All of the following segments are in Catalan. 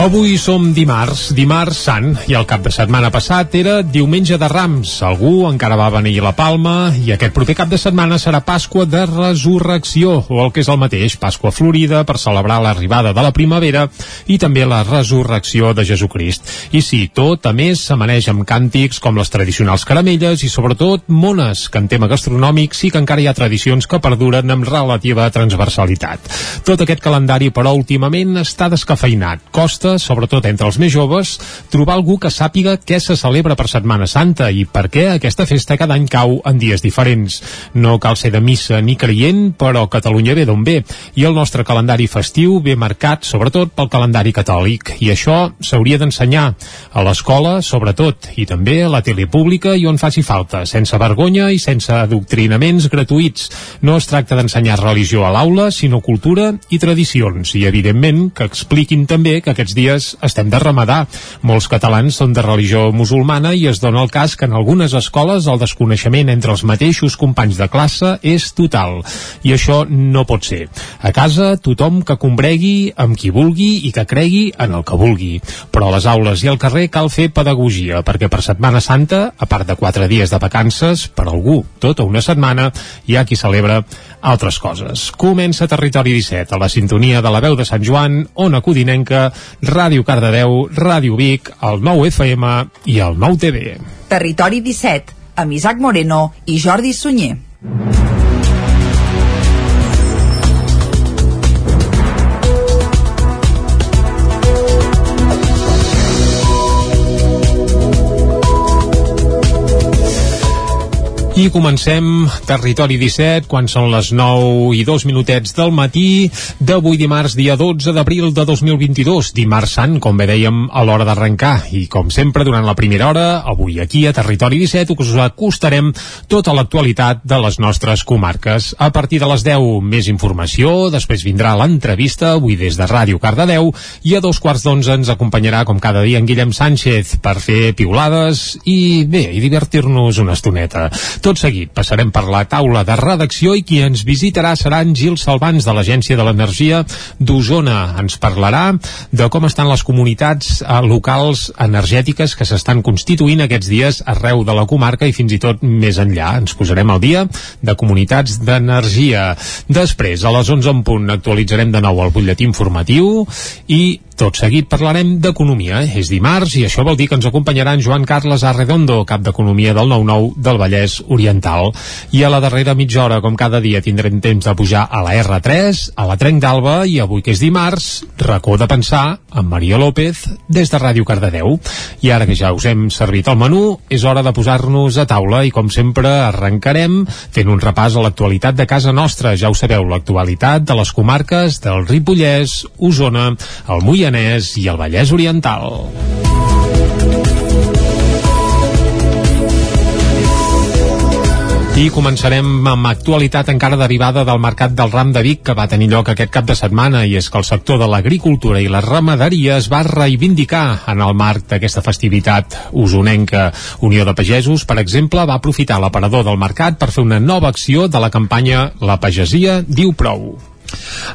Avui som dimarts, dimarts sant, i el cap de setmana passat era diumenge de Rams. Algú encara va venir la Palma i aquest proper cap de setmana serà Pasqua de Resurrecció, o el que és el mateix, Pasqua Florida, per celebrar l'arribada de la primavera i també la resurrecció de Jesucrist. I sí, tot a més s'amaneix amb càntics com les tradicionals caramelles i sobretot mones, que en tema gastronòmic sí que encara hi ha tradicions que perduren amb relativa transversalitat. Tot aquest calendari, però, últimament està descafeinat. Costa costa, sobretot entre els més joves, trobar algú que sàpiga què se celebra per Setmana Santa i per què aquesta festa cada any cau en dies diferents. No cal ser de missa ni creient, però Catalunya ve d'on ve, i el nostre calendari festiu ve marcat sobretot pel calendari catòlic, i això s'hauria d'ensenyar a l'escola, sobretot, i també a la tele pública i on faci falta, sense vergonya i sense adoctrinaments gratuïts. No es tracta d'ensenyar religió a l'aula, sinó cultura i tradicions, i evidentment que expliquin també que aquests dies estem de ramadà. Molts catalans són de religió musulmana i es dona el cas que en algunes escoles el desconeixement entre els mateixos companys de classe és total. I això no pot ser. A casa, tothom que combregui amb qui vulgui i que cregui en el que vulgui. Però a les aules i al carrer cal fer pedagogia, perquè per Setmana Santa, a part de quatre dies de vacances, per algú tota una setmana, hi ha qui celebra altres coses. Comença Territori 17, a la sintonia de la veu de Sant Joan, Ona Codinenca, Ràdio Cardedeu, Ràdio Vic, el 9 FM i el 9 TV. Territori 17, amb Isaac Moreno i Jordi Sunyer. I comencem Territori 17 quan són les 9 i 2 minutets del matí d'avui dimarts dia 12 d'abril de 2022 dimarts sant, com bé dèiem a l'hora d'arrencar i com sempre durant la primera hora avui aquí a Territori 17 us acostarem tota l'actualitat de les nostres comarques. A partir de les 10 més informació, després vindrà l'entrevista avui des de Ràdio Cardedeu i a dos quarts d'onze ens acompanyarà com cada dia en Guillem Sánchez per fer piulades i bé, i divertir-nos una estoneta. Tot seguit passarem per la taula de redacció i qui ens visitarà seran Gil Salvans de l'Agència de l'Energia d'Osona. Ens parlarà de com estan les comunitats eh, locals energètiques que s'estan constituint aquests dies arreu de la comarca i fins i tot més enllà. Ens posarem al dia de comunitats d'energia. Després, a les 11 en punt, actualitzarem de nou el butlletí informatiu i tot seguit parlarem d'economia. És dimarts i això vol dir que ens acompanyarà en Joan Carles Arredondo, cap d'Economia del 9-9 del Vallès Oriental. I a la darrera mitja hora, com cada dia, tindrem temps de pujar a la R3, a la Trenc d'Alba i avui que és dimarts, racó de pensar amb Maria López des de Ràdio Cardedeu. I ara que ja us hem servit el menú, és hora de posar-nos a taula i com sempre arrencarem fent un repàs a l'actualitat de casa nostra. Ja ho sabeu, l'actualitat de les comarques del Ripollès, Osona, el Moianès Moianès i el Vallès Oriental. I començarem amb actualitat encara derivada del mercat del ram de Vic que va tenir lloc aquest cap de setmana i és que el sector de l'agricultura i la ramaderia es va reivindicar en el marc d'aquesta festivitat usonenca. Unió de Pagesos, per exemple, va aprofitar l'aparador del mercat per fer una nova acció de la campanya La Pagesia diu prou.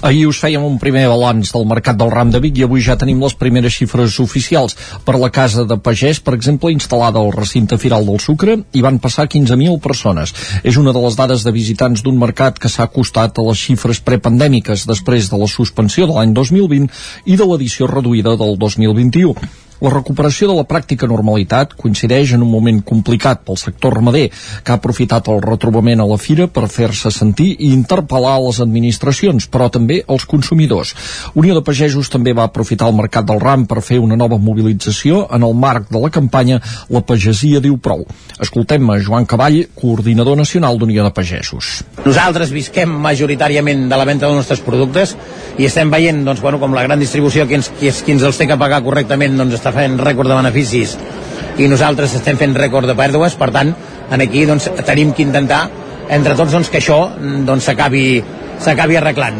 Ahir us fèiem un primer balanç del mercat del ram de Vic i avui ja tenim les primeres xifres oficials. Per la casa de pagès, per exemple, instal·lada al recinte Firal del Sucre, hi van passar 15.000 persones. És una de les dades de visitants d'un mercat que s'ha acostat a les xifres prepandèmiques després de la suspensió de l'any 2020 i de l'edició reduïda del 2021. La recuperació de la pràctica normalitat coincideix en un moment complicat pel sector ramader, que ha aprofitat el retrobament a la fira per fer-se sentir i interpel·lar les administracions, però també els consumidors. Unió de Pagesos també va aprofitar el mercat del ram per fer una nova mobilització en el marc de la campanya La Pagesia diu prou. Escoltem a Joan Cavall, coordinador nacional d'Unió de Pagesos. Nosaltres visquem majoritàriament de la venda dels nostres productes i estem veient doncs, bueno, com la gran distribució qui ens, qui, qui ens els té que pagar correctament doncs, està fent rècord de beneficis i nosaltres estem fent rècord de pèrdues, per tant, en aquí doncs, tenim que intentar entre tots doncs, que això doncs, s'acabi s'acabi arreglant.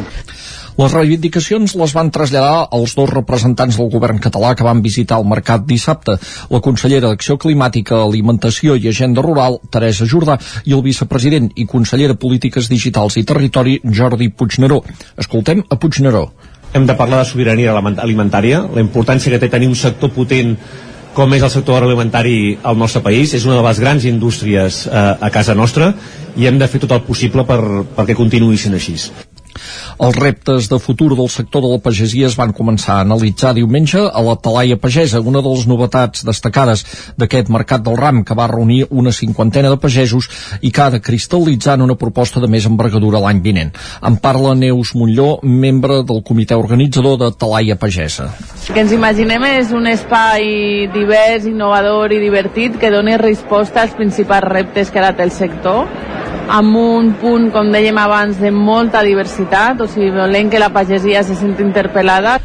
Les reivindicacions les van traslladar els dos representants del govern català que van visitar el mercat dissabte, la consellera d'Acció Climàtica, Alimentació i Agenda Rural, Teresa Jordà, i el vicepresident i conseller de Polítiques Digitals i Territori, Jordi Puigneró. Escoltem a Puigneró hem de parlar de sobirania alimentària, la importància que té tenir un sector potent com és el sector agroalimentari al nostre país, és una de les grans indústries eh, a casa nostra i hem de fer tot el possible per, perquè continuï així. Els reptes de futur del sector de la pagesia es van començar a analitzar diumenge a la Talaia Pagesa, una de les novetats destacades d'aquest mercat del ram que va reunir una cinquantena de pagesos i que ha de cristal·litzar en una proposta de més envergadura l'any vinent. En parla Neus Montlló, membre del comitè organitzador de Talaia Pagesa. Que ens imaginem és un espai divers, innovador i divertit que doni resposta als principals reptes que té el sector amb un punt, com dèiem abans, de molta diversitat, o sigui, volem que la pagesia se senti interpel·lada.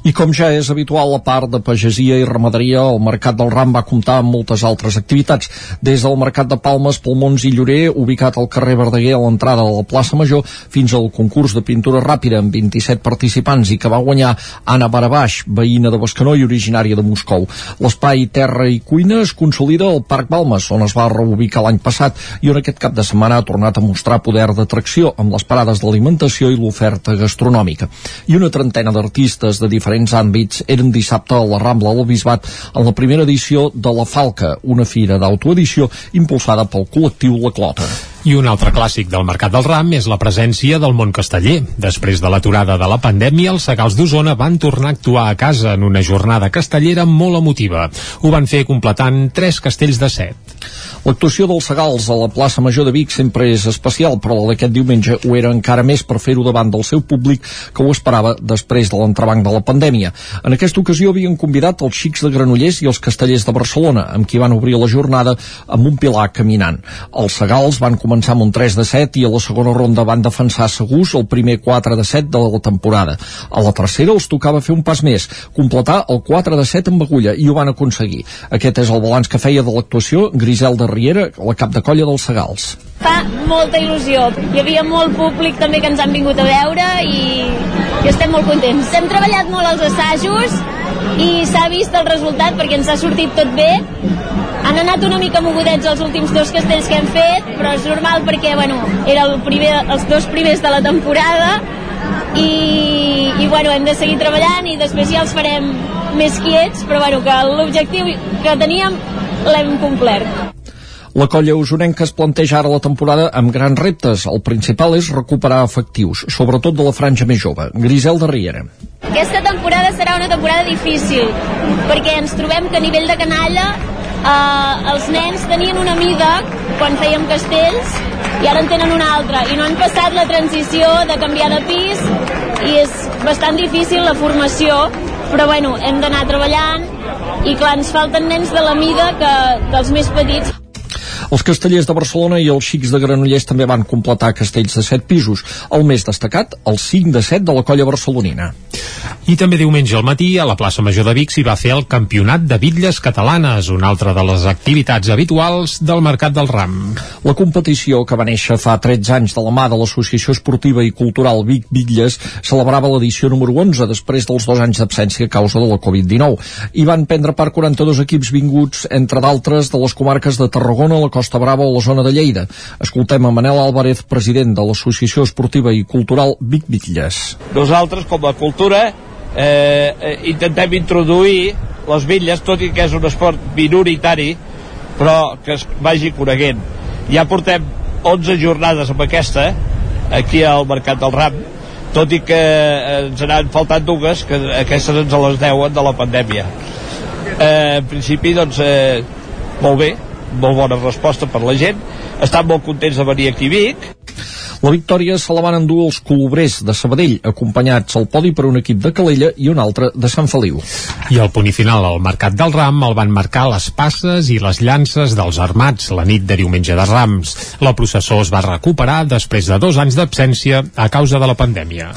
I com ja és habitual, a part de pagesia i ramaderia, el Mercat del Ram va comptar amb moltes altres activitats. Des del Mercat de Palmes, Polmons i Llorer, ubicat al carrer Verdaguer a l'entrada de la plaça Major, fins al concurs de pintura ràpida amb 27 participants i que va guanyar Anna Barabaix, veïna de Bescanó i originària de Moscou. L'espai Terra i Cuina es consolida al Parc Balmes, on es va reubicar l'any passat i on aquest cap de setmana ha tornat a mostrar poder d'atracció amb les parades d'alimentació i l'oferta gastronòmica. I una trentena d'artistes de diferents diferents àmbits eren dissabte a la Rambla del Bisbat en la primera edició de La Falca, una fira d'autoedició impulsada pel col·lectiu La Clota. I un altre clàssic del Mercat del Ram és la presència del món casteller. Després de l'aturada de la pandèmia, els segals d'Osona van tornar a actuar a casa en una jornada castellera molt emotiva. Ho van fer completant tres castells de set. L'actuació dels Segals a la plaça Major de Vic sempre és especial, però la d'aquest diumenge ho era encara més per fer-ho davant del seu públic que ho esperava després de l'entrebanc de la pandèmia. En aquesta ocasió havien convidat els xics de Granollers i els castellers de Barcelona, amb qui van obrir la jornada amb un pilar caminant. Els Segals van començar amb un 3 de 7 i a la segona ronda van defensar segurs el primer 4 de 7 de la temporada. A la tercera els tocava fer un pas més, completar el 4 de 7 amb agulla, i ho van aconseguir. Aquest és el balanç que feia de l'actuació Griselda Riera, la cap de colla dels Segals. Fa molta il·lusió. Hi havia molt públic també que ens han vingut a veure i, i estem molt contents. Hem treballat molt els assajos i s'ha vist el resultat perquè ens ha sortit tot bé. Han anat una mica mogudets els últims dos castells que hem fet, però és normal perquè, bueno, era el primer, els dos primers de la temporada i, i bueno, hem de seguir treballant i després ja els farem més quiets, però bueno, que l'objectiu que teníem l'hem complert. La colla usonenca es planteja ara la temporada amb grans reptes. El principal és recuperar efectius, sobretot de la franja més jove. Grisel de Riera. Aquesta temporada serà una temporada difícil, perquè ens trobem que a nivell de canalla eh, els nens tenien una mida quan fèiem castells i ara en tenen una altra i no han passat la transició de canviar de pis i és bastant difícil la formació però bueno, hem d'anar treballant i clar, ens falten nens de la mida que dels més petits els castellers de Barcelona i els xics de Granollers també van completar castells de 7 pisos. El més destacat, el 5 de 7 de la colla barcelonina. I també diumenge al matí a la plaça Major de Vic s'hi va fer el Campionat de Bitlles Catalanes, una altra de les activitats habituals del Mercat del Ram. La competició, que va néixer fa 13 anys de la mà de l'Associació Esportiva i Cultural Vic Bitlles, celebrava l'edició número 11 després dels dos anys d'absència a causa de la Covid-19. Hi van prendre part 42 equips vinguts, entre d'altres, de les comarques de Tarragona, la Costa Brava o la zona de Lleida. Escoltem a Manel Álvarez, president de l'Associació Esportiva i Cultural Vic Bitlles. Nosaltres, com a cultura, eh, eh, intentem introduir les bitlles, tot i que és un esport minoritari, però que es vagi coneguent. Ja portem 11 jornades amb aquesta, aquí al Mercat del Ram, tot i que eh, ens n'han faltat dues, que aquestes ens les deuen de la pandèmia. Eh, en principi, doncs, eh, molt bé, molt bona resposta per la gent, estan molt contents de venir aquí a Vic, la victòria se la van endur els colobrers de Sabadell, acompanyats al podi per un equip de Calella i un altre de Sant Feliu. I al punt i final al Mercat del Ram el van marcar les passes i les llances dels armats la nit de diumenge de Rams. La processó es va recuperar després de dos anys d'absència a causa de la pandèmia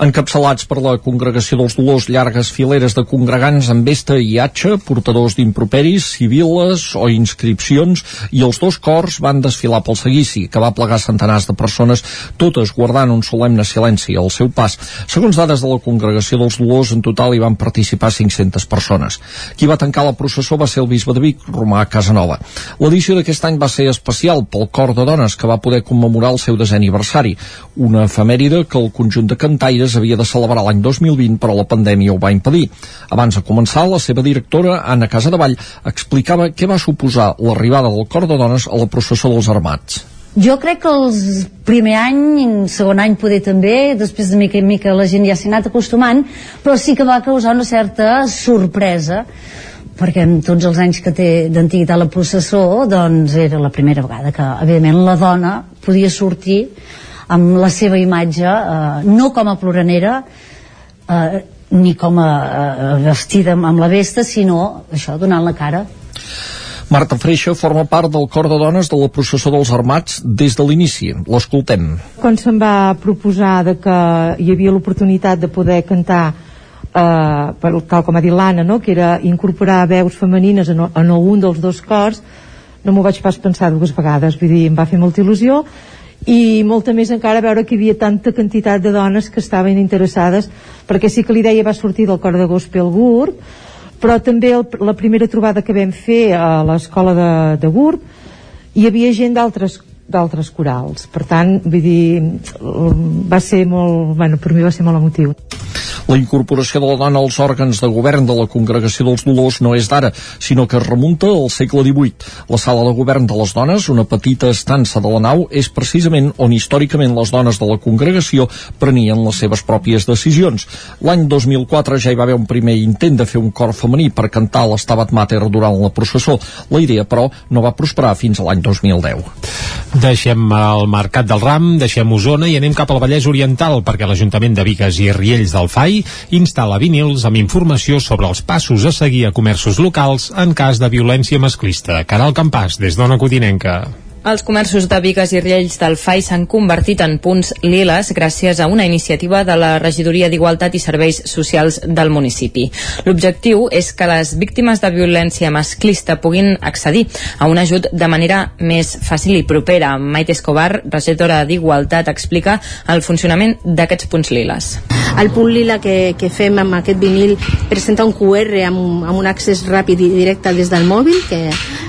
encapçalats per la Congregació dels Dolors llargues fileres de congregants amb vesta i atxa, portadors d'improperis, civiles o inscripcions, i els dos cors van desfilar pel seguici, que va plegar centenars de persones, totes guardant un solemne silenci al seu pas. Segons dades de la Congregació dels Dolors, en total hi van participar 500 persones. Qui va tancar la processó va ser el bisbe de Vic, Romà Casanova. L'edició d'aquest any va ser especial pel cor de dones que va poder commemorar el seu desè aniversari, una efemèride que el conjunt de cantaires Figueres havia de celebrar l'any 2020, però la pandèmia ho va impedir. Abans de començar, la seva directora, Anna Casadevall, explicava què va suposar l'arribada del cor de dones a la processó dels armats. Jo crec que el primer any, segon any poder també, després de mica en mica la gent ja s'ha anat acostumant, però sí que va causar una certa sorpresa perquè en tots els anys que té d'antiguitat la processó doncs era la primera vegada que evidentment la dona podia sortir amb la seva imatge eh, no com a ploranera eh, ni com a eh, vestida amb, la vesta sinó això donant la cara Marta Freixa forma part del cor de dones de la processó dels armats des de l'inici. L'escoltem. Quan se'm va proposar de que hi havia l'oportunitat de poder cantar eh, per, tal com ha dit l'Anna, no? que era incorporar veus femenines en, en algun dels dos cors, no m'ho vaig pas pensar dues vegades, vull dir, em va fer molta il·lusió, i molta més encara veure que hi havia tanta quantitat de dones que estaven interessades, perquè sí que l'idea va sortir del cor de Gospel Gurb, però també el, la primera trobada que vam fer a l'escola de, de Gurb, hi havia gent d'altres d'altres corals. Per tant, vull dir, va ser molt, bueno, per mi va ser molt emotiu. La incorporació de la dona als òrgans de govern de la Congregació dels Dolors no és d'ara, sinó que es remunta al segle XVIII. La sala de govern de les dones, una petita estança de la nau, és precisament on històricament les dones de la congregació prenien les seves pròpies decisions. L'any 2004 ja hi va haver un primer intent de fer un cor femení per cantar l'Estabat Mater durant la processó. La idea, però, no va prosperar fins a l'any 2010. Deixem el Mercat del Ram, deixem Osona i anem cap al Vallès Oriental perquè l'Ajuntament de Vigues i Riells del FAI instal·la vinils amb informació sobre els passos a seguir a comerços locals en cas de violència masclista. Caral Campàs, des d'Ona Codinenca. Els comerços de Vigues i Riells del FAI s'han convertit en punts liles gràcies a una iniciativa de la Regidoria d'Igualtat i Serveis Socials del municipi. L'objectiu és que les víctimes de violència masclista puguin accedir a un ajut de manera més fàcil i propera. Maite Escobar, regidora d'Igualtat, explica el funcionament d'aquests punts liles. El punt lila que, que fem amb aquest vinil presenta un QR amb, amb un accés ràpid i directe des del mòbil que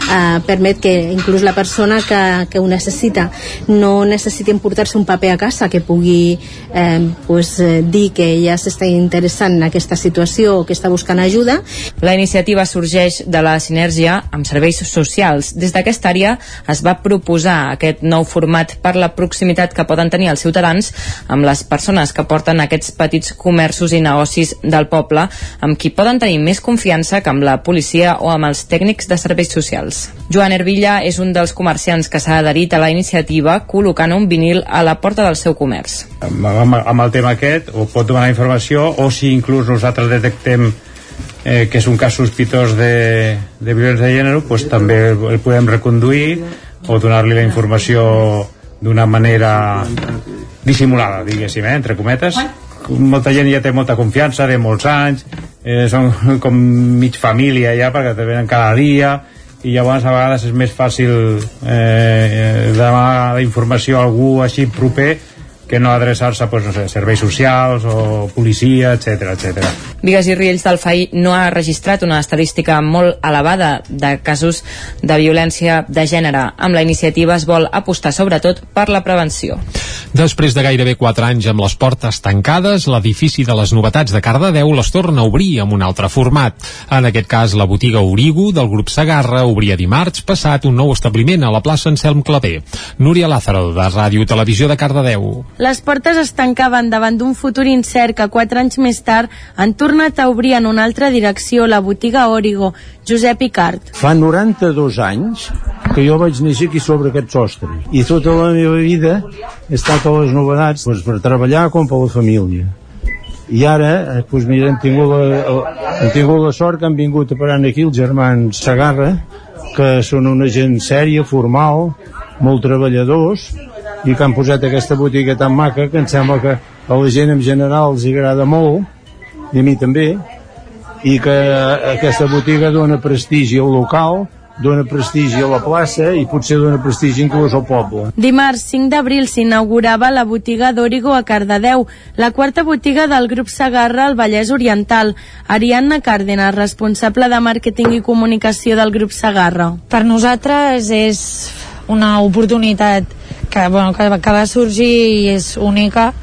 eh, permet que inclús la persona que que ho necessita no necessiti emportar-se un paper a casa que pugui eh, pues, eh, dir que ja s'està interessant en aquesta situació o que està buscant ajuda. La iniciativa sorgeix de la sinergia amb serveis socials. Des d'aquesta àrea es va proposar aquest nou format per la proximitat que poden tenir els ciutadans amb les persones que porten aquests petits comerços i negocis del poble, amb qui poden tenir més confiança que amb la policia o amb els tècnics de serveis socials. Joan Ervilla és un dels comerciants que s'ha adherit a la iniciativa col·locant un vinil a la porta del seu comerç. Amb, amb el tema aquest, o pot donar informació, o si inclús nosaltres detectem eh, que és un cas sospitós de, de violència de gènere, pues, també el podem reconduir o donar-li la informació d'una manera dissimulada, diguéssim, eh, entre cometes. Molta gent ja té molta confiança, de molts anys, eh, són com mig família ja, perquè te venen cada dia, i llavors a vegades és més fàcil eh, demanar la informació a algú així proper que no adreçar-se pues, no sé, serveis socials o policia, etc etc. Vigues i Riells del FAI no ha registrat una estadística molt elevada de casos de violència de gènere. Amb la iniciativa es vol apostar sobretot per la prevenció. Després de gairebé 4 anys amb les portes tancades, l'edifici de les novetats de Cardedeu les torna a obrir amb un altre format. En aquest cas, la botiga Origo del grup Sagarra obria dimarts passat un nou establiment a la plaça Anselm Clavé. Núria Lázaro, de Ràdio Televisió de Cardedeu. Les portes es tancaven davant d'un futur incert que quatre anys més tard han tornat a obrir en una altra direcció, la botiga Origo, Josep Icart. Fa 92 anys que jo vaig néixer aquí sobre aquest sostre i tota la meva vida he estat a les novedats doncs, per treballar com per la família i ara doncs, mira, hem, tingut la, hem tingut la sort que han vingut a parar aquí els germans Sagarra que són una gent sèria, formal molt treballadors i que han posat aquesta botiga tan maca que em sembla que a la gent en general els agrada molt i a mi també i que aquesta botiga dona prestigi al local dona prestigi a la plaça i potser dona prestigi inclús al poble. Dimarts 5 d'abril s'inaugurava la botiga d'Origo a Cardedeu, la quarta botiga del grup Sagarra al Vallès Oriental. Ariadna Cárdenas, responsable de màrqueting i comunicació del grup Sagarra. Per nosaltres és una oportunitat que, bueno, que, que va sorgir i és única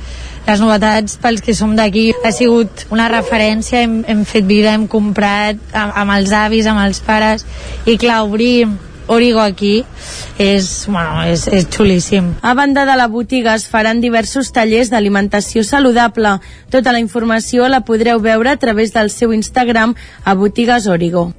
les novetats pels que som d'aquí ha sigut una referència, hem, hem fet vida, hem comprat amb, amb els avis, amb els pares, i clar, obrir Origo aquí és, bueno, és, és xulíssim. A banda de la botiga es faran diversos tallers d'alimentació saludable. Tota la informació la podreu veure a través del seu Instagram a Botigues Origo.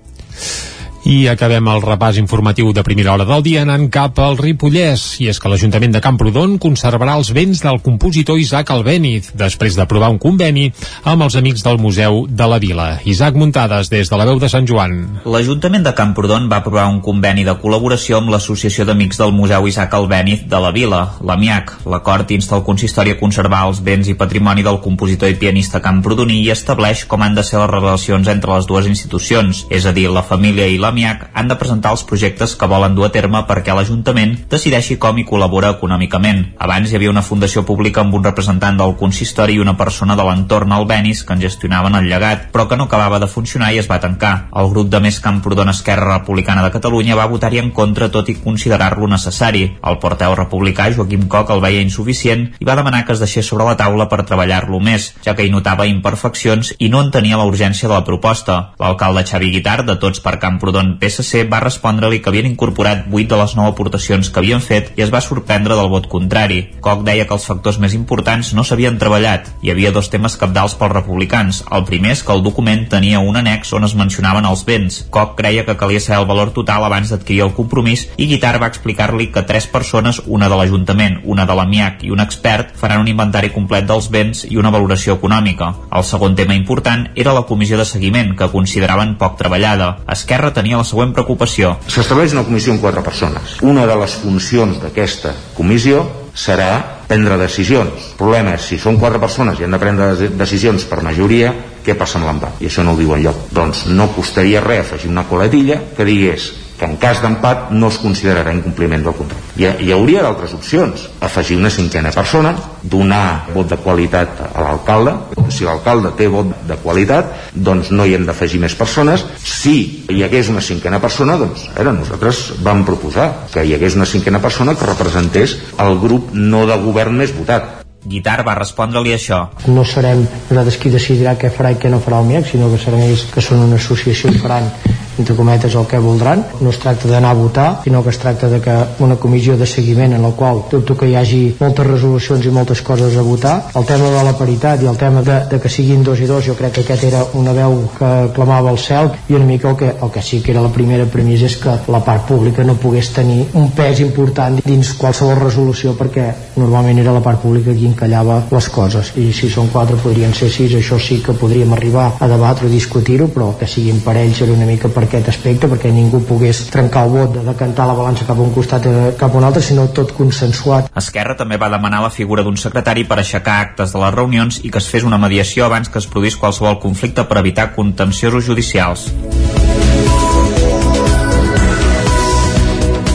I acabem el repàs informatiu de primera hora del dia anant cap al Ripollès. I és que l'Ajuntament de Camprodon conservarà els béns del compositor Isaac Albéniz després d'aprovar un conveni amb els amics del Museu de la Vila. Isaac Muntades, des de la veu de Sant Joan. L'Ajuntament de Camprodon va aprovar un conveni de col·laboració amb l'Associació d'Amics del Museu Isaac Albéniz de la Vila, l'AMIAC. L'acord insta el consistori a conservar els béns i patrimoni del compositor i pianista camprodoní i estableix com han de ser les relacions entre les dues institucions, és a dir, la família i la l'AMIAC han de presentar els projectes que volen dur a terme perquè l'Ajuntament decideixi com hi col·labora econòmicament. Abans hi havia una fundació pública amb un representant del consistori i una persona de l'entorn al Benis que en gestionaven el llegat, però que no acabava de funcionar i es va tancar. El grup de Més Camprodon Esquerra Republicana de Catalunya va votar-hi en contra tot i considerar-lo necessari. El porteu republicà Joaquim Coc el veia insuficient i va demanar que es deixés sobre la taula per treballar-lo més, ja que hi notava imperfeccions i no entenia la urgència de la proposta. L'alcalde Xavi Guitar, de Tots per Camprodon Camprodon PSC va respondre-li que havien incorporat 8 de les 9 aportacions que havien fet i es va sorprendre del vot contrari. Koch deia que els factors més importants no s'havien treballat. Hi havia dos temes capdals pels republicans. El primer és que el document tenia un annex on es mencionaven els béns. Koch creia que calia saber el valor total abans d'adquirir el compromís i Guitar va explicar-li que tres persones, una de l'Ajuntament, una de l'AMIAC i un expert, faran un inventari complet dels béns i una valoració econòmica. El segon tema important era la comissió de seguiment, que consideraven poc treballada. Esquerra tenia la següent preocupació. S'estableix una comissió amb quatre persones. Una de les funcions d'aquesta comissió serà prendre decisions. El problema és, si són quatre persones i han de prendre decisions per majoria, què passa amb l'empat? I això no ho diu enlloc. Doncs no costaria res afegir una coletilla que digués que en cas d'empat no es considerarà incompliment del contracte. Hi, hi hauria d'altres opcions. Afegir una cinquena persona, donar vot de qualitat a l'alcalde. Si l'alcalde té vot de qualitat, doncs no hi hem d'afegir més persones. Si hi hagués una cinquena persona, doncs ara nosaltres vam proposar que hi hagués una cinquena persona que representés el grup no de govern més votat. Guitar va respondre-li això. No serem nosaltres qui decidirà què farà i què no farà el MIAC, sinó que serem ells que són una associació i faran entre cometes el que voldran. No es tracta d'anar a votar sinó que es tracta de que una comissió de seguiment en la qual dubto que hi hagi moltes resolucions i moltes coses a votar. El tema de la paritat i el tema de, de que siguin dos i dos jo crec que aquest era una veu que clamava al cel i una mica el que, el que sí que era la primera premissa és que la part pública no pogués tenir un pes important dins qualsevol resolució perquè normalment era la part pública qui encallava les coses. I si són quatre podrien ser sis. Això sí que podríem arribar a debatre o discutir-ho però que siguin parells era una mica per aquest aspecte perquè ningú pogués trencar el vot de decantar la balança cap a un costat o cap a un altre sinó tot consensuat. Esquerra també va demanar la figura d'un secretari per aixecar actes de les reunions i que es fes una mediació abans que es produís qualsevol conflicte per evitar contenciosos judicials.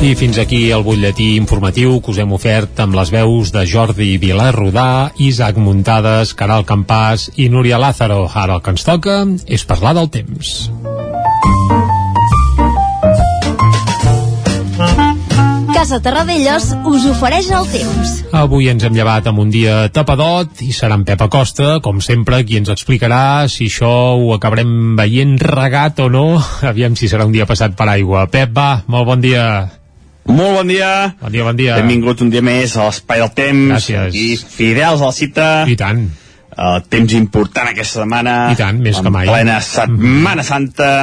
I fins aquí el butlletí informatiu que us hem ofert amb les veus de Jordi Vilar Rodà, Isaac Muntades, Caral Campàs i Núria Lázaro. Ara el que ens toca és parlar del temps. Casa Terradellos us ofereix el temps. Avui ens hem llevat amb un dia tapadot i serà en Pep Acosta, com sempre, qui ens explicarà si això ho acabarem veient regat o no. Aviam si serà un dia passat per aigua. Pep, va, molt bon dia. Molt bon dia. Bon dia, bon dia. Benvinguts un dia més a l'Espai del Temps. Gràcies. I fidels a la cita. I tant. El temps important aquesta setmana. I tant, més que mai. plena Setmana Santa.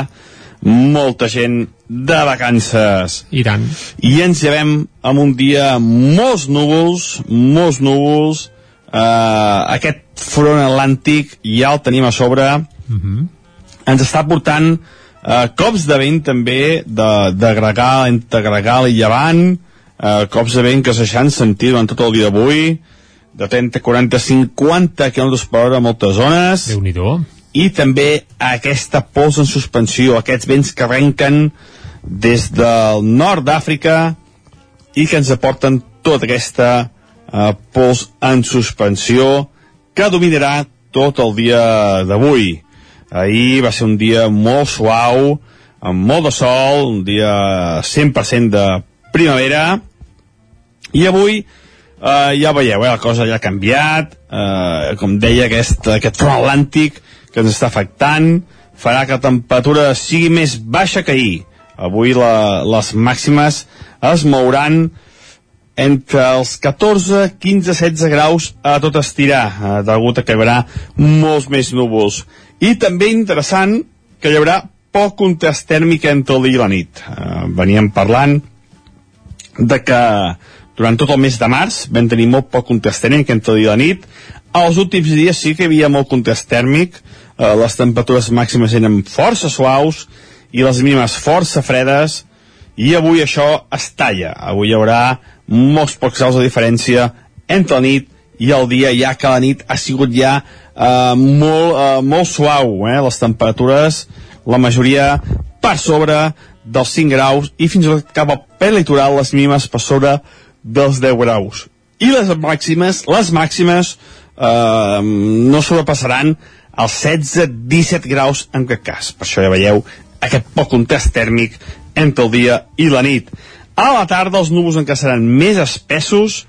Molta gent de vacances. I tant. I ens llevem amb un dia molts núvols, molts núvols, uh, aquest front atlàntic ja el tenim a sobre, Uh -huh. ens està portant uh, cops de vent també de, de gregal, entre gregal i llevant, uh, cops de vent que se deixaran sentir durant tot el dia d'avui, de 30, 40, 50 km per hora a moltes zones. déu nhi I també aquesta pols en suspensió, aquests vents que arrenquen des del nord d'Àfrica i que ens aporten tota aquesta eh, pols en suspensió que dominarà tot el dia d'avui. Ahir va ser un dia molt suau, amb molt de sol, un dia 100% de primavera, i avui eh, ja veieu, eh, la cosa ja ha canviat, eh, com deia, aquest, aquest front atlàntic que ens està afectant, farà que la temperatura sigui més baixa que ahir. Avui la, les màximes es mouran entre els 14, 15, 16 graus a tot estirar, eh, degut a que hi haurà molts més núvols. I també interessant que hi haurà poc contrast tèrmic entre el dia i la nit. Eh, veníem parlant de que durant tot el mes de març vam tenir molt poc contrast tèrmic entre el dia i la nit. Els últims dies sí que hi havia molt contrast tèrmic, les temperatures màximes eren força suaus i les mínimes força fredes, i avui això es talla. Avui hi haurà molts pocs graus de diferència entre la nit i el dia, ja que la nit ha sigut ja eh, molt, eh, molt suau, eh? les temperatures, la majoria per sobre dels 5 graus i fins i tot cap al prelitoral les mínimes per sobre dels 10 graus. I les màximes, les màximes eh, no sobrepassaran els 16-17 graus en cap cas. Per això ja veieu aquest poc contrast tèrmic entre el dia i la nit. A la tarda els núvols encara seran més espessos,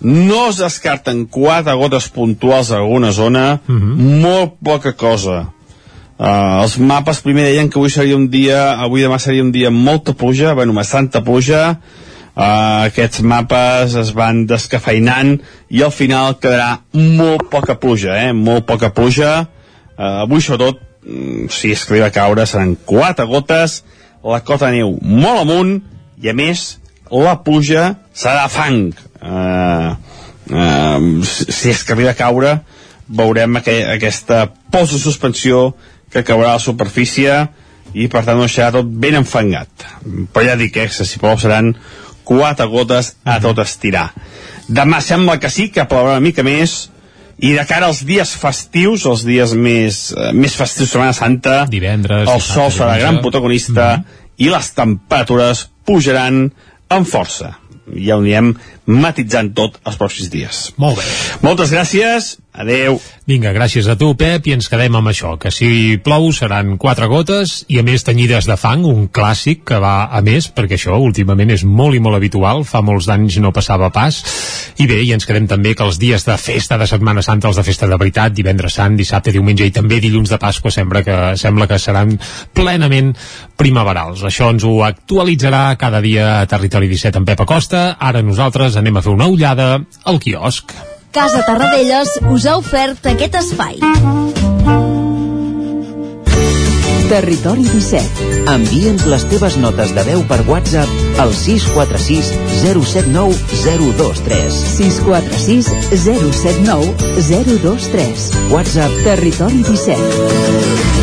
no es descarten quatre gotes puntuals a alguna zona, uh -huh. molt poca cosa. Uh, els mapes primer deien que avui seria un dia, avui demà seria un dia amb molta pluja, bueno, bastanta pluja, uh, aquests mapes es van descafeinant i al final quedarà molt poca pluja, eh? molt poca pluja. Uh, avui sobretot, mm, si es que va caure, seran quatre gotes, la cota de neu molt amunt i a més la pluja serà fang. Uh, uh, si es arriba a caure, veurem aqu aquesta pols de suspensió que caurà a la superfície i per tant no serà tot ben enfangat. Però ja dic, eh, si plou seran quatre gotes a tot estirar. Demà sembla que sí, que plourà una mica més, i de cara als dies festius, els dies més, eh, més festius Setmana Santa, divendres, el sol serà gran protagonista mm -hmm. i les temperatures pujaran amb força. Ja ho anirem matitzant tot els pròxims dies. Molt bé. Moltes gràcies, adeu. Vinga, gràcies a tu, Pep, i ens quedem amb això, que si plou seran quatre gotes i a més tenyides de fang, un clàssic que va a més, perquè això últimament és molt i molt habitual, fa molts anys no passava pas, i bé, i ens quedem també que els dies de festa de Setmana Santa, els de festa de veritat, divendres sant, dissabte, diumenge i també dilluns de Pasqua, sembla que, sembla que seran plenament primaverals. Això ens ho actualitzarà cada dia a Territori 17 amb Pep Acosta. Ara nosaltres anem a fer una ullada al quiosc. Casa Tarradellas us ha ofert aquest espai. Territori 17. Envia'ns les teves notes de veu per WhatsApp al 646 079 023. 646 079 023. WhatsApp Territori 17.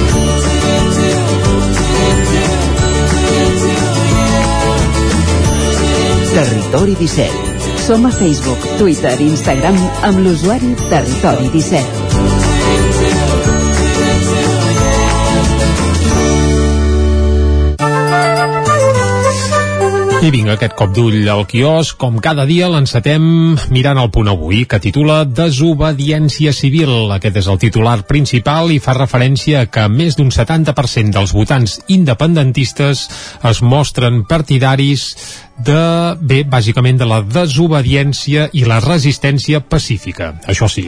Territori 17. Som a Facebook, Twitter i Instagram amb l'usuari Territori 17. I vinga, aquest cop d'ull al quiosc, com cada dia l'encetem mirant el punt avui, que titula Desobediència civil. Aquest és el titular principal i fa referència a que més d'un 70% dels votants independentistes es mostren partidaris de, bé, bàsicament de la desobediència i la resistència pacífica. Això sí,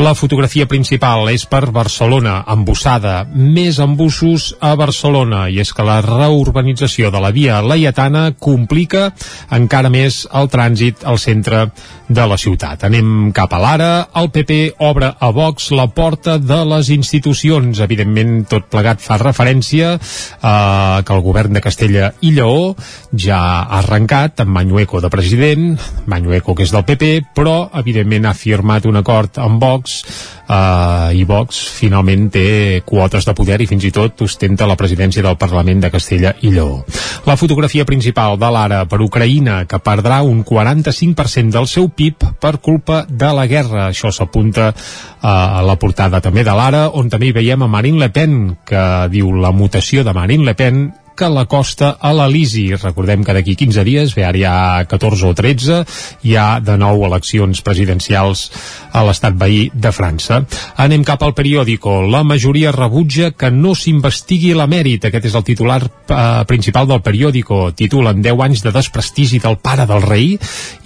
la fotografia principal és per Barcelona, embussada, més embussos a Barcelona, i és que la reurbanització de la via Laietana complica encara més el trànsit al centre de la ciutat. Anem cap a l'ara, el PP obre a Vox la porta de les institucions. Evidentment, tot plegat fa referència a que el govern de Castella i Lleó ja ha arrencat amb Manyueco de president, Manyueco que és del PP, però evidentment ha firmat un acord amb Vox uh, i Vox finalment té quotes de poder i fins i tot ostenta la presidència del Parlament de Castella i Lleó. La fotografia principal de l'ara per Ucraïna, que perdrà un 45% del seu PIB per culpa de la guerra. Això s'apunta a la portada també de l'ara, on també hi veiem a Marine Le Pen, que diu la mutació de Marine Le Pen que la costa a l'Elisi. Recordem que d'aquí 15 dies, bé, ara hi ha 14 o 13, hi ha de nou eleccions presidencials a l'estat veí de França. Anem cap al periòdico. La majoria rebutja que no s'investigui l'emèrit. Aquest és el titular eh, principal del periòdico. Titulen 10 anys de desprestigi del pare del rei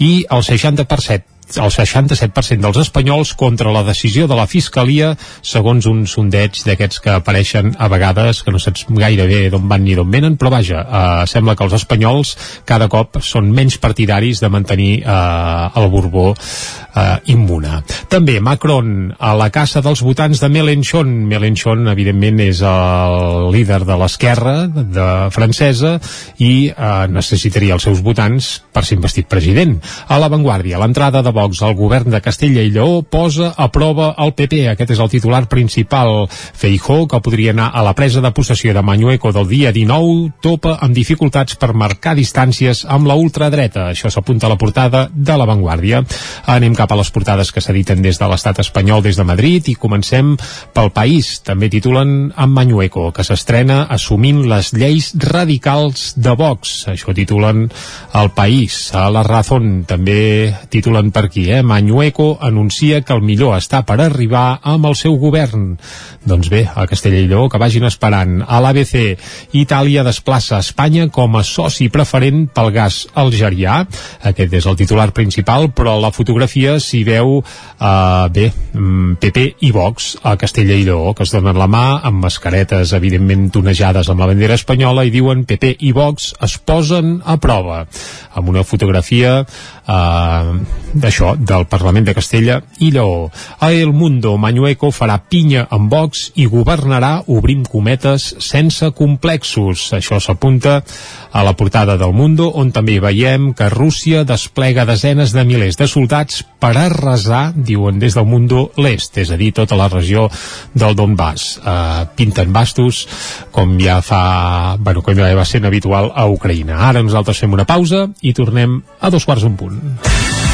i el 60%, el 67% dels espanyols contra la decisió de la Fiscalia, segons un sondeig d'aquests que apareixen a vegades, que no saps gaire bé d'on van ni d'on venen, però vaja, eh, sembla que els espanyols cada cop són menys partidaris de mantenir eh, el Borbó eh, immune. També Macron a la caça dels votants de Mélenchon. Mélenchon, evidentment, és el líder de l'esquerra de francesa i eh, necessitaria els seus votants per ser investit president. A l'avantguàrdia, l'entrada de Vox al govern de Castella i Lleó posa a prova el PP. Aquest és el titular principal. Feijó, que podria anar a la presa de possessió de Mañueco del dia 19, topa amb dificultats per marcar distàncies amb la ultradreta. Això s'apunta a la portada de l'avantguàrdia. Anem cap a les portades que s'editen des de l'estat espanyol des de Madrid i comencem pel país. També titulen amb Mañueco, que s'estrena assumint les lleis radicals de Vox. Això titulen el país. A la Razón també titulen per aquí, eh? Mañueco anuncia que el millor està per arribar amb el seu govern. Doncs bé, a Castella i Lleó que vagin esperant. A l'ABC, Itàlia desplaça Espanya com a soci preferent pel gas algerià. Aquest és el titular principal, però la fotografia s'hi veu, eh, bé, PP i Vox a Castella i Lleó, que es donen la mà amb mascaretes, evidentment tonejades amb la bandera espanyola, i diuen PP i Vox es posen a prova. Amb una fotografia eh, d'això, del Parlament de Castella i Lleó. A El Mundo, Mañueco farà pinya amb Vox i governarà, obrim cometes, sense complexos. Això s'apunta a la portada del Mundo, on també veiem que Rússia desplega desenes de milers de soldats per arrasar, diuen des del Mundo, l'est, és a dir, tota la regió del Donbass. Uh, pinten bastos, com ja fa, bueno, com ja va sent habitual a Ucraïna. Ara nosaltres fem una pausa i tornem a dos quarts un punt.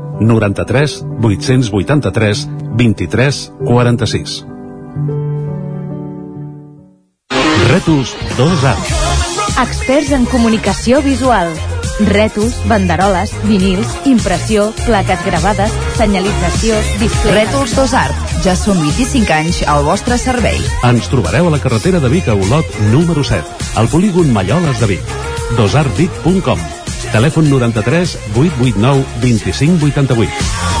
93 883 23 46. Rètols 2A. Experts en comunicació visual. Rètols, banderoles, vinils, impressió, plaques gravades, senyalització, display... Rètols 2Art. Ja són 25 anys al vostre servei. Ens trobareu a la carretera de Vic a Olot número 7, al polígon Malloles de Vic. dosartvic.com Telèfon 93 889 2588.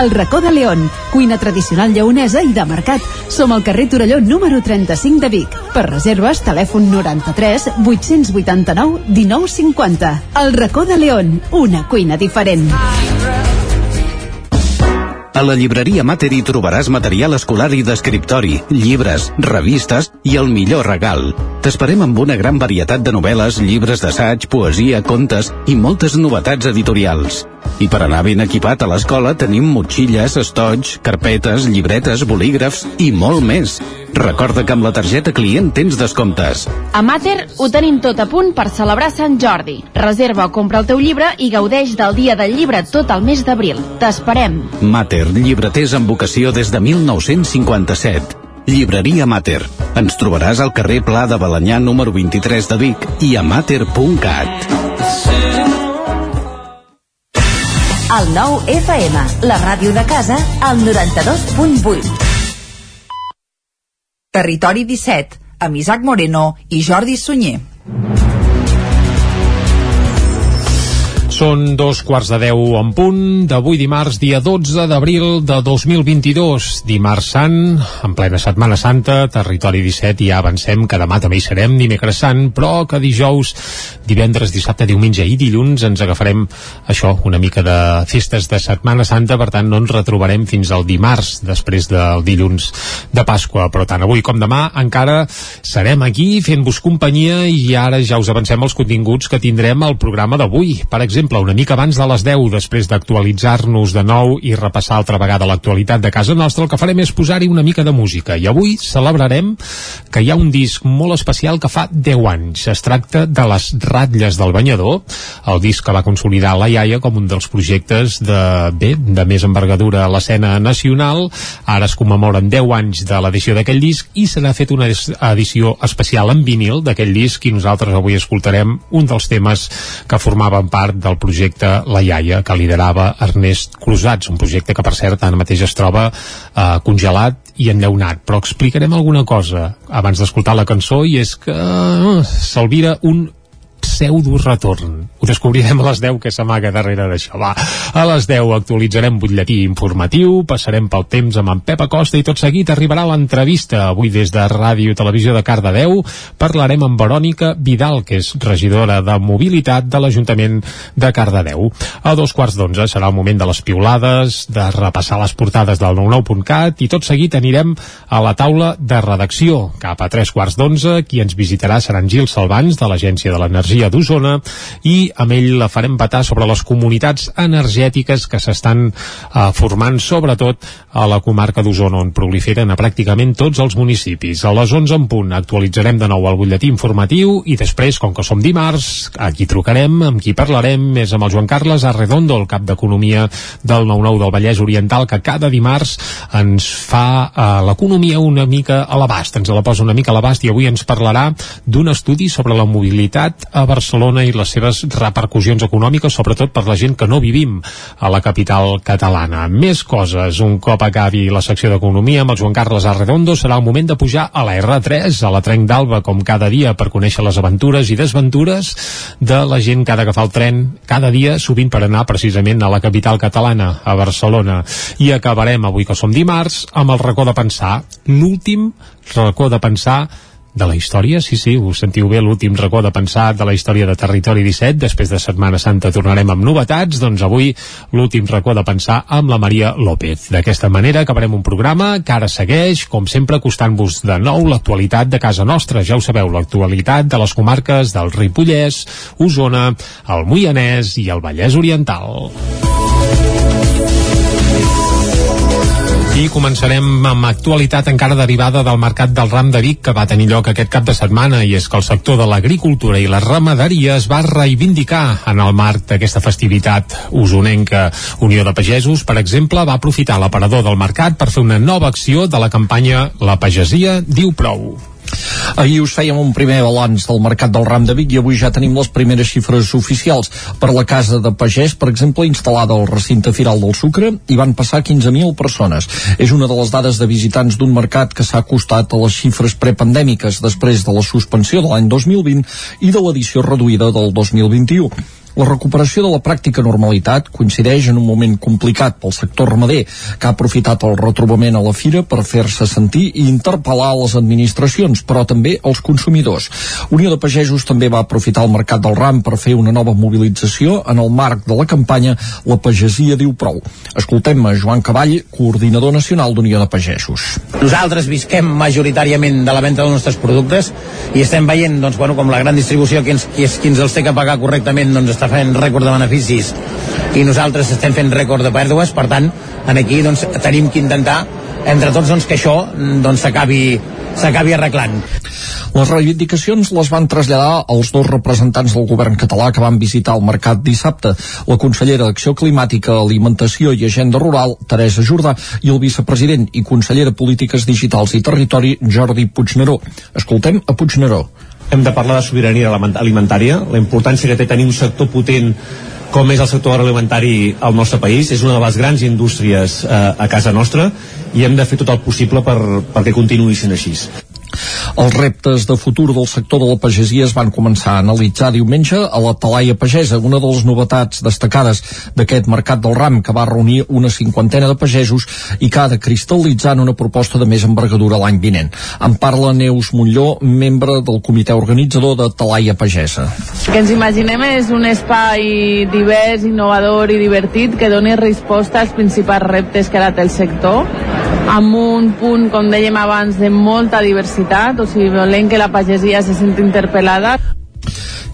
El racó de León, cuina tradicional lleonesa i de mercat. Som al carrer Torelló número 35 de Vic. Per reserves, telèfon 93 889 1950. El racó de León, una cuina diferent. A la llibreria Mater hi trobaràs material escolar i d'escriptori, llibres, revistes i el millor regal. T'esperem amb una gran varietat de novel·les, llibres d'assaig, poesia, contes i moltes novetats editorials. I per anar ben equipat a l'escola tenim motxilles, estoig, carpetes, llibretes, bolígrafs i molt més. Recorda que amb la targeta client tens descomptes. A Mater ho tenim tot a punt per celebrar Sant Jordi. Reserva o compra el teu llibre i gaudeix del dia del llibre tot el mes d'abril. T'esperem. Mater, llibreters amb vocació des de 1957. Llibreria Mater. Ens trobaràs al carrer Pla de Balanyà número 23 de Vic i a mater.cat. El nou FM, la ràdio de casa, al 92.8. Territori 17. amb Isaac Moreno i Jordi Sunyer. Són dos quarts de deu en punt d'avui dimarts, dia 12 d'abril de 2022. Dimarts sant, en plena Setmana Santa, territori 17, i ja avancem que demà també hi serem, dimecres sant, però que dijous, divendres, dissabte, diumenge i dilluns ens agafarem això, una mica de festes de Setmana Santa, per tant no ens retrobarem fins al dimarts, després del dilluns de Pasqua, però tant avui com demà encara serem aquí fent-vos companyia i ara ja us avancem els continguts que tindrem al programa d'avui. Per exemple, exemple, una mica abans de les 10, després d'actualitzar-nos de nou i repassar altra vegada l'actualitat de casa nostra, el que farem és posar-hi una mica de música. I avui celebrarem que hi ha un disc molt especial que fa 10 anys. Es tracta de les ratlles del banyador, el disc que va consolidar la iaia com un dels projectes de, bé, de més envergadura a l'escena nacional. Ara es commemoren 10 anys de l'edició d'aquell disc i se n'ha fet una edició especial en vinil d'aquell disc i nosaltres avui escoltarem un dels temes que formaven part del del projecte La Iaia, que liderava Ernest Cruzats, un projecte que, per cert, ara mateix es troba eh, congelat i enllaunat. Però explicarem alguna cosa abans d'escoltar la cançó i és que uh, s'alvira un pseudo retorn. Ho descobrirem a les 10 que s'amaga darrere d'això. Va, a les 10 actualitzarem butlletí informatiu, passarem pel temps amb en Pep Acosta i tot seguit arribarà l'entrevista. Avui des de Ràdio Televisió de Cardedeu parlarem amb Verònica Vidal, que és regidora de Mobilitat de l'Ajuntament de Cardedeu. A dos quarts d'onze serà el moment de les piulades, de repassar les portades del 99.cat i tot seguit anirem a la taula de redacció. Cap a tres quarts d'onze, qui ens visitarà seran Gil Salvans, de l'Agència de l'Energia Energia d'Osona i amb ell la farem patar sobre les comunitats energètiques que s'estan eh, formant sobretot a la comarca d'Osona on proliferen a pràcticament tots els municipis. A les 11 en punt actualitzarem de nou el butlletí informatiu i després, com que som dimarts, aquí trucarem, amb qui parlarem és amb el Joan Carles Arredondo, el cap d'Economia del 9-9 del Vallès Oriental, que cada dimarts ens fa eh, l'economia una mica a l'abast, ens la posa una mica a l'abast i avui ens parlarà d'un estudi sobre la mobilitat a Barcelona i les seves repercussions econòmiques, sobretot per la gent que no vivim a la capital catalana. Més coses, un cop acabi la secció d'Economia amb el Joan Carles Arredondo, serà el moment de pujar a la R3, a la Trenc d'Alba, com cada dia, per conèixer les aventures i desventures de la gent que ha d'agafar el tren cada dia, sovint per anar precisament a la capital catalana, a Barcelona. I acabarem, avui que som dimarts, amb el racó de pensar, l'últim racó de pensar de la història, sí, sí, us sentiu bé l'últim racó de pensar de la història de Territori 17, després de Setmana Santa tornarem amb novetats, doncs avui l'últim racó de pensar amb la Maria López. D'aquesta manera acabarem un programa que ara segueix, com sempre, costant-vos de nou l'actualitat de casa nostra. Ja ho sabeu, l'actualitat de les comarques del Ripollès, Osona, el Moianès i el Vallès Oriental. I començarem amb actualitat encara derivada del mercat del ram de Vic que va tenir lloc aquest cap de setmana i és que el sector de l'agricultura i la ramaderia es va reivindicar en el marc d'aquesta festivitat usonenca. Unió de Pagesos, per exemple, va aprofitar l'aparador del mercat per fer una nova acció de la campanya La pagesia diu prou. Ahir us fèiem un primer balanç del mercat del ram de Vic i avui ja tenim les primeres xifres oficials. Per la casa de pagès, per exemple, instal·lada al recinte firal del Sucre, hi van passar 15.000 persones. És una de les dades de visitants d'un mercat que s'ha acostat a les xifres prepandèmiques després de la suspensió de l'any 2020 i de l'edició reduïda del 2021. La recuperació de la pràctica normalitat coincideix en un moment complicat pel sector ramader, que ha aprofitat el retrobament a la fira per fer-se sentir i interpel·lar les administracions, però també els consumidors. Unió de Pagesos també va aprofitar el mercat del ram per fer una nova mobilització en el marc de la campanya La pagesia diu prou. Escoltem a Joan Cavall, coordinador nacional d'Unió de Pagesos. Nosaltres visquem majoritàriament de la venda dels nostres productes i estem veient doncs, bueno, com la gran distribució qui ens, qui, qui ens els té que pagar correctament doncs, està està fent rècord de beneficis i nosaltres estem fent rècord de pèrdues, per tant, en aquí doncs, tenim que intentar entre tots doncs, que això doncs, s'acabi s'acabi arreglant. Les reivindicacions les van traslladar els dos representants del govern català que van visitar el mercat dissabte, la consellera d'Acció Climàtica, Alimentació i Agenda Rural, Teresa Jordà, i el vicepresident i conseller de Polítiques Digitals i Territori, Jordi Puigneró. Escoltem a Puigneró hem de parlar de sobirania alimentària, la importància que té tenir un sector potent com és el sector agroalimentari al nostre país, és una de les grans indústries eh, a casa nostra i hem de fer tot el possible per, perquè continuï sent així. Els reptes de futur del sector de la pagesia es van començar a analitzar diumenge a la Talaia Pagesa, una de les novetats destacades d'aquest mercat del ram que va reunir una cinquantena de pagesos i que ha de cristal·litzar en una proposta de més envergadura l'any vinent. En parla Neus Montlló, membre del comitè organitzador de Talaia Pagesa. El que ens imaginem és un espai divers, innovador i divertit que doni resposta als principals reptes que ara té el sector amb un punt, com dèiem abans, de molta diversitat, o sigui, volem que la pagesia se senti interpel·lada.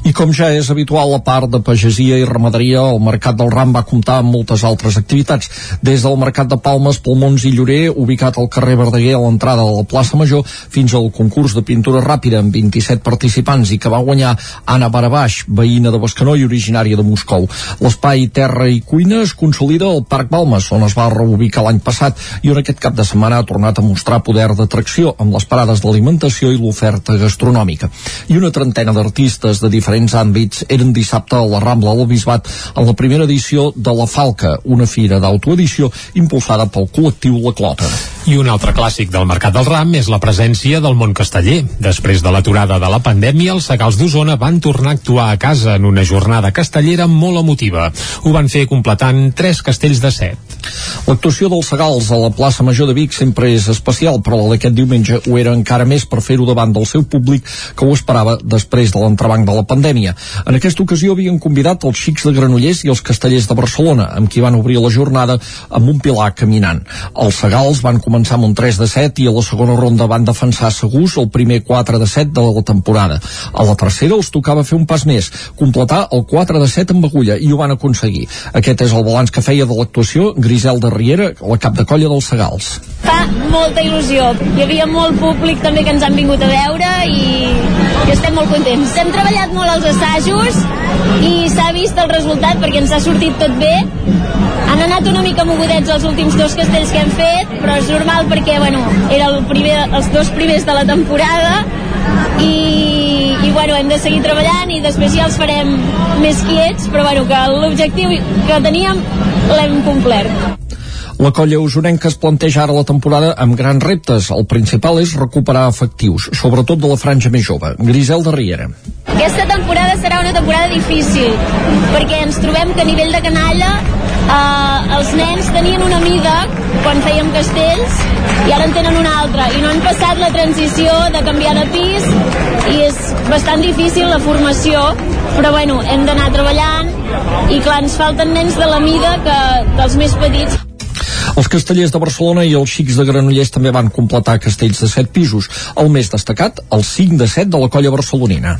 I com ja és habitual, a part de pagesia i ramaderia, el Mercat del Ram va comptar amb moltes altres activitats. Des del Mercat de Palmes, Polmons i Llorer, ubicat al carrer Verdaguer a l'entrada de la plaça Major, fins al concurs de pintura ràpida amb 27 participants i que va guanyar Anna Barabaix, veïna de Bescanó i originària de Moscou. L'espai Terra i Cuina es consolida al Parc Balmes, on es va reubicar l'any passat i on aquest cap de setmana ha tornat a mostrar poder d'atracció amb les parades d'alimentació i l'oferta gastronòmica. I una trentena d'artistes de diferents diferents àmbits eren dissabte a la Rambla del Bisbat en la primera edició de La Falca, una fira d'autoedició impulsada pel col·lectiu La Clota. I un altre clàssic del Mercat del Ram és la presència del món casteller. Després de l'aturada de la pandèmia, els segals d'Osona van tornar a actuar a casa en una jornada castellera molt emotiva. Ho van fer completant tres castells de set. L'actuació dels segals a la plaça Major de Vic sempre és especial, però la d'aquest diumenge ho era encara més per fer-ho davant del seu públic que ho esperava després de l'entrebanc de la pandèmia. En aquesta ocasió havien convidat els xics de Granollers i els castellers de Barcelona, amb qui van obrir la jornada amb un pilar caminant. Els segals van començar amb un 3 de 7 i a la segona ronda van defensar segurs el primer 4 de 7 de la temporada. A la tercera els tocava fer un pas més, completar el 4 de 7 amb agulla i ho van aconseguir. Aquest és el balanç que feia de l'actuació Griselda Riera, la cap de colla dels Segals. Fa molta il·lusió. Hi havia molt públic també que ens han vingut a veure i, i estem molt contents. Hem treballat molt els assajos i s'ha vist el resultat perquè ens ha sortit tot bé. Han anat una mica mogudets els últims dos castells que hem fet, però és normal perquè, bueno, era el primer, els dos primers de la temporada i, i bueno, hem de seguir treballant i després ja els farem més quiets, però bueno, que l'objectiu que teníem l'hem complert. La colla usonenca es planteja ara la temporada amb grans reptes. El principal és recuperar efectius, sobretot de la franja més jove. Grisel de Riera. Aquesta temporada serà una temporada difícil, perquè ens trobem que a nivell de canalla eh, els nens tenien una mida quan fèiem castells i ara en tenen una altra i no han passat la transició de canviar de pis i és bastant difícil la formació però bueno, hem d'anar treballant i clar, ens falten nens de la mida que dels més petits els castellers de Barcelona i els xics de Granollers també van completar castells de 7 pisos. El més destacat, el 5 de 7 de la colla barcelonina.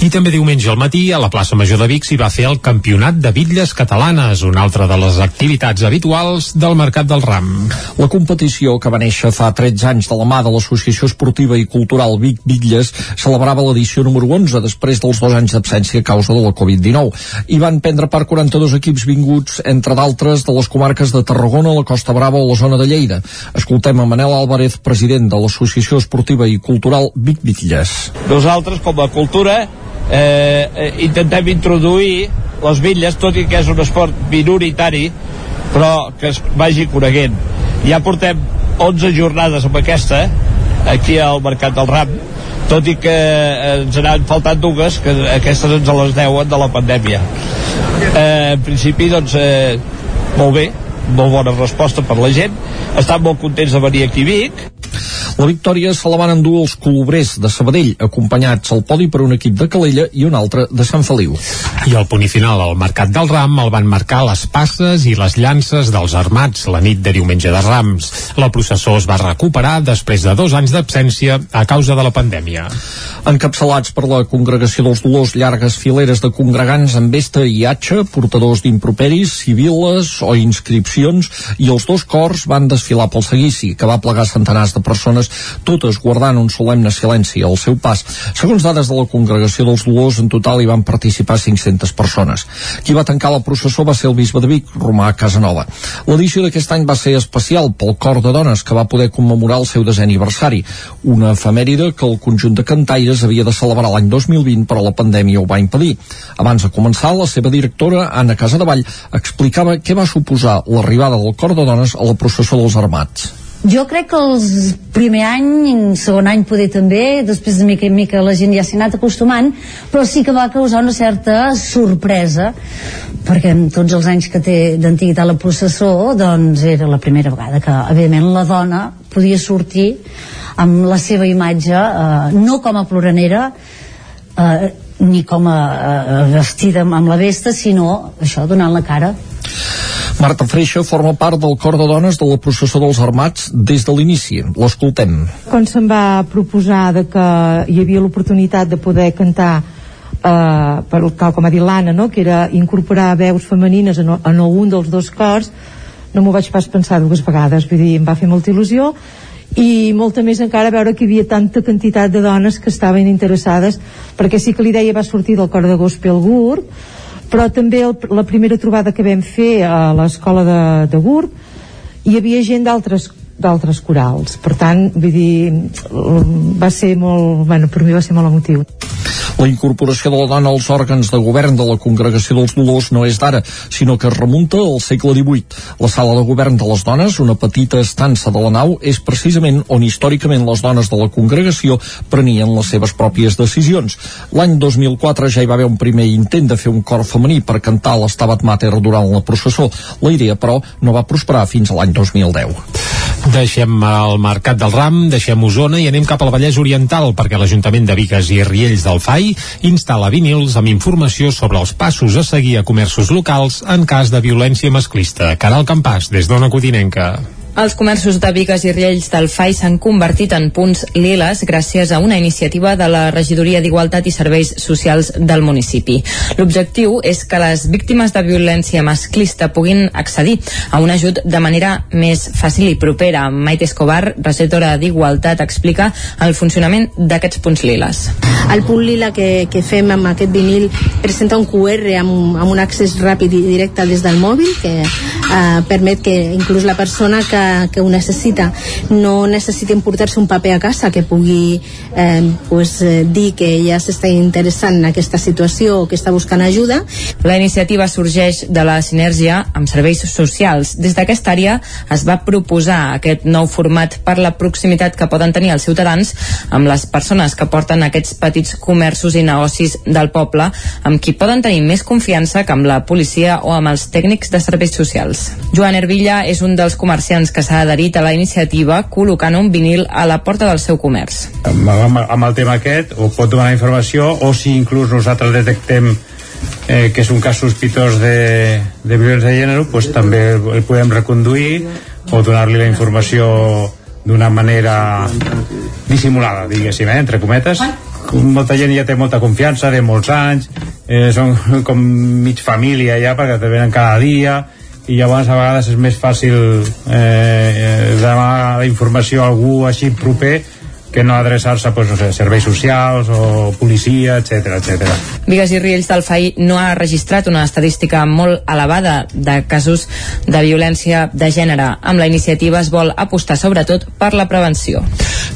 I també diumenge al matí a la plaça Major de Vic s'hi va fer el Campionat de Bitlles Catalanes, una altra de les activitats habituals del Mercat del Ram. La competició, que va néixer fa 13 anys de la mà de l'Associació Esportiva i Cultural Vic Bitlles, celebrava l'edició número 11 després dels dos anys d'absència a causa de la Covid-19. Hi van prendre part 42 equips vinguts, entre d'altres, de les comarques de Tarragona, la Costa Brava o la zona de Lleida. Escoltem a Manel Álvarez, president de l'Associació Esportiva i Cultural Vic Bitlles. Nosaltres, com a cultura, eh, eh, intentem introduir les bitlles, tot i que és un esport minoritari, però que es vagi coneguent. Ja portem 11 jornades amb aquesta, aquí al Mercat del Ram, tot i que ens anaven faltant dues, que aquestes ens les deuen de la pandèmia. Eh, en principi, doncs, eh, molt bé, molt bona resposta per la gent estan molt contents de venir aquí a Vic la victòria se la van endur els colobrers de Sabadell, acompanyats al podi per un equip de Calella i un altre de Sant Feliu. I al punt final, al Mercat del Ram, el van marcar les passes i les llances dels armats la nit de diumenge de Rams. La processó es va recuperar després de dos anys d'absència a causa de la pandèmia. Encapçalats per la Congregació dels Dolors, llargues fileres de congregants amb vesta i atxa, portadors d'improperis, civiles o inscripcions, i els dos cors van desfilar pel seguici, que va plegar centenars de persones totes guardant un solemne silenci al seu pas. Segons dades de la Congregació dels Dolors, en total hi van participar 500 persones. Qui va tancar la processó va ser el bisbe de Vic, Romà Casanova. L'edició d'aquest any va ser especial pel cor de dones que va poder commemorar el seu desè aniversari, una efemèride que el conjunt de cantaires havia de celebrar l'any 2020 però la pandèmia ho va impedir. Abans de començar, la seva directora, Anna Casadevall, explicava què va suposar l'arribada del cor de dones a la processó dels armats jo crec que el primer any, segon any poder també, després de mica en mica la gent ja s'hi ha anat acostumant, però sí que va causar una certa sorpresa, perquè en tots els anys que té d'antiguitat la processó, doncs era la primera vegada que, evidentment, la dona podia sortir amb la seva imatge, eh, no com a ploranera, eh, ni com a eh, vestida amb la vesta, sinó això, donant la cara. Marta Freixa forma part del cor de dones de la processó dels armats des de l'inici. L'escoltem. Quan se'm va proposar de que hi havia l'oportunitat de poder cantar eh, per, tal com ha dit l'Anna, no? que era incorporar veus femenines en, en algun dels dos cors, no m'ho vaig pas pensar dues vegades, vull dir, em va fer molta il·lusió i molta més encara veure que hi havia tanta quantitat de dones que estaven interessades perquè sí que l'idea va sortir del cor de gospel GURB però també el, la primera trobada que vam fer a l'escola de, de Gurb hi havia gent d'altres d'altres corals, per tant vull dir, va ser molt bueno, per mi va ser molt emotiu la incorporació de la dona als òrgans de govern de la Congregació dels Dolors no és d'ara, sinó que es remunta al segle XVIII. La sala de govern de les dones, una petita estança de la nau, és precisament on històricament les dones de la congregació prenien les seves pròpies decisions. L'any 2004 ja hi va haver un primer intent de fer un cor femení per cantar l'Estabat Mater durant la processó. La idea, però, no va prosperar fins a l'any 2010. Deixem el Mercat del Ram, deixem Osona i anem cap al Vallès Oriental perquè l'Ajuntament de Vigues i Riells del FAI instal·la vinils amb informació sobre els passos a seguir a comerços locals en cas de violència masclista. Caral Campàs, des d'Ona Codinenca. Els comerços de Vigues i Riells del FAI s'han convertit en punts liles gràcies a una iniciativa de la Regidoria d'Igualtat i Serveis Socials del municipi. L'objectiu és que les víctimes de violència masclista puguin accedir a un ajut de manera més fàcil i propera. Maite Escobar, regidora d'Igualtat, explica el funcionament d'aquests punts liles. El punt lila que, que fem amb aquest vinil presenta un QR amb, amb un accés ràpid i directe des del mòbil que eh, permet que inclús la persona que que ho necessita no necessita emportar-se un paper a casa que pugui eh, pues, eh, dir que ja s'està interessant en aquesta situació o que està buscant ajuda. La iniciativa sorgeix de la sinergia amb serveis socials. Des d'aquesta àrea es va proposar aquest nou format per la proximitat que poden tenir els ciutadans amb les persones que porten aquests petits comerços i negocis del poble, amb qui poden tenir més confiança que amb la policia o amb els tècnics de serveis socials. Joan Hervilla és un dels comerciants que s'ha adherit a la iniciativa col·locant un vinil a la porta del seu comerç. Amb, amb, amb el tema aquest o pot donar informació o si inclús nosaltres detectem eh, que és un cas sospitós de, de violència de gènere pues, també el podem reconduir o donar-li la informació d'una manera dissimulada, diguéssim, eh, entre cometes molta gent ja té molta confiança de molts anys eh, són com mig família ja perquè te venen cada dia i llavors a vegades és més fàcil eh, eh demanar la informació a algú així proper que no adreçar-se pues, no sé, a serveis socials o policia, etc etc. Vigues i Riells del FAI no ha registrat una estadística molt elevada de casos de violència de gènere. Amb la iniciativa es vol apostar sobretot per la prevenció.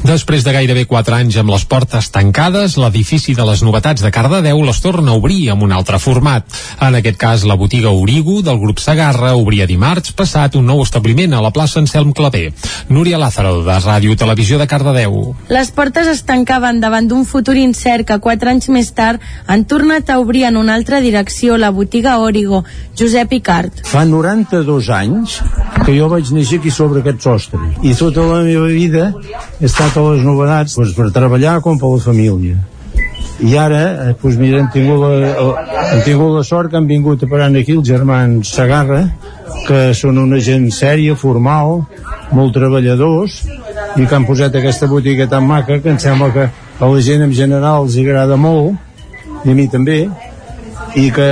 Després de gairebé 4 anys amb les portes tancades, l'edifici de les novetats de Cardedeu les torna a obrir amb un altre format. En aquest cas, la botiga Origo del grup Sagarra obria dimarts passat un nou establiment a la plaça Anselm Clavé. Núria Lázaro, de Ràdio Televisió de Cardedeu. Les portes es tancaven davant d'un futur incert que quatre anys més tard han tornat a obrir en una altra direcció la botiga Origo, Josep Icart. Fa 92 anys que jo vaig néixer aquí sobre aquest sostre i tota la meva vida he estat a les novedats doncs, per treballar com per la família i ara, eh, doncs mira, hem tingut, la, hem tingut la sort que han vingut a parar aquí els germans Sagarra que són una gent sèria, formal molt treballadors i que han posat aquesta botiga tan maca que em sembla que a la gent en general els agrada molt i a mi també i que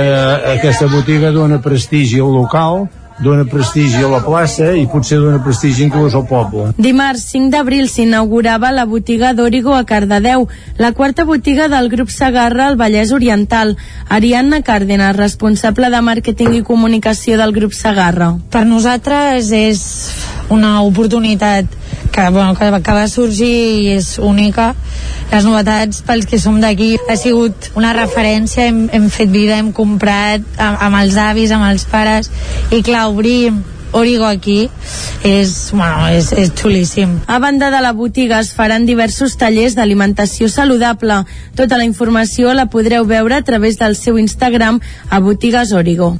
aquesta botiga dona prestigi al local dona prestigi a la plaça i potser dona prestigi inclús al poble. Dimarts 5 d'abril s'inaugurava la botiga d'Origo a Cardedeu, la quarta botiga del grup Sagarra al Vallès Oriental. Ariadna Càrdenas, responsable de màrqueting i comunicació del grup Sagarra. Per nosaltres és una oportunitat que, bueno, que, que va sorgir i és única les novetats pels que som d'aquí ha sigut una referència hem, hem fet vida, hem comprat amb, amb els avis, amb els pares i clar, obrir Origo aquí és, bueno, és, és xulíssim. A banda de la botiga es faran diversos tallers d'alimentació saludable. Tota la informació la podreu veure a través del seu Instagram a Botigues Origo.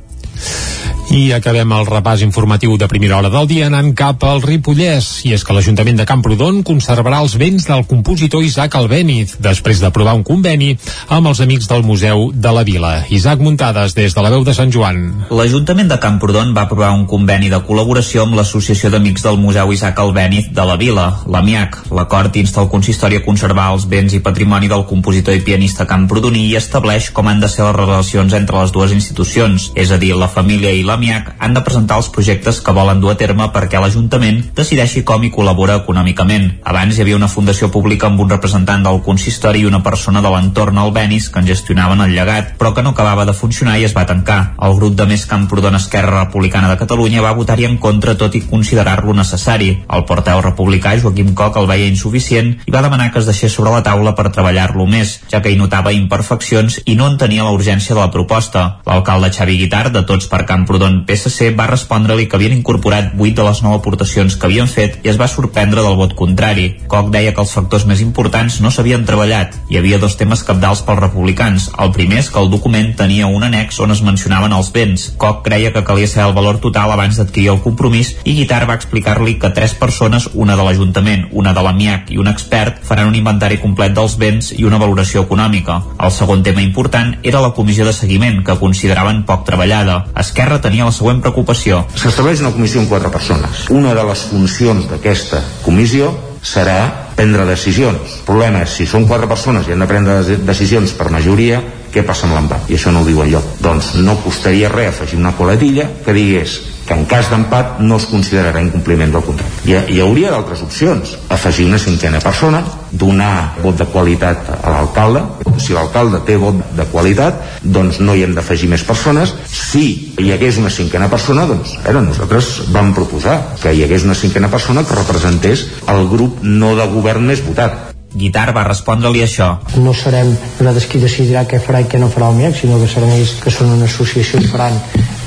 I acabem el repàs informatiu de primera hora del dia anant cap al Ripollès. I és que l'Ajuntament de Camprodon conservarà els béns del compositor Isaac Albéniz després d'aprovar un conveni amb els amics del Museu de la Vila. Isaac Muntades, des de la veu de Sant Joan. L'Ajuntament de Camprodon va aprovar un conveni de col·laboració amb l'Associació d'Amics del Museu Isaac Albéniz de la Vila, l'AMIAC. L'acord insta el consistori a conservar els béns i patrimoni del compositor i pianista camprodoní i estableix com han de ser les relacions entre les dues institucions, és a dir, la família i l'AMIAC han de presentar els projectes que volen dur a terme perquè l'Ajuntament decideixi com hi col·labora econòmicament. Abans hi havia una fundació pública amb un representant del consistori i una persona de l'entorn al Benis que en gestionaven el llegat, però que no acabava de funcionar i es va tancar. El grup de Més Camprodon Esquerra Republicana de Catalunya va votar-hi en contra tot i considerar-lo necessari. El porteu republicà Joaquim Coc el veia insuficient i va demanar que es deixés sobre la taula per treballar-lo més, ja que hi notava imperfeccions i no entenia la urgència de la proposta. L'alcalde Xavi Guitar, de Tots per Camprodon PSC va respondre-li que havien incorporat 8 de les 9 aportacions que havien fet i es va sorprendre del vot contrari. Koch deia que els factors més importants no s'havien treballat. Hi havia dos temes capdals pels republicans. El primer és que el document tenia un annex on es mencionaven els béns. Koch creia que calia saber el valor total abans d'adquirir el compromís i Guitar va explicar-li que tres persones, una de l'Ajuntament, una de l'AMIAC i un expert, faran un inventari complet dels béns i una valoració econòmica. El segon tema important era la comissió de seguiment, que consideraven poc treballada. Esquerra tenia la següent preocupació. S'estableix una comissió amb quatre persones. Una de les funcions d'aquesta comissió serà prendre decisions. El problema és, si són quatre persones i han de prendre decisions per majoria, què passa amb l'empat? I això no ho diu enlloc. Doncs no costaria res afegir una coletilla que digués que en cas d'empat no es considerarà incompliment del contracte. Hi, hi hauria d'altres opcions. Afegir una cinquena persona, donar vot de qualitat a l'alcalde. Si l'alcalde té vot de qualitat, doncs no hi hem d'afegir més persones. Si hi hagués una cinquena persona, doncs era, nosaltres vam proposar que hi hagués una cinquena persona que representés el grup no de govern més votat. Guitar va respondre-li això. No serem nosaltres qui decidirà què farà i què no farà el MIAC, sinó que seran ells que són una associació i faran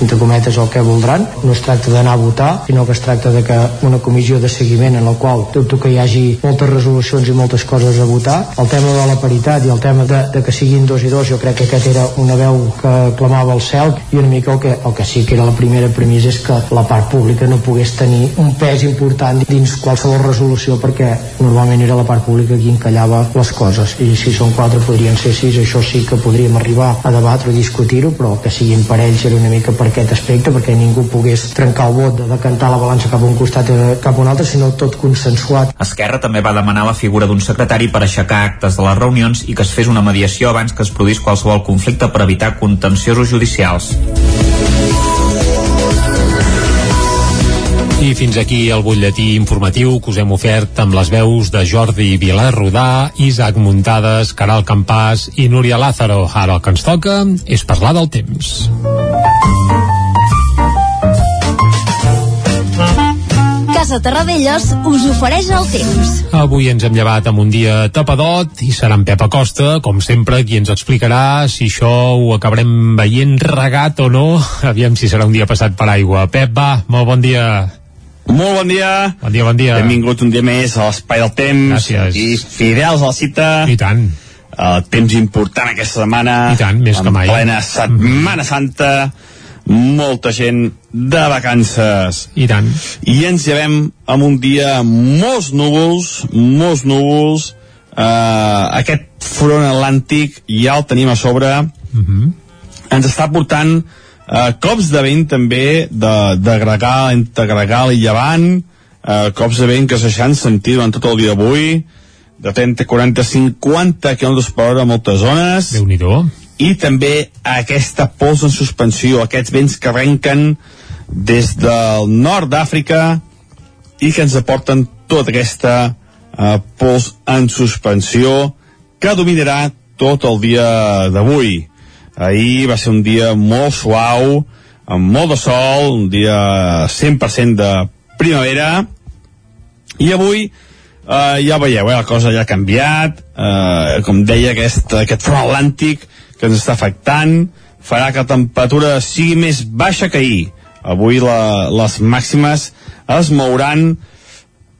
entre cometes el que voldran. No es tracta d'anar a votar, sinó que es tracta de que una comissió de seguiment en la qual dubto que hi hagi moltes resolucions i moltes coses a votar. El tema de la paritat i el tema de, de que siguin dos i dos, jo crec que aquest era una veu que clamava al cel i una mica el que, el que sí que era la primera premissa és que la part pública no pogués tenir un pes important dins qualsevol resolució perquè normalment era la part pública qui encallava les coses i si són quatre podrien ser sis això sí que podríem arribar a debatre o discutir-ho però que siguin parells era una mica per aquest aspecte perquè ningú pogués trencar el vot de decantar la balança cap a un costat o cap a un altre sinó tot consensuat Esquerra també va demanar la figura d'un secretari per aixecar actes de les reunions i que es fes una mediació abans que es produís qualsevol conflicte per evitar contenciosos judicials. I fins aquí el butlletí informatiu que us hem ofert amb les veus de Jordi Vilar Rodà, Isaac Muntades, Caral Campàs i Núria Lázaro. Ara el que ens toca és parlar del temps. Casa Terradellos us ofereix el temps. Avui ens hem llevat amb un dia tapadot i serà en Pep Acosta, com sempre, qui ens explicarà si això ho acabarem veient regat o no. Aviam si serà un dia passat per aigua. Pep, va, molt bon dia. Molt bon dia. Bon dia, bon dia. Benvingut un dia més a l'Espai del Temps. Gràcies. I fidels a la cita. I tant. El temps important aquesta setmana. I tant, més que mai. En plena Setmana Santa. Molta gent de vacances. I tant. I ens llevem amb un dia molts núvols, molts núvols. Uh, aquest front atlàntic ja el tenim a sobre. Uh -huh. Ens està portant uh, cops de vent també de, de gregal, entre gregal i llevant, uh, cops de vent que se deixaran sentir durant tot el dia d'avui, de 30, 40, 50 km per hora a moltes zones. déu nhi I també aquesta pols en suspensió, aquests vents que arrenquen des del nord d'Àfrica i que ens aporten tota aquesta uh, pols en suspensió que dominarà tot el dia d'avui. Ahir va ser un dia molt suau, amb molt de sol, un dia 100% de primavera, i avui eh, ja veieu, eh, la cosa ja ha canviat, eh, com deia, aquest, aquest front atlàntic que ens està afectant, farà que la temperatura sigui més baixa que ahir. avui la, les màximes es mouran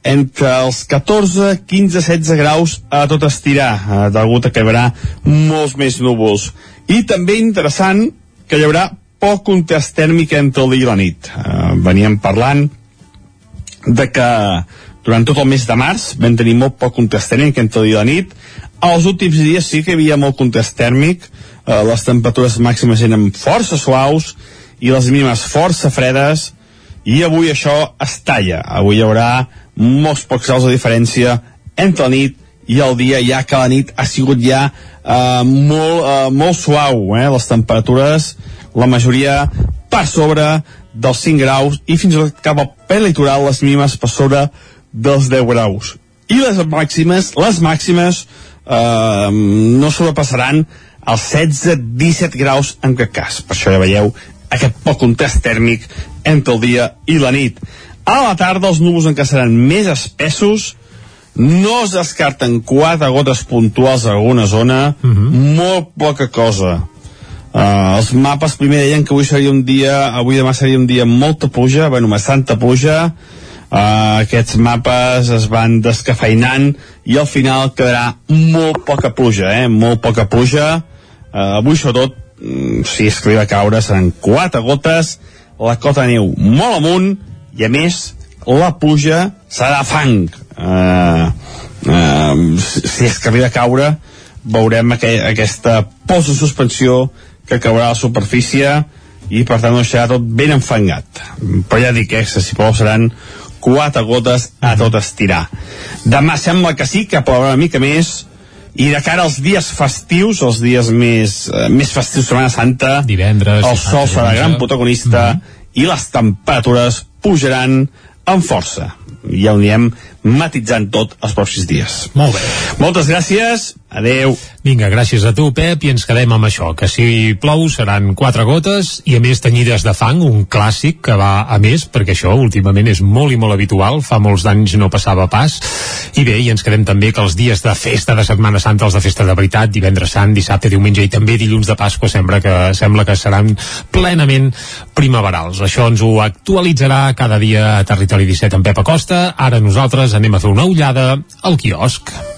entre els 14, 15, 16 graus a tot estirar, eh, degut a que hi haurà molts més núvols. I també interessant que hi haurà poc contrast tèrmic entre el dia i la nit. Eh, veníem parlant de que durant tot el mes de març vam tenir molt poc contrast tèrmic entre el dia i la nit. Els últims dies sí que hi havia molt contrast tèrmic, eh, les temperatures màximes eren força suaus i les mínimes força fredes, i avui això es talla. Avui hi haurà molts pocs graus de diferència entre la nit i el dia, ja que la nit ha sigut ja eh, molt, eh, molt suau, eh? les temperatures, la majoria per sobre dels 5 graus i fins i tot cap al ple litoral les mínimes per sobre dels 10 graus. I les màximes, les màximes eh, no sobrepassaran els 16-17 graus en cap cas. Per això ja veieu aquest poc contrast tèrmic entre el dia i la nit. A la tarda els núvols encara seran més espessos, no es descarten quatre gotes puntuals a alguna zona, uh -huh. molt poca cosa. Uh, els mapes primer deien que avui seria un dia, avui demà seria un dia amb molta pluja, bueno, bastanta pluja, uh, aquests mapes es van descafeinant i al final quedarà molt poca pluja, eh? molt poca pluja, uh, avui sobretot mm, si es a caure seran quatre gotes, la cota neu molt amunt i a més la pluja serà fang uh, uh, si es arriba a caure veurem aqu aquesta pols de suspensió que caurà a la superfície i per tant ho deixarà tot ben enfangat però ja dic eh, si plou seran quatre gotes a tot estirar demà sembla que sí que plourà una mica més i de cara als dies festius, els dies més, eh, més festius de Setmana Santa, divendres, el sol serà gran protagonista mm -hmm. i les temperatures pujaran amb força. Ja ho anirem matitzant tot els pròxims dies. Molt bé. Moltes gràcies, adeu. Vinga, gràcies a tu, Pep, i ens quedem amb això, que si plou seran quatre gotes i a més tenyides de fang, un clàssic que va a més, perquè això últimament és molt i molt habitual, fa molts anys no passava pas, i bé, i ens quedem també que els dies de festa de Setmana Santa, els de festa de veritat, divendres sant, dissabte, diumenge i també dilluns de Pasqua, sembla que, sembla que seran plenament primaverals. Això ens ho actualitzarà cada dia a Territori 17 amb Pep Acosta. Ara nosaltres anem a fer una ullada al quiosc.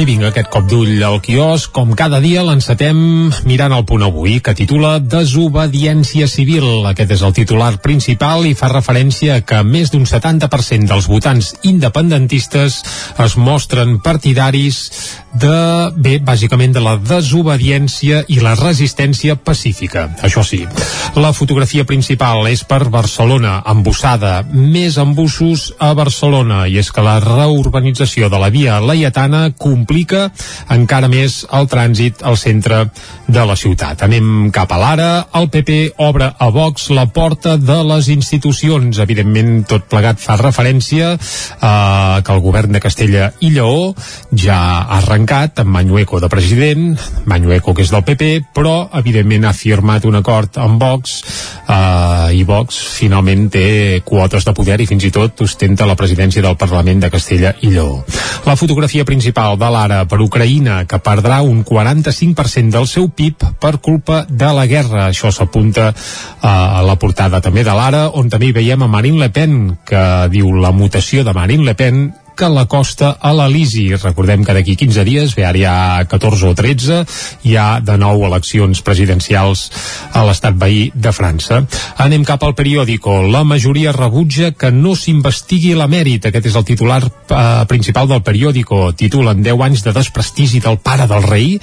I vinga, aquest cop d'ull al quiosc, com cada dia l'encetem mirant el punt avui, que titula Desobediència civil. Aquest és el titular principal i fa referència que més d'un 70% dels votants independentistes es mostren partidaris de, bé, bàsicament de la desobediència i la resistència pacífica. Això sí, la fotografia principal és per Barcelona, embussada, més embussos a Barcelona, i és que la reurbanització de la via Laietana complica encara més el trànsit al centre de la ciutat. Anem cap a l'ara, el PP obre a Vox la porta de les institucions. Evidentment, tot plegat fa referència a que el govern de Castella i Lleó ja ha arrencat amb Mañueco de president, Mañueco que és del PP, però evidentment ha firmat un acord amb Vox eh, i Vox finalment té quotes de poder i fins i tot ostenta la presidència del Parlament de Castella i Lleó. La fotografia principal de l'ara per Ucraïna, que perdrà un 45% del seu PIB per culpa de la guerra. Això s'apunta a la portada també de l'ara, on també veiem a Marine Le Pen, que diu la mutació de Marine Le Pen que la costa a l'Elisi. Recordem que d'aquí 15 dies, bé, ara hi ha 14 o 13, hi ha de nou eleccions presidencials a l'estat veí de França. Anem cap al periòdico. La majoria rebutja que no s'investigui l'emèrit. Aquest és el titular eh, principal del periòdico. Titulen 10 anys de desprestigi del pare del rei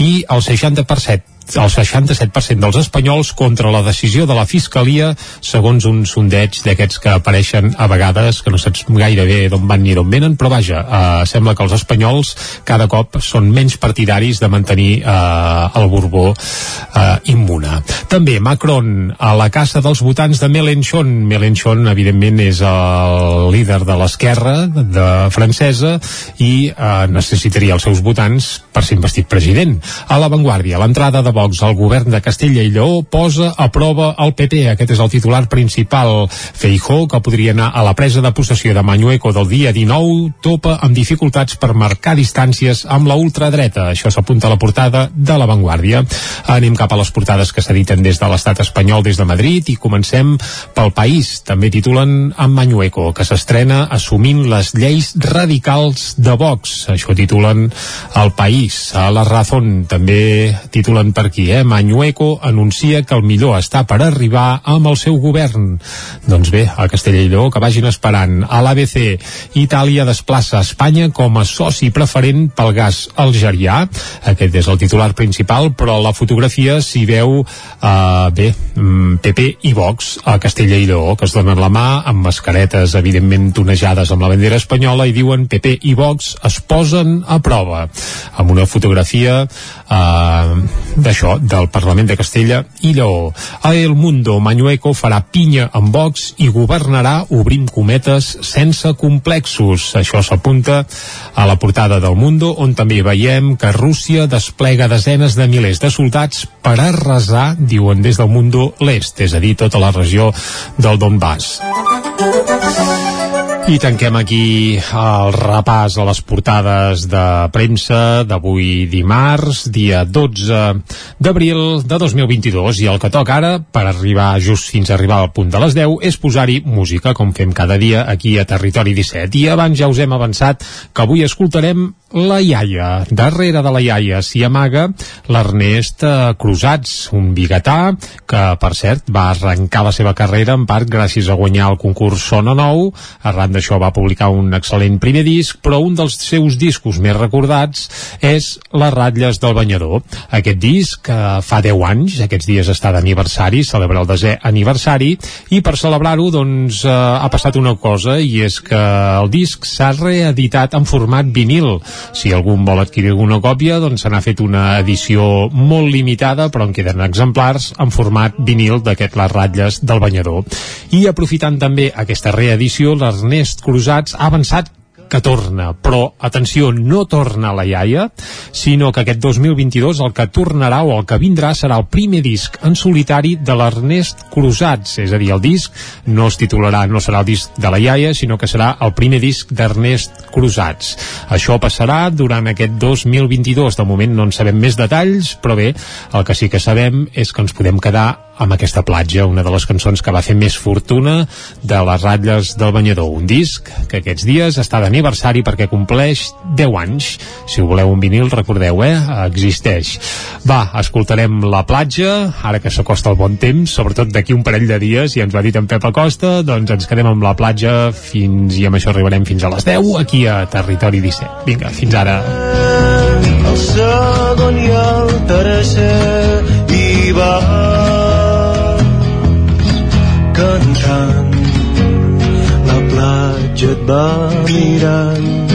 i el 60% el 67% dels espanyols contra la decisió de la Fiscalia, segons un sondeig d'aquests que apareixen a vegades, que no saps gaire bé d'on van ni d'on venen, però vaja, eh, sembla que els espanyols cada cop són menys partidaris de mantenir eh, el Borbó eh, immune. També Macron a la casa dels votants de Mélenchon. Mélenchon, evidentment, és el líder de l'esquerra de francesa i eh, necessitaria els seus votants per ser investit president. A l'avantguàrdia, l'entrada de Vox al govern de Castella i Lleó posa a prova el PP. Aquest és el titular principal. Feijó, que podria anar a la presa de possessió de Mañueco del dia 19, topa amb dificultats per marcar distàncies amb la ultradreta. Això s'apunta a la portada de l'avantguàrdia. Anem cap a les portades que s'editen des de l'estat espanyol des de Madrid i comencem pel país. També titulen amb Mañueco, que s'estrena assumint les lleis radicals de Vox. Això titulen el país. A la Razón també titulen per aquí, eh? Mañueco anuncia que el millor està per arribar amb el seu govern. Doncs bé, a Castella i Lleó que vagin esperant. A l'ABC, Itàlia desplaça Espanya com a soci preferent pel gas algerià. Aquest és el titular principal, però la fotografia s'hi veu, eh, bé, PP mm, i Vox a Castella i Lleó, que es donen la mà amb mascaretes, evidentment tonejades amb la bandera espanyola, i diuen PP i Vox es posen a prova. Amb una fotografia eh, d'això, del Parlament de Castella i Lleó. A El Mundo, Mañueco farà pinya amb Vox i governarà, obrim cometes, sense complexos. Això s'apunta a la portada del Mundo, on també veiem que Rússia desplega desenes de milers de soldats per arrasar, diuen des del Mundo, l'est, és a dir, tota la regió del Donbass. I tanquem aquí el repàs a les portades de premsa d'avui dimarts, dia 12 d'abril de 2022. I el que toca ara, per arribar just fins a arribar al punt de les 10, és posar-hi música, com fem cada dia aquí a Territori 17. I abans ja us hem avançat que avui escoltarem la iaia. Darrere de la iaia s'hi amaga l'Ernest eh, Cruzats, un biguetà que, per cert, va arrencar la seva carrera en part gràcies a guanyar el concurs Sona Nou. Arran d'això va publicar un excel·lent primer disc, però un dels seus discos més recordats és Les ratlles del banyador. Aquest disc eh, fa 10 anys, aquests dies està d'aniversari, celebra el desè aniversari, i per celebrar-ho, doncs, eh, ha passat una cosa, i és que el disc s'ha reeditat en format vinil si algú vol adquirir alguna còpia, doncs se n'ha fet una edició molt limitada, però en queden exemplars en format vinil d'aquest Les ratlles del banyador. I aprofitant també aquesta reedició, l'Ernest Cruzats ha avançat que torna, però atenció, no torna la iaia, sinó que aquest 2022 el que tornarà o el que vindrà serà el primer disc en solitari de l'Ernest Cruzats, és a dir, el disc no es titularà, no serà el disc de la iaia, sinó que serà el primer disc d'Ernest Cruzats. Això passarà durant aquest 2022, de moment no en sabem més detalls, però bé, el que sí que sabem és que ens podem quedar amb aquesta platja, una de les cançons que va fer més fortuna de les ratlles del banyador, un disc que aquests dies està d'aniversari perquè compleix 10 anys. Si ho voleu un vinil, recordeu, eh? Existeix. Va, escoltarem La platja, ara que s'acosta el bon temps, sobretot d'aquí un parell de dies, i ens ho ha dit en Pep Acosta, doncs ens quedem amb La platja fins, i amb això arribarem fins a les 10, aquí a Territori 17. Vinga, fins ara. El segon i el tercer i va platja et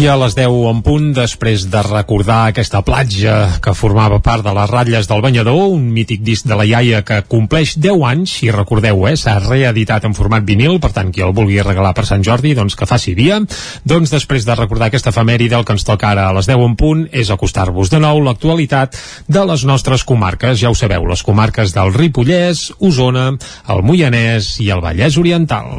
I a les 10 en punt, després de recordar aquesta platja que formava part de les ratlles del banyador, un mític disc de la iaia que compleix 10 anys, i recordeu, eh, s'ha reeditat en format vinil, per tant, qui el vulgui regalar per Sant Jordi, doncs que faci via. Doncs després de recordar aquesta efemèride, el que ens toca ara a les 10 en punt és acostar-vos de nou l'actualitat de les nostres comarques. Ja ho sabeu, les comarques del Ripollès, Osona, el Moianès i el Vallès Oriental.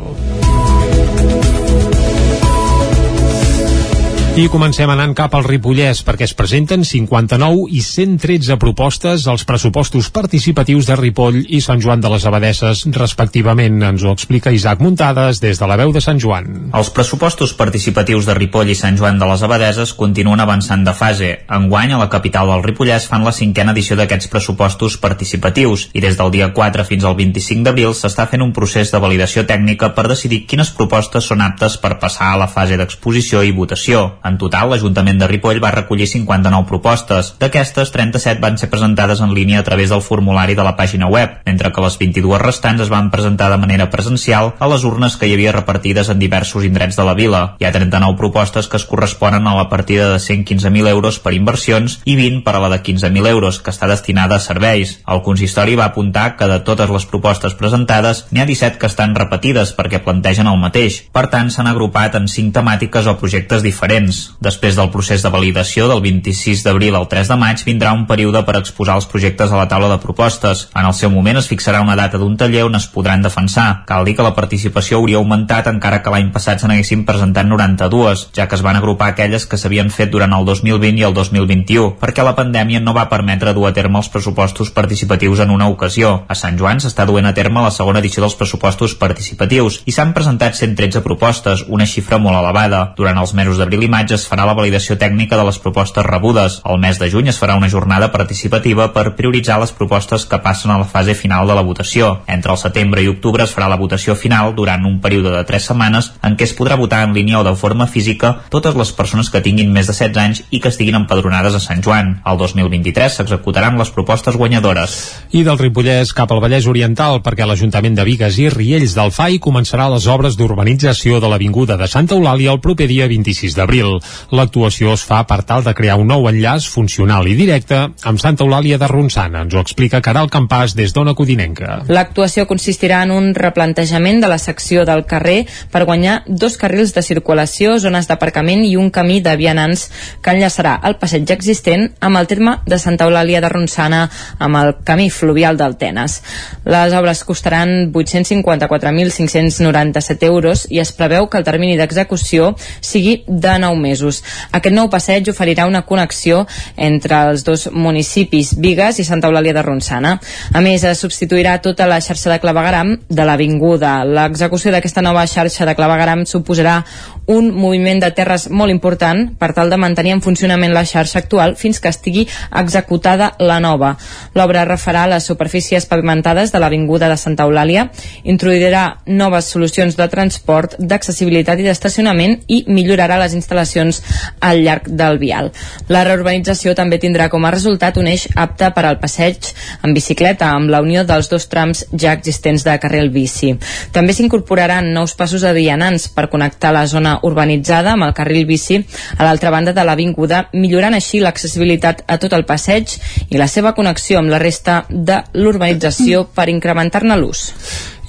I comencem anant cap al Ripollès perquè es presenten 59 i 113 propostes als pressupostos participatius de Ripoll i Sant Joan de les Abadesses, respectivament. Ens ho explica Isaac Muntades des de la veu de Sant Joan. Els pressupostos participatius de Ripoll i Sant Joan de les Abadeses continuen avançant de fase. Enguany, a la capital del Ripollès fan la cinquena edició d'aquests pressupostos participatius i des del dia 4 fins al 25 d'abril s'està fent un procés de validació tècnica per decidir quines propostes són aptes per passar a la fase d'exposició i votació. En total, l'Ajuntament de Ripoll va recollir 59 propostes. D'aquestes, 37 van ser presentades en línia a través del formulari de la pàgina web, mentre que les 22 restants es van presentar de manera presencial a les urnes que hi havia repartides en diversos indrets de la vila. Hi ha 39 propostes que es corresponen a la partida de 115.000 euros per inversions i 20 per a la de 15.000 euros, que està destinada a serveis. El consistori va apuntar que de totes les propostes presentades, n'hi ha 17 que estan repetides perquè plantegen el mateix. Per tant, s'han agrupat en 5 temàtiques o projectes diferents. Després del procés de validació del 26 d'abril al 3 de maig vindrà un període per exposar els projectes a la taula de propostes. En el seu moment es fixarà una data d'un taller on es podran defensar. Cal dir que la participació hauria augmentat encara que l'any passat se n'haguessin presentat 92, ja que es van agrupar aquelles que s'havien fet durant el 2020 i el 2021, perquè la pandèmia no va permetre dur a terme els pressupostos participatius en una ocasió. A Sant Joan s'està duent a terme la segona edició dels pressupostos participatius i s'han presentat 113 propostes, una xifra molt elevada. Durant els mesos d'abril i maig es farà la validació tècnica de les propostes rebudes. Al mes de juny es farà una jornada participativa per prioritzar les propostes que passen a la fase final de la votació. Entre el setembre i octubre es farà la votació final durant un període de 3 setmanes en què es podrà votar en línia o de forma física totes les persones que tinguin més de 16 anys i que estiguin empadronades a Sant Joan. El 2023 s'executaran les propostes guanyadores. I del Ripollès cap al Vallès Oriental perquè l'Ajuntament de Vigues i Riells del FAI començarà les obres d'urbanització de l'Avinguda de Santa Eulàlia el proper dia 26 d'abril. L'actuació es fa per tal de crear un nou enllaç funcional i directe amb Santa Eulàlia de Ronçana. Ens ho explica Caral Campàs des d'Ona Codinenca. L'actuació consistirà en un replantejament de la secció del carrer per guanyar dos carrils de circulació, zones d'aparcament i un camí de vianants que enllaçarà el passeig existent amb el terme de Santa Eulàlia de Ronçana amb el camí fluvial d'Altenes. Les obres costaran 854.597 euros i es preveu que el termini d'execució sigui de 9 mesos. Aquest nou passeig oferirà una connexió entre els dos municipis Vigues i Santa Eulàlia de Ronçana. A més, es substituirà tota la xarxa de clavegaram de l'avinguda. L'execució d'aquesta nova xarxa de clavegaram suposarà un moviment de terres molt important per tal de mantenir en funcionament la xarxa actual fins que estigui executada la nova. L'obra refarà les superfícies pavimentades de l'avinguda de Santa Eulàlia, introduirà noves solucions de transport, d'accessibilitat i d'estacionament i millorarà les instal·lacions al llarg del vial. La reurbanització també tindrà com a resultat un eix apte per al passeig en bicicleta amb la unió dels dos trams ja existents de carril bici. També s'incorporaran nous passos de vianants per connectar la zona urbanitzada amb el carril bici a l'altra banda de l'avinguda, millorant així l'accessibilitat a tot el passeig i la seva connexió amb la resta de l'urbanització per incrementar-ne l'ús.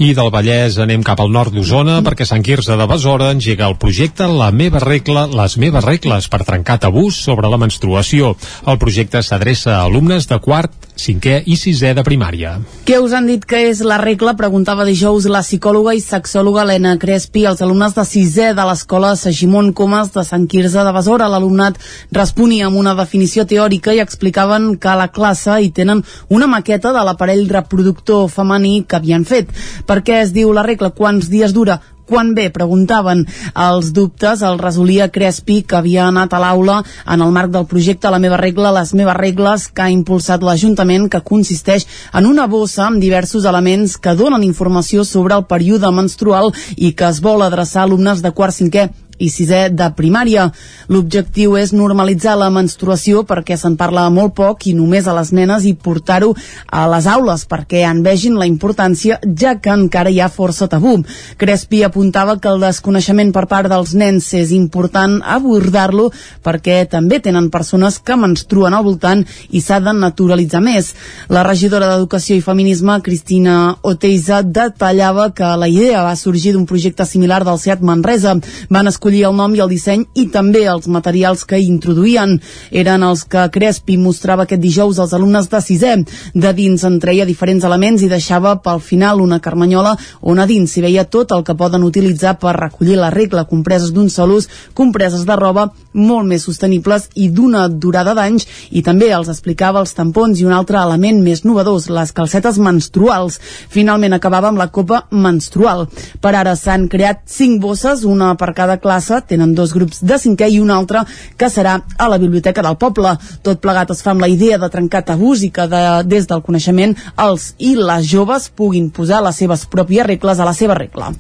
I del Vallès anem cap al nord d'Osona perquè Sant Quirze de Besora engega el projecte La meva regla, les meves regles per trencar tabús sobre la menstruació. El projecte s'adreça a alumnes de quart, cinquè i sisè de primària. Què us han dit que és la regla? Preguntava dijous la psicòloga i sexòloga Helena Crespi als alumnes de sisè de l'escola Sagimon Comas de Sant Quirze de Besora. L'alumnat responia amb una definició teòrica i explicaven que a la classe hi tenen una maqueta de l'aparell reproductor femení que havien fet. Per què es diu la regla? Quants dies dura? Quan bé, preguntaven els dubtes, el resolia Crespi, que havia anat a l'aula en el marc del projecte La meva regla, les meves regles, que ha impulsat l'Ajuntament, que consisteix en una bossa amb diversos elements que donen informació sobre el període menstrual i que es vol adreçar a alumnes de quart cinquè i sisè de primària. L'objectiu és normalitzar la menstruació perquè se'n parla molt poc i només a les nenes i portar-ho a les aules perquè en vegin la importància ja que encara hi ha força tabú. Crespi apuntava que el desconeixement per part dels nens és important abordar-lo perquè també tenen persones que menstruen al voltant i s'ha de naturalitzar més. La regidora d'Educació i Feminisme, Cristina Oteiza, detallava que la idea va sorgir d'un projecte similar del SEAT Manresa. Van escollir el nom i el disseny i també els materials que hi introduïen. Eren els que Crespi mostrava aquest dijous als alumnes de sisè. De dins en treia diferents elements i deixava pel final una carmanyola on a dins s'hi veia tot el que poden utilitzar per recollir la regla, compreses d'un sol ús, compreses de roba molt més sostenibles i d'una durada d'anys i també els explicava els tampons i un altre element més novedós, les calcetes menstruals. Finalment acabava amb la copa menstrual. Per ara s'han creat cinc bosses, una per cada classe, tenen dos grups de cinquè i un altre que serà a la Biblioteca del Poble. Tot plegat es fa amb la idea de trencar tabús i que de, des del coneixement els i les joves puguin posar les seves pròpies regles a la seva regla.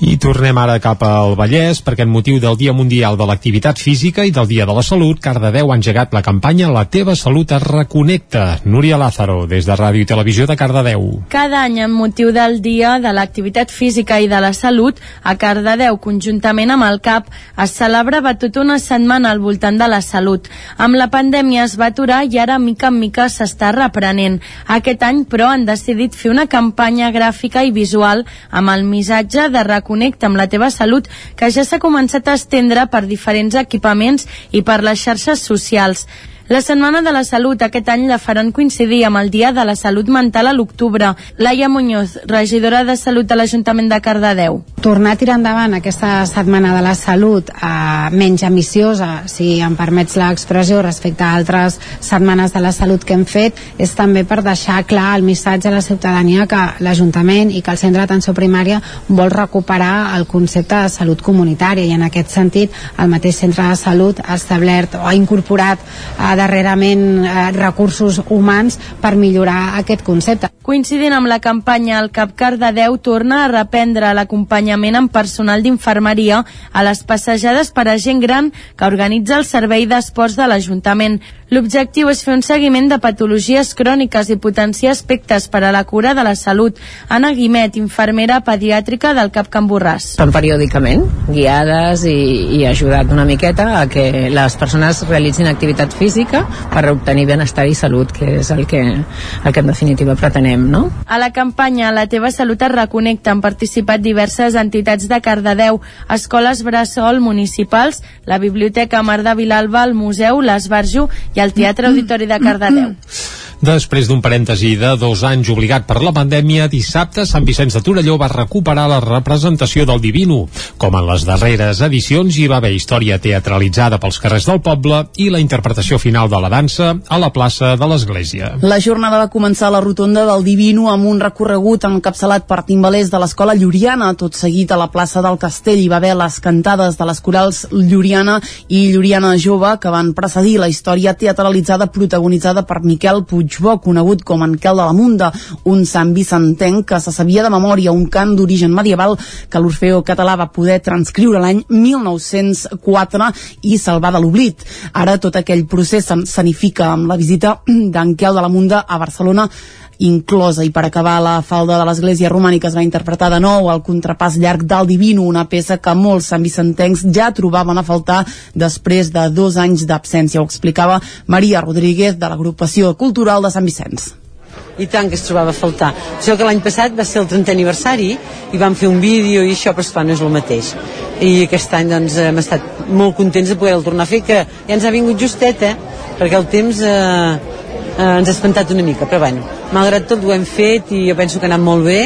I tornem ara cap al Vallès perquè en motiu del Dia Mundial de l'Activitat Física i del Dia de la Salut, Cardedeu ha engegat la campanya La teva salut es reconnecta. Núria Lázaro, des de Ràdio i Televisió de Cardedeu. Cada any, amb motiu del Dia de l'Activitat Física i de la Salut, a Cardedeu, conjuntament amb el CAP, es celebrava tota una setmana al voltant de la salut. Amb la pandèmia es va aturar i ara, mica en mica, s'està reprenent. Aquest any, però, han decidit fer una campanya gràfica i visual amb el missatge de reconnecta amb la teva salut, que ja s'ha començat a estendre per diferents equipaments i per les xarxes socials. La Setmana de la Salut aquest any la faran coincidir amb el Dia de la Salut Mental a l'octubre. Laia Muñoz, regidora de Salut de l'Ajuntament de Cardedeu. Tornar a tirar endavant aquesta Setmana de la Salut eh, menys ambiciosa, si em permets l'expressió, respecte a altres setmanes de la salut que hem fet, és també per deixar clar el missatge a la ciutadania que l'Ajuntament i que el Centre d'Atenció Primària vol recuperar el concepte de salut comunitària i en aquest sentit el mateix centre de salut ha establert o ha incorporat eh, darrerament eh, recursos humans per millorar aquest concepte. Coincidint amb la campanya, el CAP Cardedeu torna a reprendre l'acompanyament amb personal d'infermeria a les passejades per a gent gran que organitza el Servei d'Esports de l'Ajuntament. L'objectiu és fer un seguiment de patologies cròniques i potenciar aspectes per a la cura de la salut. Anna Guimet, infermera pediàtrica del CAP Can Borràs. Són periòdicament guiades i, i ajudat una miqueta a que les persones realitzin activitat física per obtenir benestar i salut, que és el que, el que en definitiva pretenem, no? A la campanya La teva salut es reconnecta han participat diverses entitats de Cardedeu, escoles bressol municipals, la Biblioteca Mar de Vilalba, el Museu, l'Esbarjo i el Teatre Auditori de Cardedeu. Després d'un parèntesi de dos anys obligat per la pandèmia, dissabte Sant Vicenç de Torelló va recuperar la representació del Divino. Com en les darreres edicions, hi va haver història teatralitzada pels carrers del poble i la interpretació final de la dansa a la plaça de l'Església. La jornada va començar a la rotonda del Divino amb un recorregut encapçalat per timbalers de l'escola Lluriana. Tot seguit a la plaça del Castell hi va haver les cantades de les corals Lluriana i Lluriana Jove que van precedir la història teatralitzada protagonitzada per Miquel Puigbó, conegut com en Quel de la Munda, un sant vicentenc que se sabia de memòria un cant d'origen medieval que l'Orfeo català va poder transcriure l'any 1904 i salvar de l'oblit. Ara tot aquell procés s'anifica amb la visita d'en Quel de la Munda a Barcelona inclosa i per acabar la falda de l'església romànica es va interpretar de nou el contrapàs llarg del Divino, una peça que molts santvicentencs ja trobaven a faltar després de dos anys d'absència. Ho explicava Maria Rodríguez de l'agrupació cultural de Sant Vicenç i tant que es trobava a faltar. Això que l'any passat va ser el 30 aniversari i vam fer un vídeo i això, però esclar, no és el mateix. I aquest any doncs, hem estat molt contents de poder-lo tornar a fer, que ja ens ha vingut justet, eh? perquè el temps eh, ens ha espantat una mica, però bueno, malgrat tot ho hem fet i jo penso que ha anat molt bé,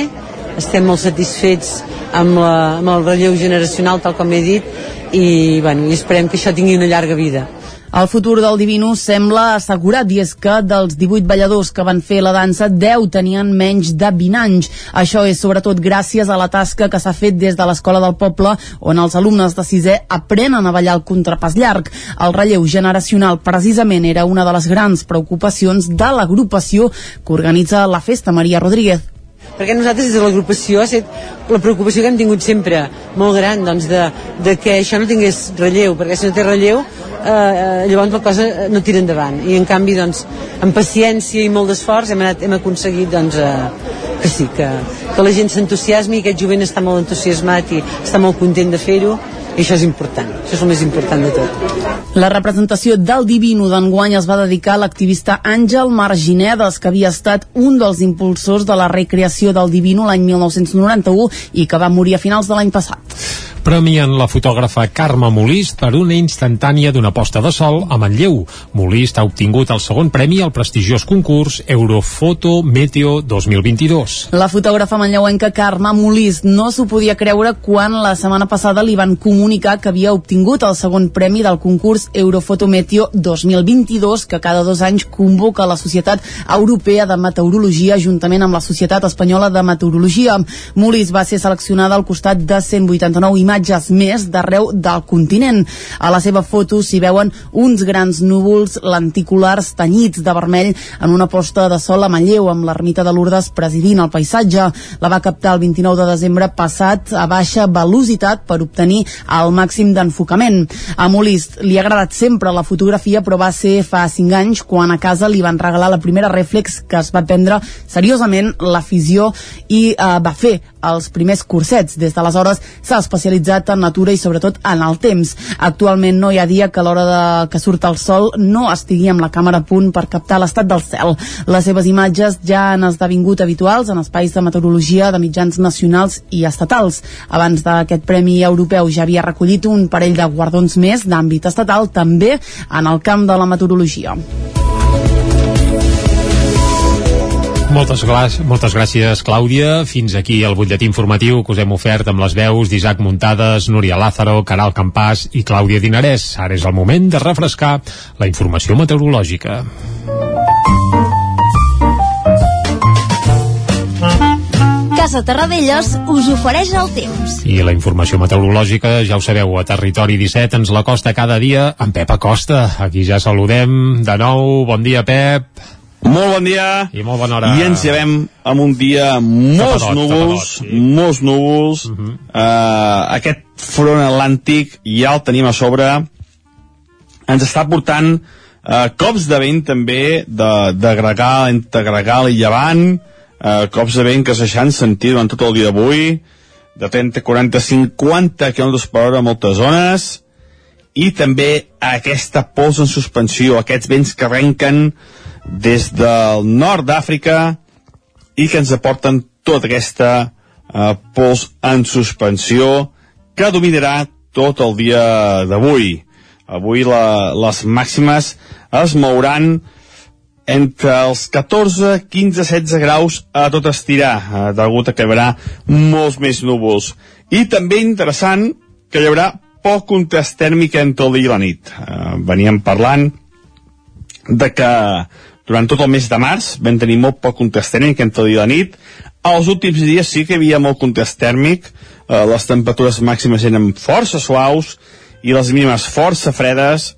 estem molt satisfets amb, la, amb el relleu generacional, tal com he dit, i, bueno, i esperem que això tingui una llarga vida. El futur del Divino sembla assegurat i és que dels 18 balladors que van fer la dansa, 10 tenien menys de 20 anys. Això és sobretot gràcies a la tasca que s'ha fet des de l'Escola del Poble, on els alumnes de sisè aprenen a ballar el contrapàs llarg. El relleu generacional precisament era una de les grans preocupacions de l'agrupació que organitza la festa Maria Rodríguez perquè nosaltres des de l'agrupació ha estat la preocupació que hem tingut sempre molt gran doncs, de, de que això no tingués relleu perquè si no té relleu eh, eh, llavors la cosa no tira endavant. I en canvi doncs amb paciència i molt d'esforç hem, anat, hem aconseguit doncs, eh, que sí, que, que la gent s'entusiasmi i aquest jovent està molt entusiasmat i està molt content de fer-ho i això és important, això és el més important de tot. La representació del Divino d'enguany es va dedicar a l'activista Àngel Marginedes, que havia estat un dels impulsors de la recreació del Divino l'any 1991 i que va morir a finals de l'any passat premien la fotògrafa Carme Molist per una instantània d'una posta de sol a Manlleu. Molist ha obtingut el segon premi al prestigiós concurs Eurofoto Meteo 2022. La fotògrafa manlleuenca Carme Molist no s'ho podia creure quan la setmana passada li van comunicar que havia obtingut el segon premi del concurs Eurofoto Meteo 2022 que cada dos anys convoca la Societat Europea de Meteorologia juntament amb la Societat Espanyola de Meteorologia. Molist va ser seleccionada al costat de 189 imatges imatges més d'arreu del continent. A la seva foto s'hi veuen uns grans núvols lenticulars tenyits de vermell en una posta de sol a Manlleu amb l'ermita de Lourdes presidint el paisatge. La va captar el 29 de desembre passat a baixa velocitat per obtenir el màxim d'enfocament. A Molist li ha agradat sempre la fotografia però va ser fa 5 anys quan a casa li van regalar la primera reflex que es va prendre seriosament l'afició i eh, va fer els primers cursets. Des d'aleshores s'ha especialitzat en natura i sobretot en el temps. Actualment no hi ha dia que a l'hora de que surt el sol no estigui amb la càmera a punt per captar l'estat del cel. Les seves imatges ja han esdevingut habituals en espais de meteorologia de mitjans nacionals i estatals. Abans d'aquest Premi Europeu ja havia recollit un parell de guardons més d'àmbit estatal, també en el camp de la meteorologia. Moltes, moltes gràcies, Clàudia. Fins aquí el butlletí informatiu que us hem ofert amb les veus d'Isaac Muntades, Núria Lázaro, Caral Campàs i Clàudia Dinarès. Ara és el moment de refrescar la informació meteorològica. Casa Terradellos us ofereix el temps. I la informació meteorològica, ja ho sabeu, a Territori 17 ens la costa cada dia en Pep Acosta. Aquí ja saludem de nou. Bon dia, Pep. Molt bon dia. I molt bona hora. I ens llevem amb un dia molts tapadot, núvols, tapadot, sí. molts núvols. Uh -huh. uh, aquest front atlàntic ja el tenim a sobre. Ens està portant uh, cops de vent també de, de gregal, entre gregal i llevant. Uh, cops de vent que s'han sentit durant tot el dia d'avui de 30, 40, 50 km per hora a moltes zones i també aquesta pols en suspensió, aquests vents que arrenquen des del nord d'Àfrica i que ens aporten tota aquesta eh, pols en suspensió que dominarà tot el dia d'avui. Avui la, les màximes es mouran entre els 14, 15, 16 graus a tot estirar, eh, degut a que hi haurà molts més núvols. I també interessant que hi haurà poc contrast tèrmic entre el dia i la nit. Eh, veníem parlant de que durant tot el mes de març vam tenir molt poc contrast tèrmic entre el dia i la nit. Els últims dies sí que hi havia molt contrast tèrmic, eh, les temperatures màximes eren força suaus i les mínimes força fredes,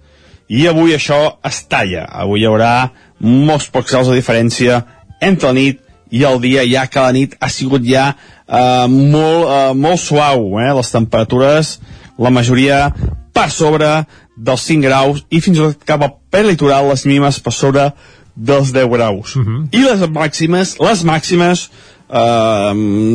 i avui això es talla. Avui hi haurà molts pocs graus de diferència entre la nit i el dia, ja que la nit ha sigut ja eh, molt, eh, molt suau. Eh? Les temperatures, la majoria per sobre dels 5 graus i fins i tot cap al litoral les mínimes per sobre dels 10 graus. Uh -huh. I les màximes, les màximes eh,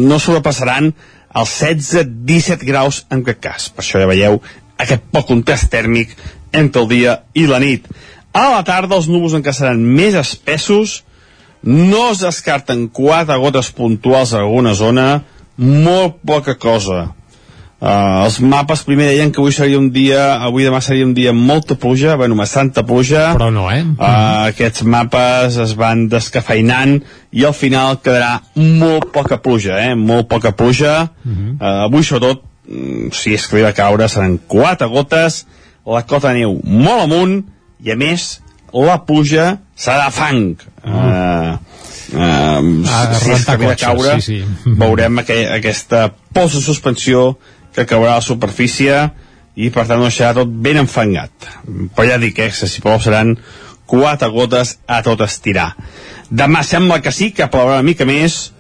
no sobrepassaran els 16-17 graus en aquest cas. Per això ja veieu aquest poc contrast tèrmic entre el dia i la nit. A la tarda els núvols encara seran més espessos, no es descarten quatre gotes puntuals a alguna zona, molt poca cosa. Uh, els mapes primer deien que avui seria un dia, avui demà seria un dia amb molta pluja, bueno, bastanta pluja. Però no, eh? Uh, aquests mapes es van descafeinant i al final quedarà molt poca pluja, eh? Molt poca pluja. Uh -huh. uh, avui, sobretot, mm, si és que va caure, seran quatre gotes, la cota de neu molt amunt i a més la pluja serà fang uh, uh, A si és rentar camí de cotxes, caure sí, sí. veurem aqu aquesta pols de suspensió que caurà a la superfície i per tant no serà tot ben enfangat. Però ja dic, eh, si plou seran quatre gotes a tot estirar. Demà sembla que sí, que plourà una mica més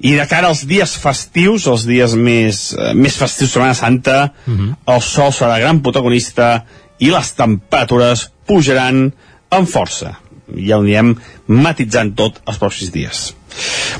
i de cara als dies festius els dies més, eh, més festius Setmana Santa el sol serà gran protagonista i les temperatures pujaran amb força. Ja ho anirem matitzant tot els pròxims dies.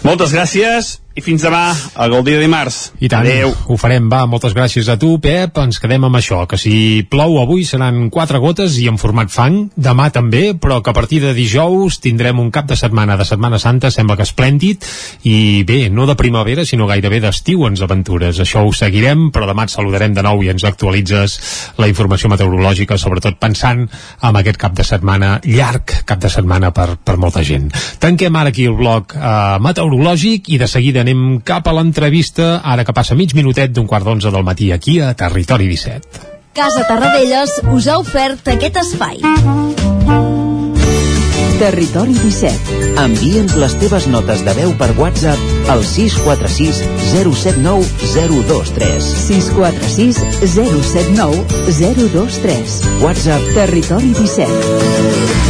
Moltes gràcies i fins demà a gaudir de dimarts I tant, Adeu. ho farem, va, moltes gràcies a tu, Pep, ens quedem amb això, que si plou avui seran quatre gotes i en format fang, demà també, però que a partir de dijous tindrem un cap de setmana de Setmana Santa, sembla que esplèndid, i bé, no de primavera, sinó gairebé d'estiu ens aventures, això ho seguirem, però demà et saludarem de nou i ens actualitzes la informació meteorològica, sobretot pensant en aquest cap de setmana, llarg cap de setmana per, per molta gent. Tanquem ara aquí el bloc eh, meteorològic i de seguida anem cap a l'entrevista, ara que passa mig minutet d'un quart d'onze del matí aquí a Territori 17. Casa Tarradellas us ha ofert aquest espai. Territori 17. Envia'ns les teves notes de veu per WhatsApp al 646 079 023. 646 079 023. WhatsApp Territori 17.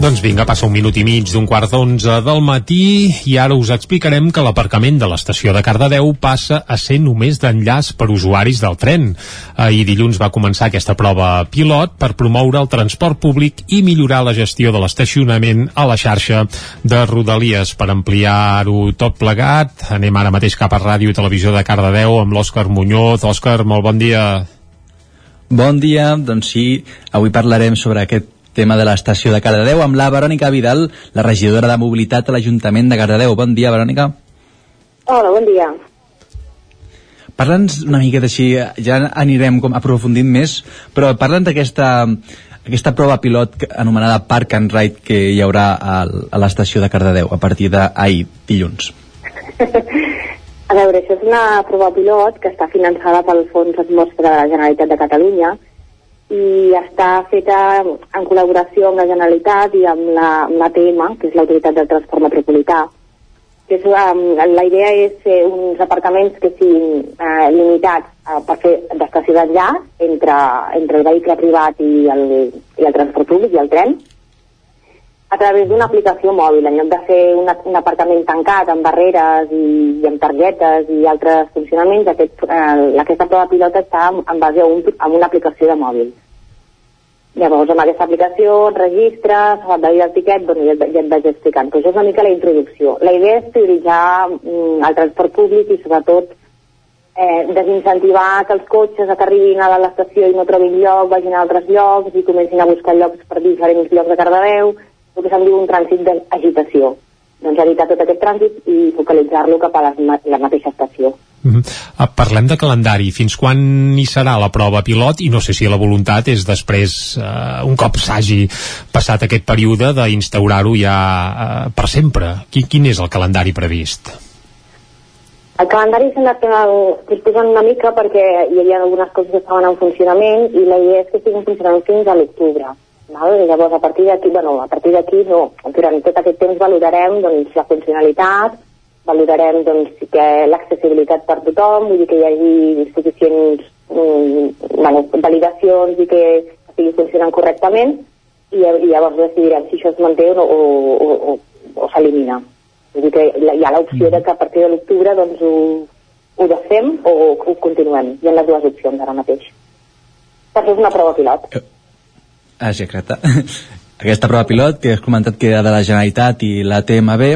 Doncs vinga, passa un minut i mig d'un quart d'onze del matí i ara us explicarem que l'aparcament de l'estació de Cardedeu passa a ser només d'enllaç per usuaris del tren. Ahir dilluns va començar aquesta prova pilot per promoure el transport públic i millorar la gestió de l'estacionament a la xarxa de Rodalies. Per ampliar-ho tot plegat, anem ara mateix cap a Ràdio i Televisió de Cardedeu amb l'Òscar Muñoz. Òscar, molt bon dia. Bon dia, doncs sí, avui parlarem sobre aquest tema de l'estació de Cardedeu amb la Verònica Vidal, la regidora de Mobilitat a l'Ajuntament de Cardedeu. Bon dia, Verònica. Hola, bon dia. Parla'ns una miqueta així, ja anirem com aprofundint més, però parla'ns d'aquesta aquesta prova pilot anomenada Park and Ride que hi haurà a l'estació de Cardedeu a partir d'ahir, dilluns. A veure, això és una prova pilot que està finançada pel Fons Atmosfera de la Generalitat de Catalunya i està feta en col·laboració amb la Generalitat i amb la, amb l'ATM, que és l'Autoritat del Transport Metropolità. Que és, um, la idea és fer uns aparcaments que siguin uh, limitats uh, per fer d'estació d'enllaç entre, entre el vehicle privat i el, i el transport públic i el tren, a través d'una aplicació mòbil, en lloc de fer una, un aparcament tancat amb barreres i, i amb targetes i altres funcionaments, aquest, eh, aquesta prova pilota està en, en base a, un, a una aplicació de mòbil. Llavors, amb aquesta aplicació et registres, et dir el tiquet, doncs ja, ja et vaig explicant. Però això és una mica la introducció. La idea és prioritzar mm, el transport públic i sobretot eh, desincentivar que els cotxes que arribin a l'estació i no trobin lloc, vagin a altres llocs i comencin a buscar llocs per diferents llocs de Cardedeu, el que se'n diu un trànsit d'agitació. Doncs evitar tot aquest trànsit i focalitzar-lo cap a ma- la mateixa estació. Mm -hmm. Parlem de calendari. Fins quan hi serà la prova pilot? I no sé si la voluntat és després, eh, un cop s'hagi passat aquest període, d'instaurar-ho ja eh, per sempre. Quin, quin és el calendari previst? El calendari s'ha anat eh, disposant una mica perquè hi havia algunes coses que estaven en funcionament i la idea és que estiguin funcionant fins a l'octubre. Val? I llavors, a partir d'aquí, bueno, a partir d'aquí no, durant tot aquest temps valorarem doncs, la funcionalitat, valorarem doncs, que l'accessibilitat per tothom, vull dir que hi hagi suficients mm, bueno, validacions i que estigui funcionant correctament i, i llavors decidirem si això es manté o, o, o, o, o s'elimina. Vull dir que hi ha l'opció de que a partir de l'octubre doncs, ho, ho desfem o ho continuem. Hi ha les dues opcions ara mateix. Per això és una prova pilot. Ah, sí, exacte. Aquesta prova pilot que has comentat que era de la Generalitat i la TMB,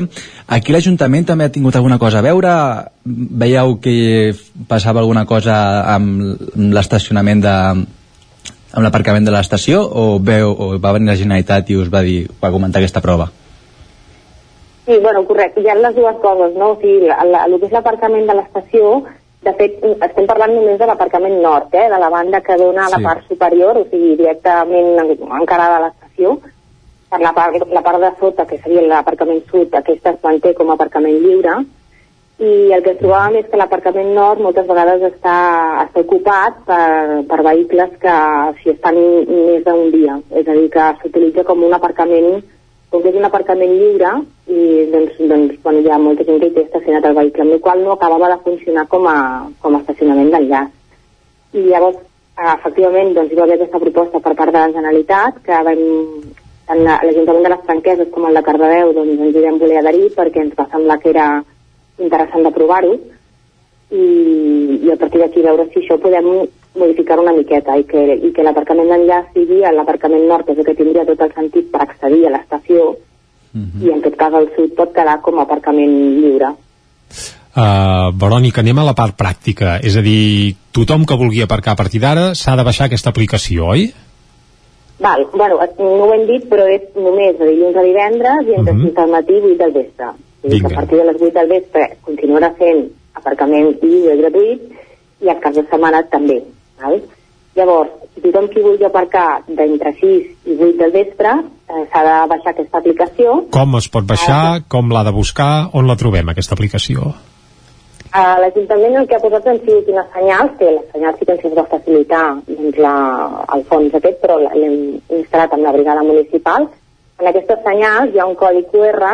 aquí l'Ajuntament també ha tingut alguna cosa a veure? Veieu que passava alguna cosa amb l'estacionament de amb l'aparcament de l'estació o, veu, o va venir la Generalitat i us va dir va comentar aquesta prova? Sí, bueno, correcte. Hi ha les dues coses, no? O sigui, la, el que és l'aparcament de l'estació De fet, estem parlant només de l'aparcament nord, eh, de la banda que dona a la Sí. part superior, o sigui, directament en- encarada a l'estació. Per la part, la part de sota, que seria l'aparcament sud, aquesta es manté com a aparcament lliure. I el que ens trobàvem és que l'aparcament nord moltes vegades està, està ocupat per, per vehicles que s'hi estan més d'un dia. És a dir, que s'utilitza com un aparcament com que és un aparcament lliure i doncs, doncs bueno, hi ha molta gent que hi té estacionat el vehicle, amb la qual no acabava de funcionar com a, com a estacionament d'enllaç. I llavors, eh, efectivament, doncs, hi va haver aquesta proposta per part de la Generalitat, que vam, tant la- l'Ajuntament de les Franqueses com el de Cardedeu doncs, ens hi vam voler adherir perquè ens va semblar que era interessant de provar-ho i, i a partir d'aquí veure si això podem modificar una miqueta i que, i que l'aparcament d'enllaç sigui l'aparcament nord, que és el que tindria tot el sentit per accedir a l'estació i en tot cas el sud pot quedar com a aparcament lliure. Uh, Verònica, anem a la part pràctica. És a dir, tothom que vulgui aparcar a partir d'ara s'ha de baixar aquesta aplicació, oi? Val, bueno, no ho hem dit, però és només de dilluns a divendres i entre uh -huh. 6 del matí i 8 del vespre. O sigui que a partir de les 8 del vespre continuarà sent aparcament lliure i gratuït i els caps de setmana també. Val? Llavors, tothom qui vulgui aparcar d'entre 6 i 8 del vespre eh, s'ha de baixar aquesta aplicació. Com es pot baixar, com l'ha de buscar, on la trobem, aquesta aplicació? A l'Ajuntament el que ha posat han sigut unes senyals, que les senyals sí que ens va facilitar doncs, la, el fons aquest, però l'hem instal·lat amb la brigada municipal. En aquestes senyals hi ha un codi QR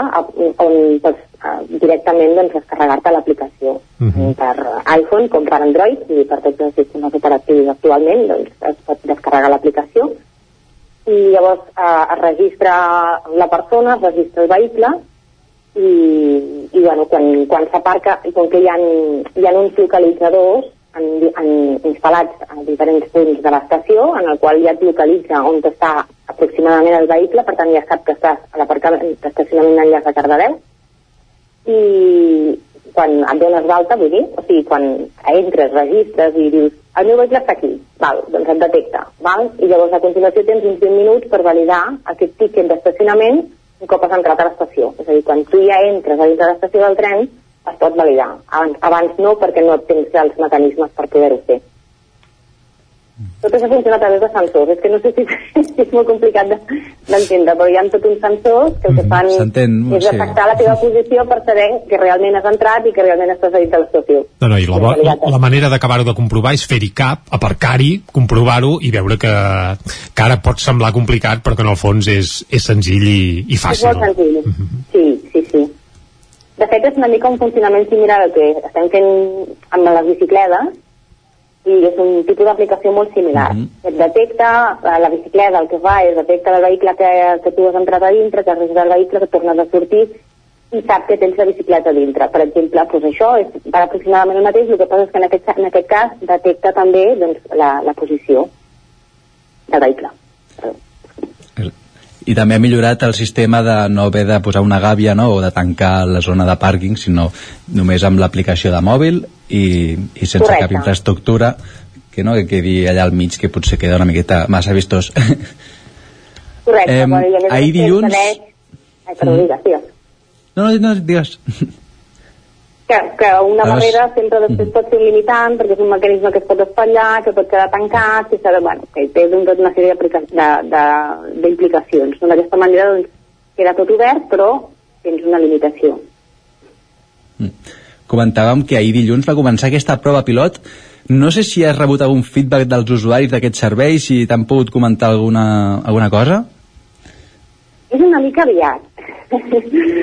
on pots eh, directament doncs, descarregar-te l'aplicació. Mhm. Per iPhone com per Android i per tots els sistemes operatius actualment doncs, es pot descarregar l'aplicació i llavors eh, es registra la persona, es registra el vehicle i, i bueno, quan, quan s'aparca, com que hi ha, hi ha uns localitzadors en, en, instal·lats a diferents punts de l'estació, en el qual ja et localitza on està aproximadament el vehicle, per tant ja sap que estàs a l'aparcament d'estacionament d'enllaç de Cardedeu, i quan et dones d'alta, vull dir, o sigui, quan entres, registres i dius el meu vehicle està aquí, val, doncs et detecta, val? i llavors a continuació tens uns 20 minuts per validar aquest tiquet d'estacionament un cop has entrat a l'estació. És a dir, quan tu ja entres a l'estació del tren, es pot validar. Abans, abans no, perquè no tens els mecanismes per poder-ho fer. Tot això funciona a través de sensors. És que no sé si, si és molt complicat de- d'entendre, però hi ha tot uns sensors que el que fan S'entén, és sí. detectar la teva posició per saber que realment has entrat i que realment estàs a dins de l'estació. No, no, i la, la, la manera d'acabar-ho de comprovar és fer-hi cap, aparcar-hi, comprovar-ho i veure que, que ara pot semblar complicat però que en el fons és, és senzill i, i És fàcil. molt senzill. Sí, sí, sí. De fet, és una mica un funcionament similar al que estem fent amb les bicicletes i és un tipus d'aplicació molt similar. Et detecta, eh, la bicicleta el que fa és detecta el vehicle que, que tu has entrat a dintre, que registrat el vehicle, que tornes a sortir i sap que tens la bicicleta a dintre. Per exemple, doncs això és per aproximadament el mateix, el que passa és que en aquest, en aquest cas detecta també doncs, la, la posició del vehicle. I també ha millorat el sistema de no haver de posar una gàbia no? o de tancar la zona de pàrquing, sinó només amb l'aplicació de mòbil i, i sense Correcte. cap infraestructura que no que quedi allà al mig que potser queda una miqueta massa vistós. Correcte. Em, bueno, ahir dilluns-. Ai, perdó, Mm. digues, digues. no, no, no, digues. Que, que una Aleshores- barrera sempre després pot ser un limitant perquè és un mecanisme que es pot espatllar, que pot quedar tancat, que, de, bueno, que té doncs, tota una sèrie d'implicacions. No? D'aquesta manera doncs, queda tot obert, però tens una limitació. Comentàvem que ahir dilluns va començar aquesta prova pilot. No sé si has rebut algun feedback dels usuaris d'aquest servei, si t'han pogut comentar alguna, alguna cosa. És una mica aviat.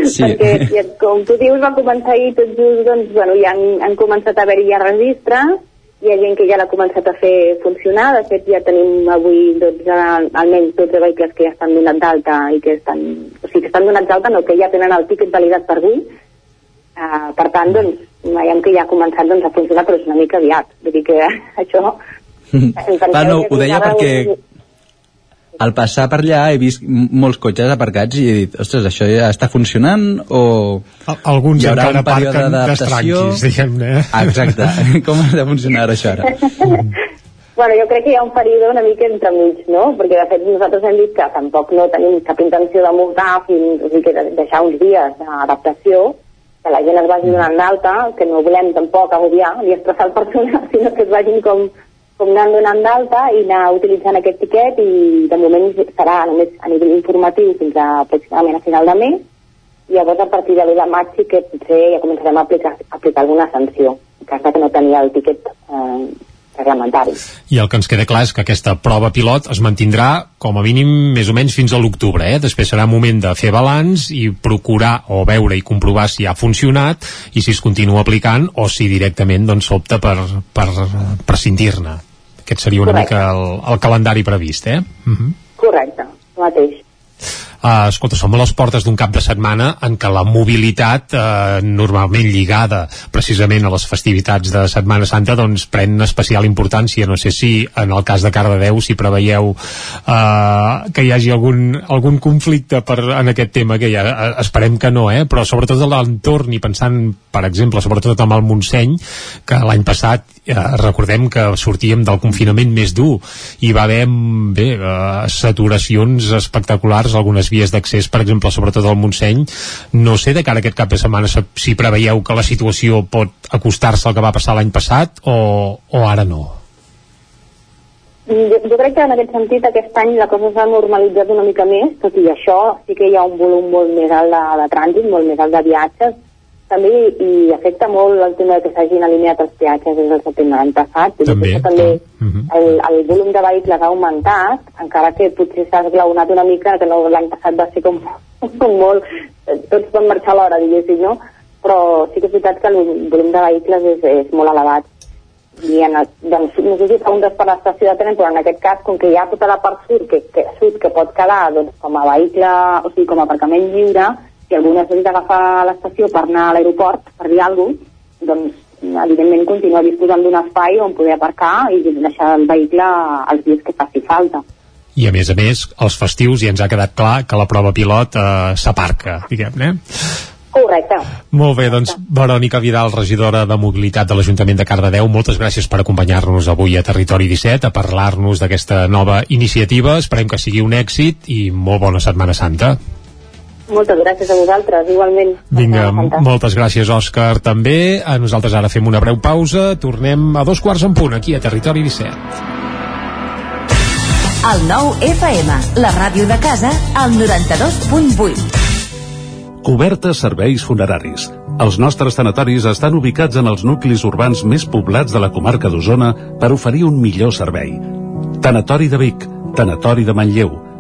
Sí. perquè, ja, com tu dius, va començar ahir tot just, doncs, bueno, ja han, han començat a haver-hi ja registres, hi ha gent que ja l'ha començat a fer funcionar, de fet ja tenim avui 12, almenys 12 vehicles que ja estan donats d'alta i que estan, o sigui, que estan donats d'alta, no, que ja tenen el tiquet validat per avui, uh, per tant, doncs, veiem que ja ha començat doncs, a funcionar, però és una mica aviat, vull dir que això... Va, no, ho deia perquè al passar per allà he vist molts cotxes aparcats i he dit, ostres, això ja està funcionant o... Alguns hi haurà encara un període aparquen d'adaptació? d'estranquis, diguem-ne. Exacte. Com ha de funcionar això ara? Bueno, jo crec que hi ha un període una mica entremig, no? Perquè, de fet, nosaltres hem dit que tampoc no tenim cap intenció de multar fins, o sigui, que de- deixar uns dies d'adaptació, que la gent gent es vagi donant d'alta, que no volem tampoc agobiar ni estressar el personal, sinó que es vagin com, com anant donant d'alta i anar utilitzant aquest tiquet i de moment serà només a nivell informatiu fins a aproximadament a final de mes i llavors a partir de l'1 de maig sí que potser ja començarem a aplicar, a aplicar alguna sanció en cas que no tenia el tiquet eh, reglamentari. I el que ens queda clar és que aquesta prova pilot es mantindrà com a mínim més o menys fins a l'octubre, eh? Després serà moment de fer balanç i procurar o veure i comprovar si ha funcionat i si es continua aplicant o si directament doncs s'opta per, per prescindir-ne. Aquest seria una Correcte. mica el, el calendari previst, eh? Uh -huh. Correcte, mateix. Uh, escolta, som a les portes d'un cap de setmana en què la mobilitat, uh, normalment lligada precisament a les festivitats de Setmana Santa, doncs pren especial importància. No sé si en el cas de Cardedeu si preveieu uh, que hi hagi algun, algun conflicte per, en aquest tema, que ja uh, esperem que no, eh? però sobretot a l'entorn i pensant, per exemple, sobretot amb el Montseny, que l'any passat eh, recordem que sortíem del confinament més dur i va haver bé, eh, saturacions espectaculars a algunes vies d'accés, per exemple, sobretot al Montseny. No sé de cara a aquest cap de setmana si preveieu que la situació pot acostar-se al que va passar l'any passat o, o ara no. Jo, jo crec que en aquest sentit aquest any la cosa s'ha normalitzat una mica més, tot i això sí que hi ha un volum molt més alt de, de trànsit, molt més alt de viatges, també i afecta molt el tema que s'hagin alineat els peatges des del setembre l'any passat, També, això també el, el volum de vehicles ha augmentat, encara que potser s'ha esglaonat una mica, que no, l'any passat va ser com, com molt, eh, tots van marxar a l'hora, diguéssim, no? Però sí que és veritat que el volum de vehicles és, és molt elevat. I en el, doncs, no sé si fa un des per l'estació de tren, però en aquest cas, com que hi ha tota la part sud que, que, sud que pot quedar doncs, com a vehicle, o sigui, com a aparcament lliure, si algú necessita agafar l'estació per anar a l'aeroport, per dir alguna cosa, doncs evidentment continua disposant d'un espai on poder aparcar i deixar el vehicle els dies que faci falta. I a més a més, els festius ja ens ha quedat clar que la prova pilot eh, s'aparca, diguem-ne. Correcte. Molt bé, doncs Verònica Vidal, regidora de Mobilitat de l'Ajuntament de Cardedeu, moltes gràcies per acompanyar-nos avui a Territori 17 a parlar-nos d'aquesta nova iniciativa. Esperem que sigui un èxit i molt bona Setmana Santa. Moltes gràcies a vosaltres, igualment. Vinga, moltes gràcies, Òscar, també. A nosaltres ara fem una breu pausa. Tornem a dos quarts en punt, aquí a Territori 17. El nou FM, la ràdio de casa, al 92.8. Cobertes serveis funeraris. Els nostres tanatoris estan ubicats en els nuclis urbans més poblats de la comarca d'Osona per oferir un millor servei. Tanatori de Vic, Tanatori de Manlleu,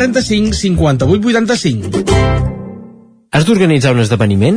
135 58 85. Has d'organitzar un esdeveniment?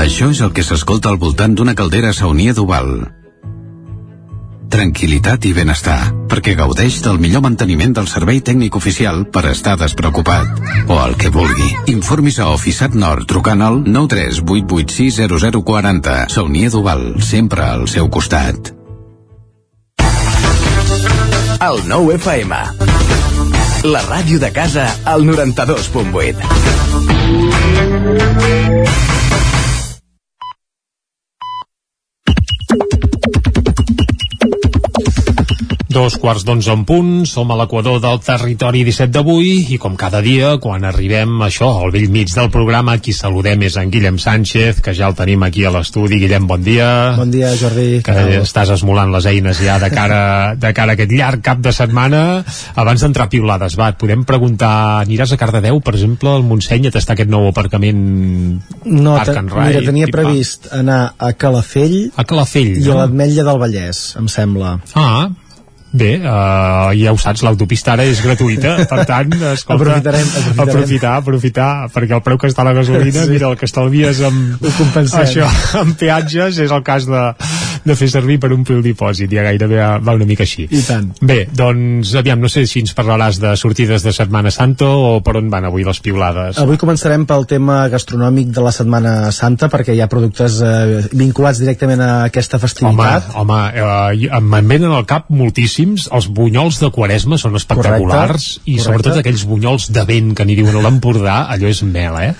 Això és el que s'escolta al voltant d'una caldera saunia d'Oval. Tranquilitat i benestar, perquè gaudeix del millor manteniment del servei tècnic oficial per estar despreocupat. O el que vulgui. Informis a Oficiat Nord trucant al 938860040. Saunia d'Oval, sempre al seu costat. El 9 FM. La ràdio de casa al 92.8. Dos quarts d'onze en punt, som a l'equador del territori 17 d'avui i com cada dia, quan arribem això, al vell mig del programa, qui saludem és en Guillem Sánchez, que ja el tenim aquí a l'estudi. Guillem, bon dia. Bon dia, Jordi. Que estàs esmolant les eines ja de cara, de cara a aquest llarg cap de setmana. Abans d'entrar a piulades, va, et podem preguntar, aniràs a Cardedeu, per exemple, al Montseny, a tastar aquest nou aparcament No, Park and Ride? mira, tenia previst anar a Calafell A Calafell, i no? a l'Ametlla del Vallès, em sembla. Ah, Bé, uh, ja ho saps, l'autopista ara és gratuïta, per tant, escolta, Aprofitarem, aprofitarem. aprofitar, aprofitar, perquè el preu que està la gasolina, Sí. mira, el que estalvies amb, això, amb peatges, és el cas de, de fer servir per omplir el dipòsit, ja gairebé va una mica així. I tant. Bé, doncs, aviam, no sé si ens parlaràs de sortides de Setmana Santa o per on van avui les piulades. Avui començarem pel tema gastronòmic de la Setmana Santa, perquè hi ha productes eh, vinculats directament a aquesta Home, festivitat. home eh, me'n venen al cap moltíssims els bunyols de Quaresma són espectaculars Correcte, i correcte. sobretot aquells bunyols de vent que n'hi diuen a l'Empordà allò és mel, eh?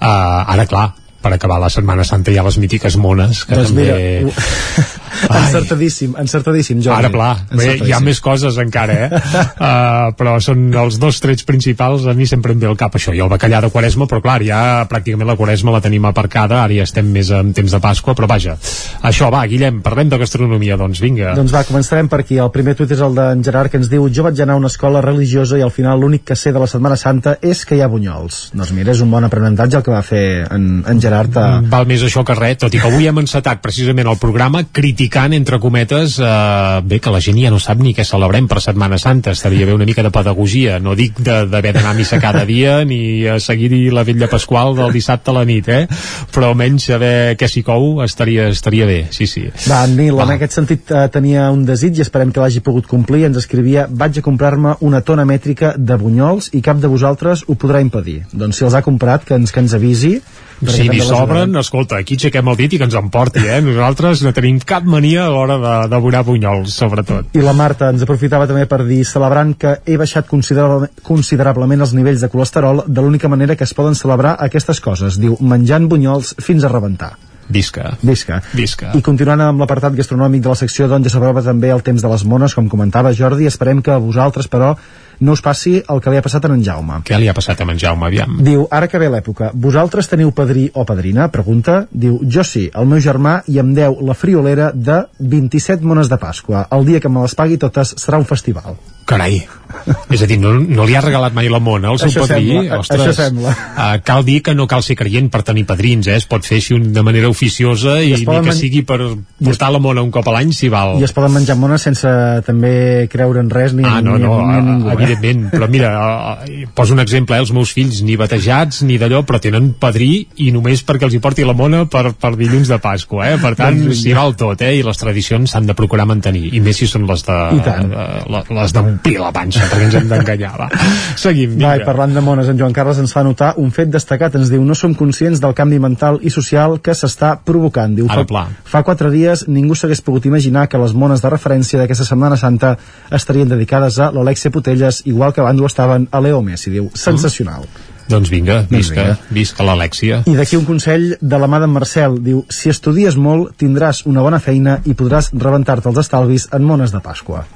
Uh, ara clar, per acabar la Setmana Santa hi ha les mítiques mones que Doncs també... mira, encertadíssim, encertadíssim, Jordi. Ara, pla, bé, hi ha més coses encara, eh? uh, però són els dos trets principals, a mi sempre em ve al cap això, i el bacallà de Quaresma, però clar, ja pràcticament la Quaresma la tenim aparcada, ara ja estem més en temps de Pasqua, però vaja, això va, Guillem, parlem de gastronomia, doncs vinga. Doncs va, començarem per aquí. El primer tuit és el d'en Gerard que ens diu jo vaig anar a una escola religiosa i al final l'únic que sé de la Setmana Santa és que hi ha bunyols. Doncs mira, és un bon aprenentatge el que va fer en, en Gerard a... Val més això que res, tot i que avui hem encetat precisament el programa criticant, entre cometes, eh, bé, que la gent ja no sap ni què celebrem per Setmana Santa, estaria bé una mica de pedagogia, no dic de- d'haver d'anar a missa cada dia ni a seguir la vetlla pasqual del dissabte a la nit, eh? però almenys saber què s'hi cou estaria, estaria bé, sí, sí. Va, Nil, en aquest sentit eh, tenia un desig i esperem que l'hagi pogut complir. Ens escrivia, vaig a comprar-me una tona mètrica de bunyols i cap de vosaltres ho podrà impedir. Doncs si els ha comprat, que ens, que ens avisi. Si n'hi sobren, escolta, aquí aixequem el dit i que ens emporti, eh? Nosaltres no tenim cap mania a l'hora de devorar bunyols, sobretot. I la Marta ens aprofitava també per dir, celebrant que he baixat considerable, considerablement els nivells de colesterol de l'única manera que es poden celebrar aquestes coses. Diu, menjant bunyols fins a rebentar. Visca. Visca. Visca. I continuant amb l'apartat gastronòmic de la secció, doncs ja s'aprova també el temps de les mones, com comentava Jordi. Esperem que vosaltres, però, no us passi el que li ha passat a en Jaume. Què li ha passat a en Jaume, aviam? Diu, ara que ve l'època, vosaltres teniu padrí o padrina? Pregunta. Diu, jo sí, el meu germà i em deu la friolera de 27 mones de Pasqua. El dia que me les pagui totes serà un festival. Carai, és a dir, no, no li ha regalat mai la mona al seu Això padrí? sembla, Ostres, això sembla. Uh, cal dir que no cal ser creient per tenir padrins, eh? es pot fer així un, de manera oficiosa i, es ni que sigui per portar la mona un cop a l'any si val. I es poden menjar mones sense també creure en res ni, Ah, no, ni, no, ni a ningú. eh? evidentment, però mira, uh, poso un exemple, eh, els meus fills ni batejats ni d'allò, però tenen padrí i només perquè els hi porti la mona per, per dilluns de Pasqua, eh? per tant, Doncs s'hi val tot, eh? i les tradicions s'han de procurar mantenir, i més si són les I de les d'omplir la panxa, perquè ens hem d'enganyar, va. Seguim, Va, i vinga. parlant de mones, en Joan Carles ens fa notar un fet destacat, ens diu, no som conscients del canvi mental i social que s'està provocant. Diu, Ara, fa, pla. fa quatre dies ningú s'hagués pogut imaginar que les mones de referència d'aquesta Setmana Santa estarien dedicades a l'Alexia Putelles, igual que abans ho estaven a Leo Messi. Diu, sensacional. Doncs vinga, Doncs visca, vinga. visca l'Alexia. I d'aquí un consell de la mà d'en Marcel. Diu, si estudies molt, tindràs una bona feina i podràs rebentar-te els estalvis en mones de Pasqua.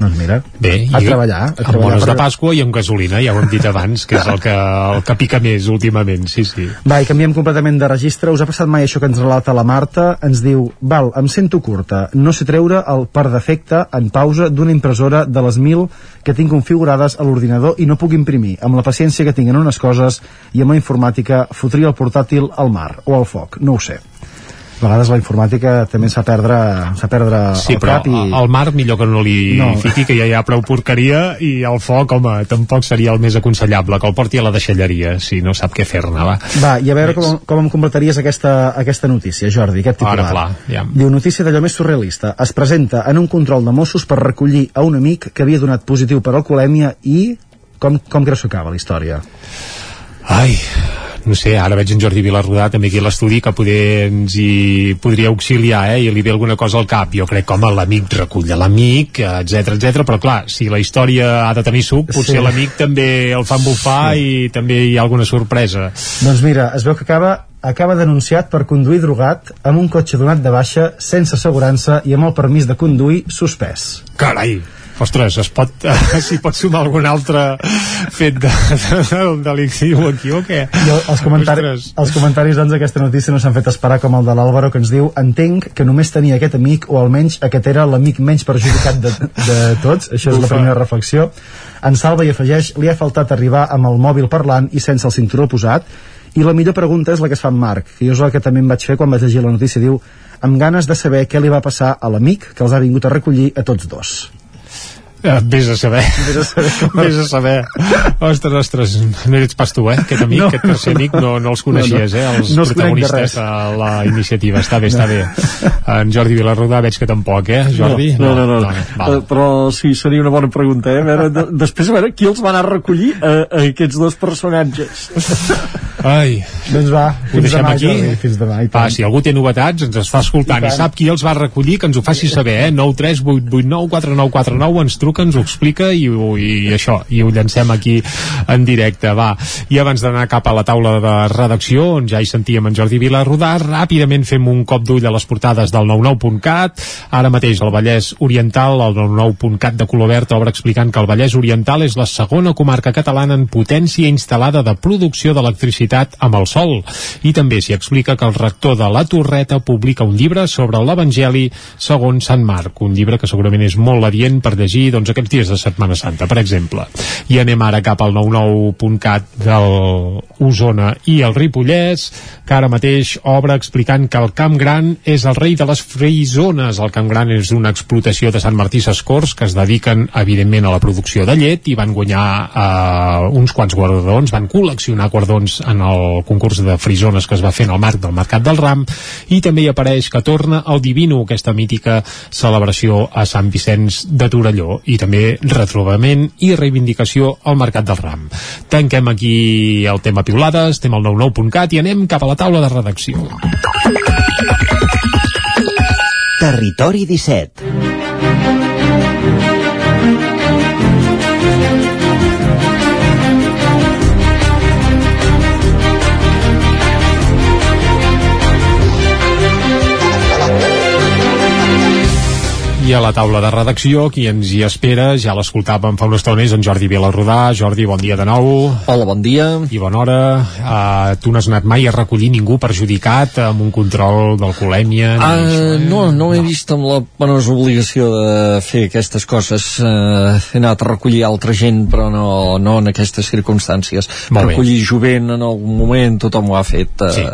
Doncs mira, Bé, a i treballar. A amb bones per- de Pasqua i amb gasolina, ja ho hem dit abans, que és el que, el que pica més últimament, sí, sí. Va, i canviem completament de registre. Us ha passat mai això que ens relata la Marta? Ens diu, val, em sento curta. No sé treure el per defecte en pausa d'una impressora de les 1.000 que tinc configurades a l'ordinador i no puc imprimir. Amb la paciència que tinc en unes coses i amb la informàtica fotria el portàtil al mar o al foc. No ho sé. A vegades la informàtica també s'ha perdre, s'ha perdre Sí, el però cap i... al mar millor que no li No. no. fiqui, que ja hi ha prou porqueria, i el foc, home, tampoc seria el més aconsellable, que el porti a la deixalleria, si no sap què fer-ne, va. Va, i a veure com, com em completaries aquesta, aquesta notícia, Jordi, aquest titular. Ara, clar, ja. Diu, notícia d'allò més surrealista. Es presenta en un control de Mossos per recollir a un amic que havia donat positiu per alcoholèmia i... Com, com creus que acaba la història? Ai, no sé, ara veig en Jordi Vilarrodà també aquí a l'estudi que poder ens hi podria auxiliar eh, i li ve alguna cosa al cap jo crec home l'amic recull l'amic etc etc però clar, si la història ha de tenir suc potser Sí. l'amic també el fan bufar Sí. i també hi ha alguna sorpresa Doncs mira, es veu que acaba acaba denunciat per conduir drogat amb un cotxe donat de baixa sense assegurança i amb el permís de conduir suspès. carai Ostres, es pot, s'hi pot sumar algun altre fet de, de, del delictiu aquí o què? I el- els comentaris, els comentaris doncs, d'aquesta notícia no s'han fet esperar com el de l'Àlvaro que ens diu entenc que només tenia aquest amic o almenys aquest era l'amic menys perjudicat de, de tots, això és la Ufa. primera reflexió. En Salva i afegeix li ha faltat arribar amb el mòbil parlant i sense el cinturó posat. I la millor pregunta és la que es fa en Marc. Que jo és el que també em vaig fer quan vaig llegir la notícia. Diu amb ganes de saber què li va passar a l'amic que els ha vingut a recollir a tots dos. Eh, Vés a saber. Vés a saber. Vés a saber. Ostres, ostres, no ets pas tu, eh? Aquest amic, No. no, aquest tercer amic, no, no els coneixies, eh? Els No els conec de protagonistes de, la iniciativa. Està bé, està bé. En Jordi Vilarrodà veig que tampoc, eh, Jordi? No, no, no. no. val. Eh, però sí, seria una bona pregunta, eh? A veure, de, després, a veure, qui els va anar a recollir a, a aquests dos personatges? Ai. Doncs va, Ho fins deixem demà, aquí? Jordi, fins demà, i Va, si algú té novetats, ens es fa escoltant I i, sap qui els va recollir, que ens ho faci saber, eh? 9 3 8 8 9 4 9 4 9 ens truca, ens ho explica i, ho- i això, i ho llancem aquí en directe, va. I abans d'anar cap a la taula de redacció, on ja hi sentíem en Jordi Vilarrodà, ràpidament fem un cop d'ull a les portades del 99.cat. Ara mateix el Vallès Oriental, el 99.cat de color verd, obre explicant que el Vallès Oriental és la segona comarca catalana en potència instal·lada de producció d'electricitat amb el sol. I també s'hi explica que el rector de la Torreta publica un llibre sobre l'Evangeli segons Sant Marc, un llibre que segurament és molt adient per llegir doncs, aquests dies de Setmana Santa, per exemple. I anem ara cap al 99.cat del Osona i el Ripollès, que ara mateix obre explicant que el Camp Gran és el rei de les frisones. El Camp Gran és una explotació de Sant Martí Sescors que es dediquen, evidentment, a la producció de llet i van guanyar eh, uns quants guardons, van col·leccionar guardons en el concurs de frisones que es va fer en el marc del Mercat del Ram i també hi apareix que torna el Divino, aquesta mítica celebració a Sant Vicenç de Torelló i també retrobament i reivindicació al Mercat del Ram. Tanquem aquí el tema piulades, estem al 99.cat i anem cap a la taula de redacció. Territori 17 I a la taula de redacció, qui ens hi espera, ja l'escoltàvem fa una estona, és en Jordi Vilarrodà. Jordi, bon dia de nou. Hola, bon dia. I bona hora. Uh, tu no has anat mai a recollir ningú perjudicat amb un control d'alcoholèmia? això, Uh, eh? no, no he vist amb la penosa obligació de fer aquestes coses. Uh, he anat a recollir altra gent, però no, no en aquestes circumstàncies. Molt bé. recollir jovent en algun moment, tothom ho ha fet uh, Sí.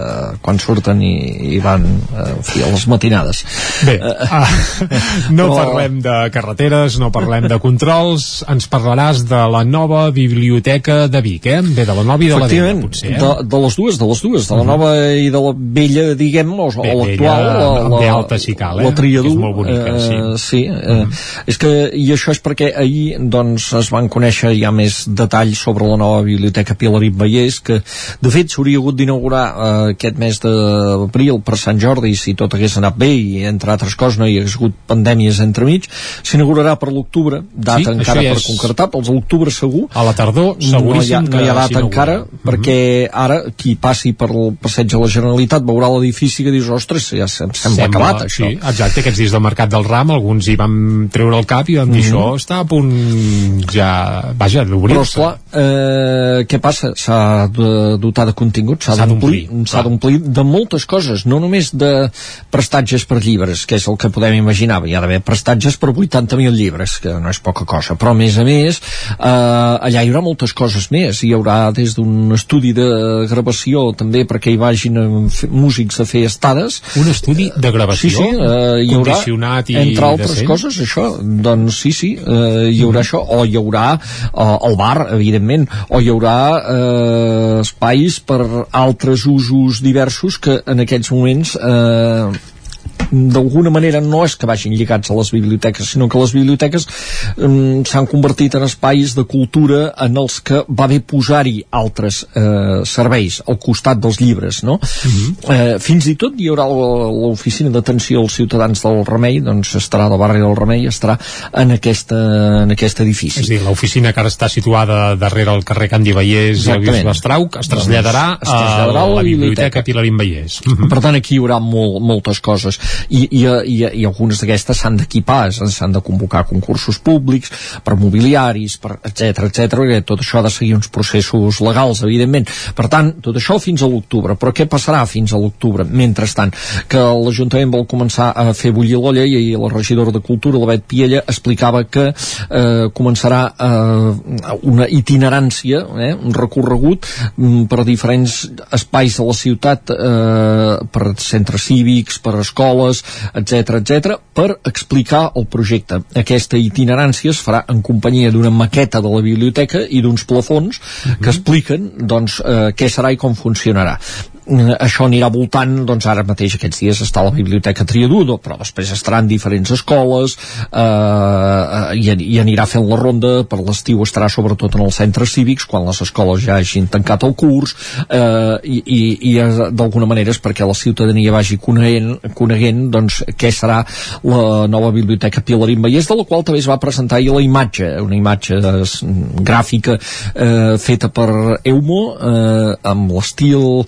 quan surten i, i van uh, fi, a les matinades. Bé, uh, no però- parlem de carreteres, no parlem de controls, ens parlaràs de la nova biblioteca de Vic, eh? Bé, de la nova i de la vella, potser, eh? de, de les dues, de les dues, de la nova i de la vella, diguem, o, Bé, o l'actual, la, la, B alta si cal, eh? la triadú. Que és molt bonica, eh, sí. sí eh, és que, i això és perquè ahir doncs, es van conèixer ja més detalls sobre la nova biblioteca Pilarit Vallès, que de fet s'hauria hagut d'inaugurar eh, aquest mes d'abril per Sant Jordi si tot hagués anat bé i entre altres coses no hi hagués hagut pandèmies entremig s'inaugurarà per l'octubre, data Sí, encara per és- concretar, pels l'octubre segur. A la tardor, seguríssim no hi ha, no hi ha data encara perquè ara qui passi per el passeig de la Generalitat veurà l'edifici que dius, ostres, ja sem sembla, acabat això. Sí, exacte, aquests dies del Mercat del Ram alguns hi vam treure el cap i vam dir Mhm. això està a punt ja, vaja, però d'obrir-se esclar, eh, què passa? S'ha de dotar de contingut, s'ha d'omplir, s'ha d'omplir de moltes coses, no només de prestatges per llibres, que és el que podem imaginar, hi ha d'haver prestatges per 80.000 llibres, que no és poca cosa, però a més a més eh, allà hi haurà moltes coses més, hi haurà des d'un estudi de gravació també perquè hi vagin eh, músics a fer estades. Un estudi de gravació? Sí, sí, eh, hi haurà, i entre altres decent? coses, això, doncs sí, sí, eh, hi haurà això, o hi haurà eh, el bar, evidentment, o hi haurà eh, espais per altres usos diversos que en aquests moments eh, d'alguna manera no és que vagin lligats a les biblioteques, sinó que les biblioteques mm, s'han convertit en espais de cultura en els que va bé posar-hi altres eh, serveis al costat dels llibres, no? eh, fins i tot hi haurà l'oficina d'atenció als ciutadans del Remei, doncs estarà del barri del Remei, estarà en, aquesta, en aquest edifici. És a dir, l'oficina que ara està situada darrere el carrer Candi Vallès i. Bisbe Estrauc es traslladarà, Doncs es traslladarà a a la la biblioteca. biblioteca Pilarín Vallès. Per tant, aquí hi haurà molt, moltes coses i, i, i, i algunes d'aquestes s'han d'equipar, s'han de convocar concursos públics per mobiliaris, per etc etc perquè tot això ha de seguir uns processos legals, evidentment. Per tant, tot això fins a l'octubre. Però què passarà fins a l'octubre? Mentrestant, que l'Ajuntament vol començar a fer bullir l'olla i la regidora de Cultura, la Bet Piella, explicava que eh, començarà eh, una itinerància, eh, un recorregut mm, per diferents espais de la ciutat, eh, per centres cívics, per escoles, etc etc, per explicar el projecte. Aquesta itinerància es farà en companyia d'una maqueta de la biblioteca i d'uns plafons que expliquen doncs, eh, què serà i com funcionarà això anirà voltant doncs ara mateix aquests dies està a la biblioteca Triadudo però després estaran diferents escoles eh, i, i anirà fent la ronda per l'estiu estarà sobretot en els centres cívics quan les escoles ja hagin tancat el curs eh, i, i, i eh, d'alguna manera és perquè la ciutadania vagi coneguent, coneguent doncs què serà la nova biblioteca Pilarín Vallès de la qual també es va presentar ahir la imatge una imatge eh, gràfica eh, feta per Eumo eh, amb l'estil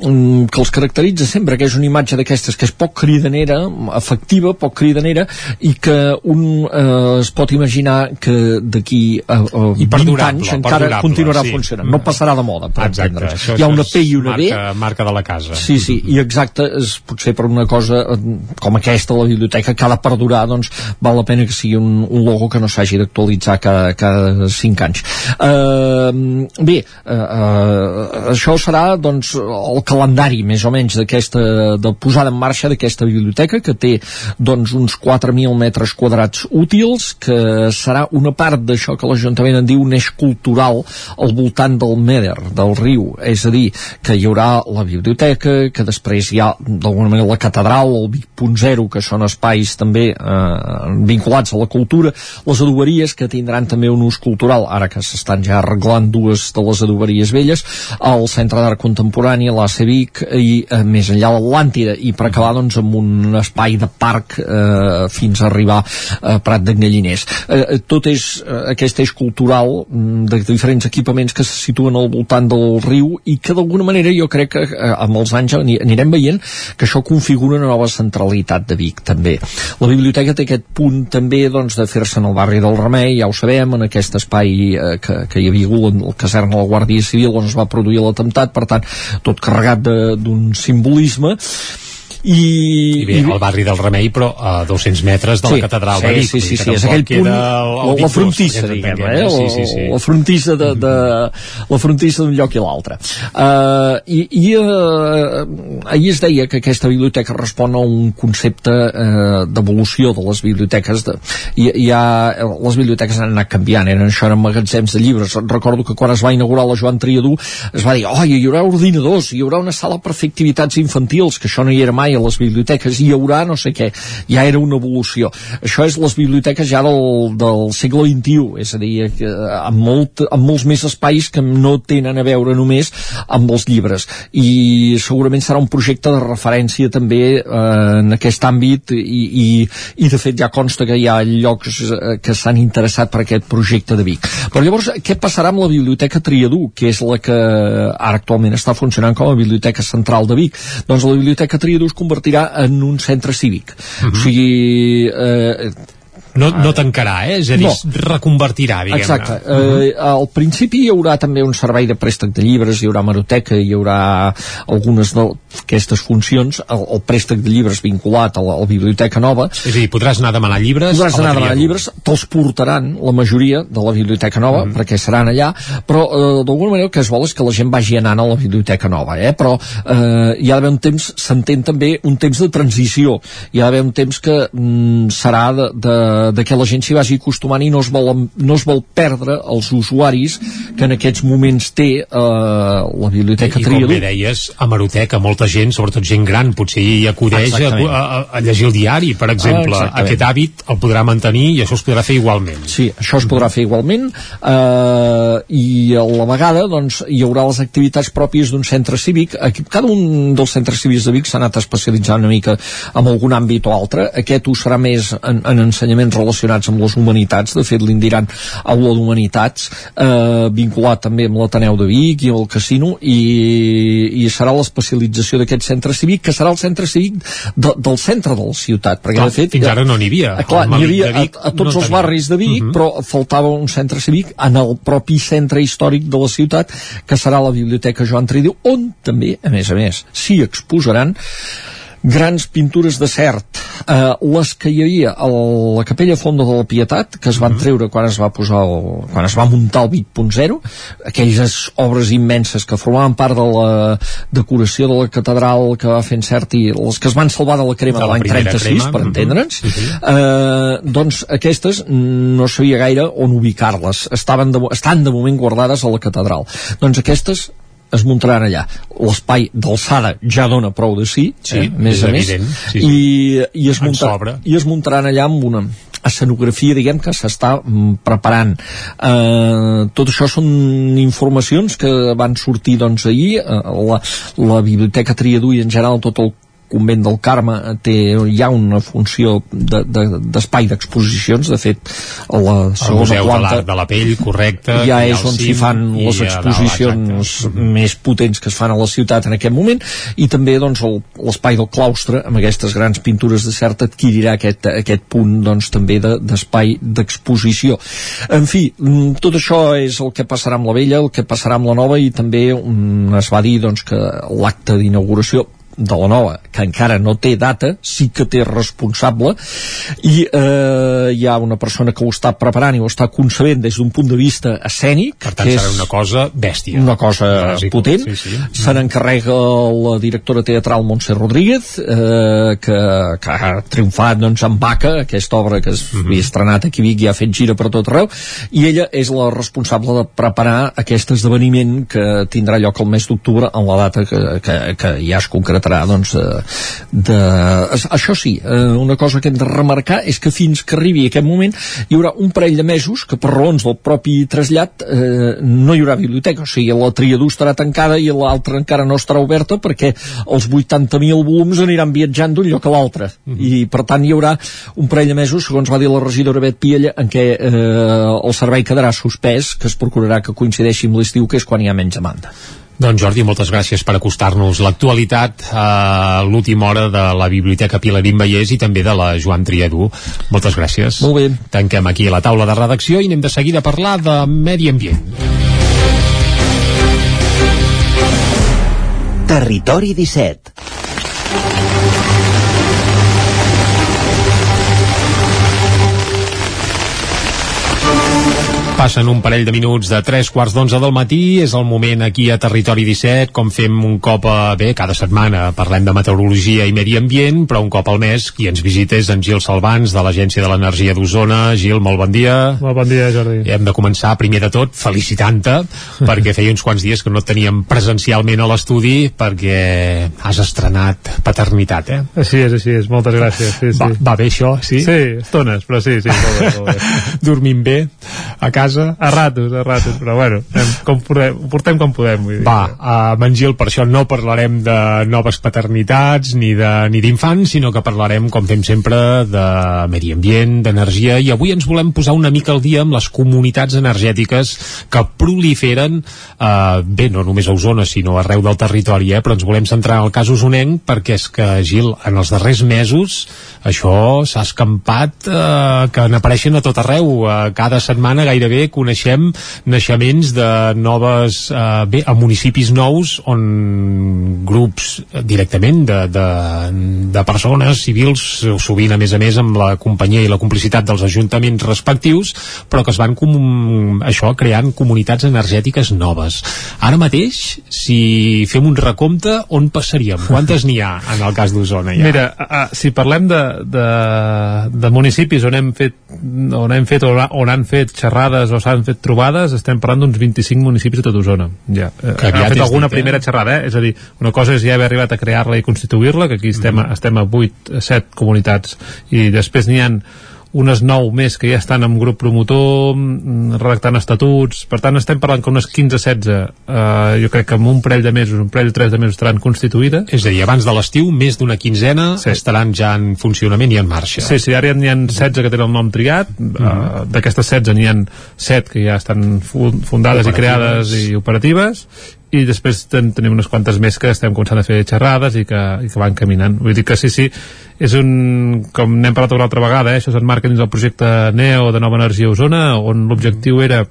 que els caracteritza sempre, que és una imatge d'aquestes que és poc cridanera, efectiva, poc cridanera, i que un eh, es pot imaginar que d'aquí a, a 20 perdurable, anys encara continuarà sí. funcionant. No passarà de moda, per Exacte, entendre's. això, Hi ha una P i una B, marca, marca de la casa. Sí, sí, i exacte, és potser per una cosa eh, com aquesta, la biblioteca, que ha de perdurar, doncs val la pena que sigui un, un logo que no s'hagi d'actualitzar cada, cada cinc anys. Uh, bé, uh, uh, això serà, doncs, el calendari, més o menys, d'aquesta, de posada en marxa d'aquesta biblioteca, que té, doncs, uns 4.000 metres quadrats útils, que serà una part d'això que l'Ajuntament en diu un eix cultural al voltant del Meder, del riu, és a dir, que hi haurà la biblioteca, que després hi ha d'alguna manera la catedral, el Vic.0, que són espais també eh, vinculats a la cultura, les adoberies, que tindran també un ús cultural, ara que s'estan ja arreglant dues de les adoberies velles, el Centre d'Art Contemporani, l'AC Vic, i eh, més enllà l'Atlàntida, i per acabar doncs amb un espai de parc eh, fins a arribar a Prat d'en Galliners. Eh, tot és eh, aquest eix cultural mm, de diferents equipaments que se situen al voltant del riu i que d'alguna manera jo crec que eh, amb els anys ani- anirem veient que això configura una nova centralitat de Vic també. La biblioteca té aquest punt també doncs, de fer-se en el barri del Remei, ja ho sabem, en aquest espai eh, que, que hi havia hagut el caserna de la Guàrdia Civil on es va produir l'atemptat, per tant, tot carregat de- d'un simbolisme i, I bé, al barri del Remei, però a 200 metres de la catedral sí, de Vic. Sí, sí, sí, que és aquell punt, el- el la, frontissa, diguem, entenguem, eh? sí, sí, sí. La, la frontissa de, de, la frontissa d'un lloc i l'altre. Uh, I i uh, ahir es deia que aquesta biblioteca respon a un concepte uh, d'evolució de les biblioteques. De, i, hi ha, les biblioteques han anat canviant, eren això, eren magatzems de llibres. Recordo que quan es va inaugurar la Joan Triadú es va dir, oh, hi haurà ordinadors, hi haurà una sala per fer activitats infantils, que això no hi era mai a les biblioteques, hi haurà no sé què, ja era una evolució. Això és les biblioteques ja del, del segle XXI, és a dir, que, amb, molt, amb molts més espais que no tenen a veure només amb els llibres. I segurament serà un projecte de referència també eh, en aquest àmbit i, i, i de fet ja consta que hi ha llocs eh, que s'han interessat per aquest projecte de Vic. Però llavors, què passarà amb la Biblioteca Triadú, que és la que ara actualment està funcionant com a Biblioteca Central de Vic? Doncs la Biblioteca Triadú es convertirà en un centre cívic. Uh -huh. O sigui, eh, no, no tancarà, eh? és a dir, No. reconvertirà, diguem-ne. Exacte. Eh, al principi hi haurà també un servei de préstec de llibres, hi haurà maroteca, hi haurà algunes d'aquestes funcions, el, el préstec de llibres vinculat a la, a la biblioteca nova. És a dir, podràs anar a demanar llibres Podràs anar a demanar llibres, te'ls portaran la majoria de la biblioteca nova, mm. perquè seran allà, però eh, d'alguna manera el que es vol és que la gent vagi anant a la biblioteca nova, eh? però eh, hi ha d'haver un temps, s'entén també un temps de transició, hi ha d'haver un temps que mm, serà de, de, de que la gent s'hi vagi acostumant i no es, vol, no es vol perdre els usuaris que en aquests moments té eh, la biblioteca I com Triador. bé deies, a Maroteca, molta gent, sobretot gent gran, potser hi acudeix a, a, a, llegir el diari, per exemple. Ah, exactament. Aquest hàbit el podrà mantenir i això es podrà fer igualment. Sí, això es podrà fer igualment eh, i a la vegada doncs, hi haurà les activitats pròpies d'un centre cívic. Aquí, cada un dels centres cívics de Vic s'ha anat especialitzant una mica en algun àmbit o altre. Aquest ho serà més en, en ensenyaments relacionats amb les humanitats. De fet, l'indiran aula d'humanitats, eh, vinculat també amb l'Ateneu de Vic i el casino, i, i serà l'especialització d'aquest centre cívic, que serà el centre cívic de, del centre de la ciutat. Perquè, Clar, de fet, fins ara no n'hi havia. Eh, clar, Malik havia Vic a, a tots no els barris de Vic, Mhm. però faltava un centre cívic en el propi centre històric de la ciutat, que serà la Biblioteca Joan Tridiu, on també, a més a més, s'hi exposaran grans pintures de cert. Eh, les que hi havia a la capella Fonda de la Pietat que es van treure quan es va posar el, quan es va muntar el 8.0 aquelles obres immenses que formaven part de la decoració de la catedral que va fer en cert i les que es van salvar de la crema De de la l'any primera 36 crema, per mhm. entendre'ns. Sí, sí. eh, doncs aquestes no sabia gaire on ubicar-les. Estaven de, estan de moment guardades a la catedral. Doncs aquestes es muntaran allà. L'espai d'alçada ja dona prou de sí, Sí, eh, més és a més, evident, sí, sí. I, i, es En munta, sobra. i es muntaran allà amb una escenografia, diguem, que s'està mm, preparant. Eh, tot això són informacions que van sortir doncs ahir, eh, la, la Biblioteca Triadú i en general tot el convent del Carme té, hi ha una funció d'espai de, d'espai d'exposicions. De fet a la segona Museu de planta l'Art de la Pell, correcte. ja és on s'hi fan les exposicions més potents que es fan a la ciutat en aquest moment. I també doncs l'espai del claustre amb aquestes grans pintures de cert adquirirà aquest, aquest punt doncs també de- d'espai d'exposició. En fi, mm, tot això és el que passarà amb la vella, el que passarà amb la nova i també mm, es va dir doncs que l'acte d'inauguració de la nova, que encara no té data, sí que té responsable i eh, hi ha una persona que ho està preparant i ho està concebent des d'un punt de vista escènic Per tant, que serà és una cosa bèstia. una cosa Bàsic. potent Sí, sí. se n'encarrega la directora teatral Montse Rodríguez eh, que, que ha triomfat doncs, amb Vaca, aquesta obra que es Mhm. havia estrenat aquí a Vic i ha fet gira per tot arreu i ella és la responsable de preparar aquest esdeveniment que tindrà lloc el mes d'octubre en la data que, que, que ja es concretarà doncs, de, de... això sí, eh, una cosa que hem de remarcar és que fins que arribi aquest moment hi haurà un parell de mesos que per raons del propi trasllat eh, no hi haurà biblioteca, o sigui la triadú estarà tancada i l'altra encara no estarà oberta perquè els 80.000 volums aniran viatjant d'un lloc a l'altre. I per tant hi haurà un parell de mesos segons va dir la regidora Bet Piella en què eh, el servei quedarà suspès que es procurarà que coincideixi amb l'estiu que és quan hi ha menys demanda Doncs Jordi, moltes gràcies per acostar-nos l'actualitat a l'última hora de la Biblioteca Pilarín Vallès i també de la Joan Triadú. Moltes gràcies. Molt bé. Tanquem aquí la taula de redacció i anem de seguida a parlar de medi ambient. Territori 17 Passen un parell de minuts de 3 quarts d'onze del matí, és el moment aquí a Territori 17, com fem un cop a... Bé, cada setmana parlem de meteorologia i medi ambient, però un cop al mes qui ens visita és en Gil Salvans, de l'Agència de l'Energia d'Osona. Gil, molt bon dia. Molt bon dia, Jordi. I hem de començar, primer de tot, felicitant-te, perquè feia uns quants dies que no teníem presencialment a l'estudi, perquè has estrenat paternitat, eh? Així és, així és. Moltes gràcies. Sí, sí. Va, va bé això, sí? Sí, estones, però sí, sí, molt bé, molt bé. Dormint bé a casa casa. A ratos, a ratos, però bueno, com podem, ho portem com podem. Vull dir. Va, uh, Mangil, per això no parlarem de noves paternitats ni de ni d'infants, sinó que parlarem, com fem sempre, de medi ambient, d'energia, i avui ens volem posar una mica al dia amb les comunitats energètiques que proliferen, uh, bé, no només a Osona, sinó arreu del territori, eh, però ens volem centrar en el cas usonenc perquè és que, Gil, en els darrers mesos això s'ha escampat eh, que n'apareixen a tot arreu. Eh, cada setmana gairebé coneixem naixements de noves, eh, bé, a municipis nous on grups directament de, de, de persones civils, sovint a més a més amb la companyia i la complicitat dels ajuntaments respectius, però que es van com, això creant comunitats energètiques noves. Ara mateix, si fem un recompte, on passaríem? Quantes n'hi ha en el cas d'Osona ja? Mira, a, a, si parlem de, de, de municipis on hem fet on hem fet on, on han fet xerrades o s'han fet trobades, estem parlant d'uns 25 municipis de tot Osona. Ja. Eh, Que han fet alguna dit, eh? primera xerrada, eh? és a dir, una cosa és ja haver arribat a crear-la i constituir-la, que aquí estem, Mhm. a, estem a 8, 7 comunitats, i després n'hi han unes 9 més que ja estan amb grup promotor mm, redactant estatuts per tant estem parlant que unes 15-16 eh, jo crec que en un parell de mesos un parell o tres de mesos estaran constituïdes És a dir, abans de l'estiu, més d'una quinzena sí. estaran ja en funcionament i en marxa. Sí, sí, ara n'hi ha 16 que tenen el nom triat, uh -huh. d'aquestes 16 n'hi ha 7 que ja estan fu- fundades i creades i operatives, i després ten, tenim unes quantes més que estem començant a fer xerrades i que, i que van caminant. Vull dir que sí, sí, és un, com n'hem parlat una altra vegada, eh, això s'enmarca dins del projecte NEO de Nova Energia Osona, on l'objectiu era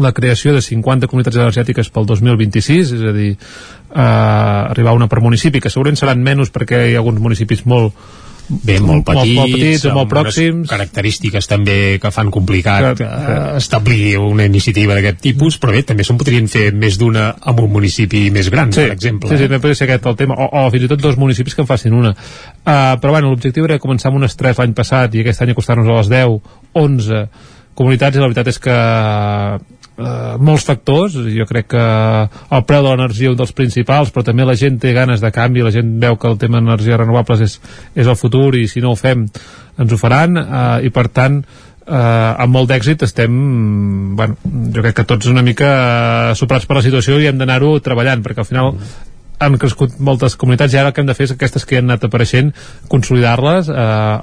la creació de 50 comunitats energètiques pel 2026, és a dir, eh, arribar una per municipi, que segurament seran menys perquè hi ha alguns municipis molt Bé, molt petits, molt, molt petits molt amb unes pròxims característiques també que fan complicat Que- que, establir una iniciativa d'aquest tipus, però bé, també se'n podrien fer més d'una amb un municipi més gran, per exemple. Sí, sí, eh? també podria ser aquest el tema, o, o fins i tot dos municipis que en facin una. Uh, però bueno, l'objectiu era començar amb unes 3 l'any passat i aquest any acostar-nos a les 10, 11 comunitats i la veritat és que uh, molts factors, jo crec que el preu de l'energia un dels principals, però també la gent té ganes de canvi, la gent veu que el tema d'energies renovables és, és el futur i si no ho fem ens ho faran. Uh, i per tant eh, amb molt d'èxit estem bueno, jo crec que tots una mica eh, superats per la situació i hem d'anar-ho treballant perquè al final han crescut moltes comunitats i ara el que hem de fer és aquestes que han anat apareixent consolidar-les, eh,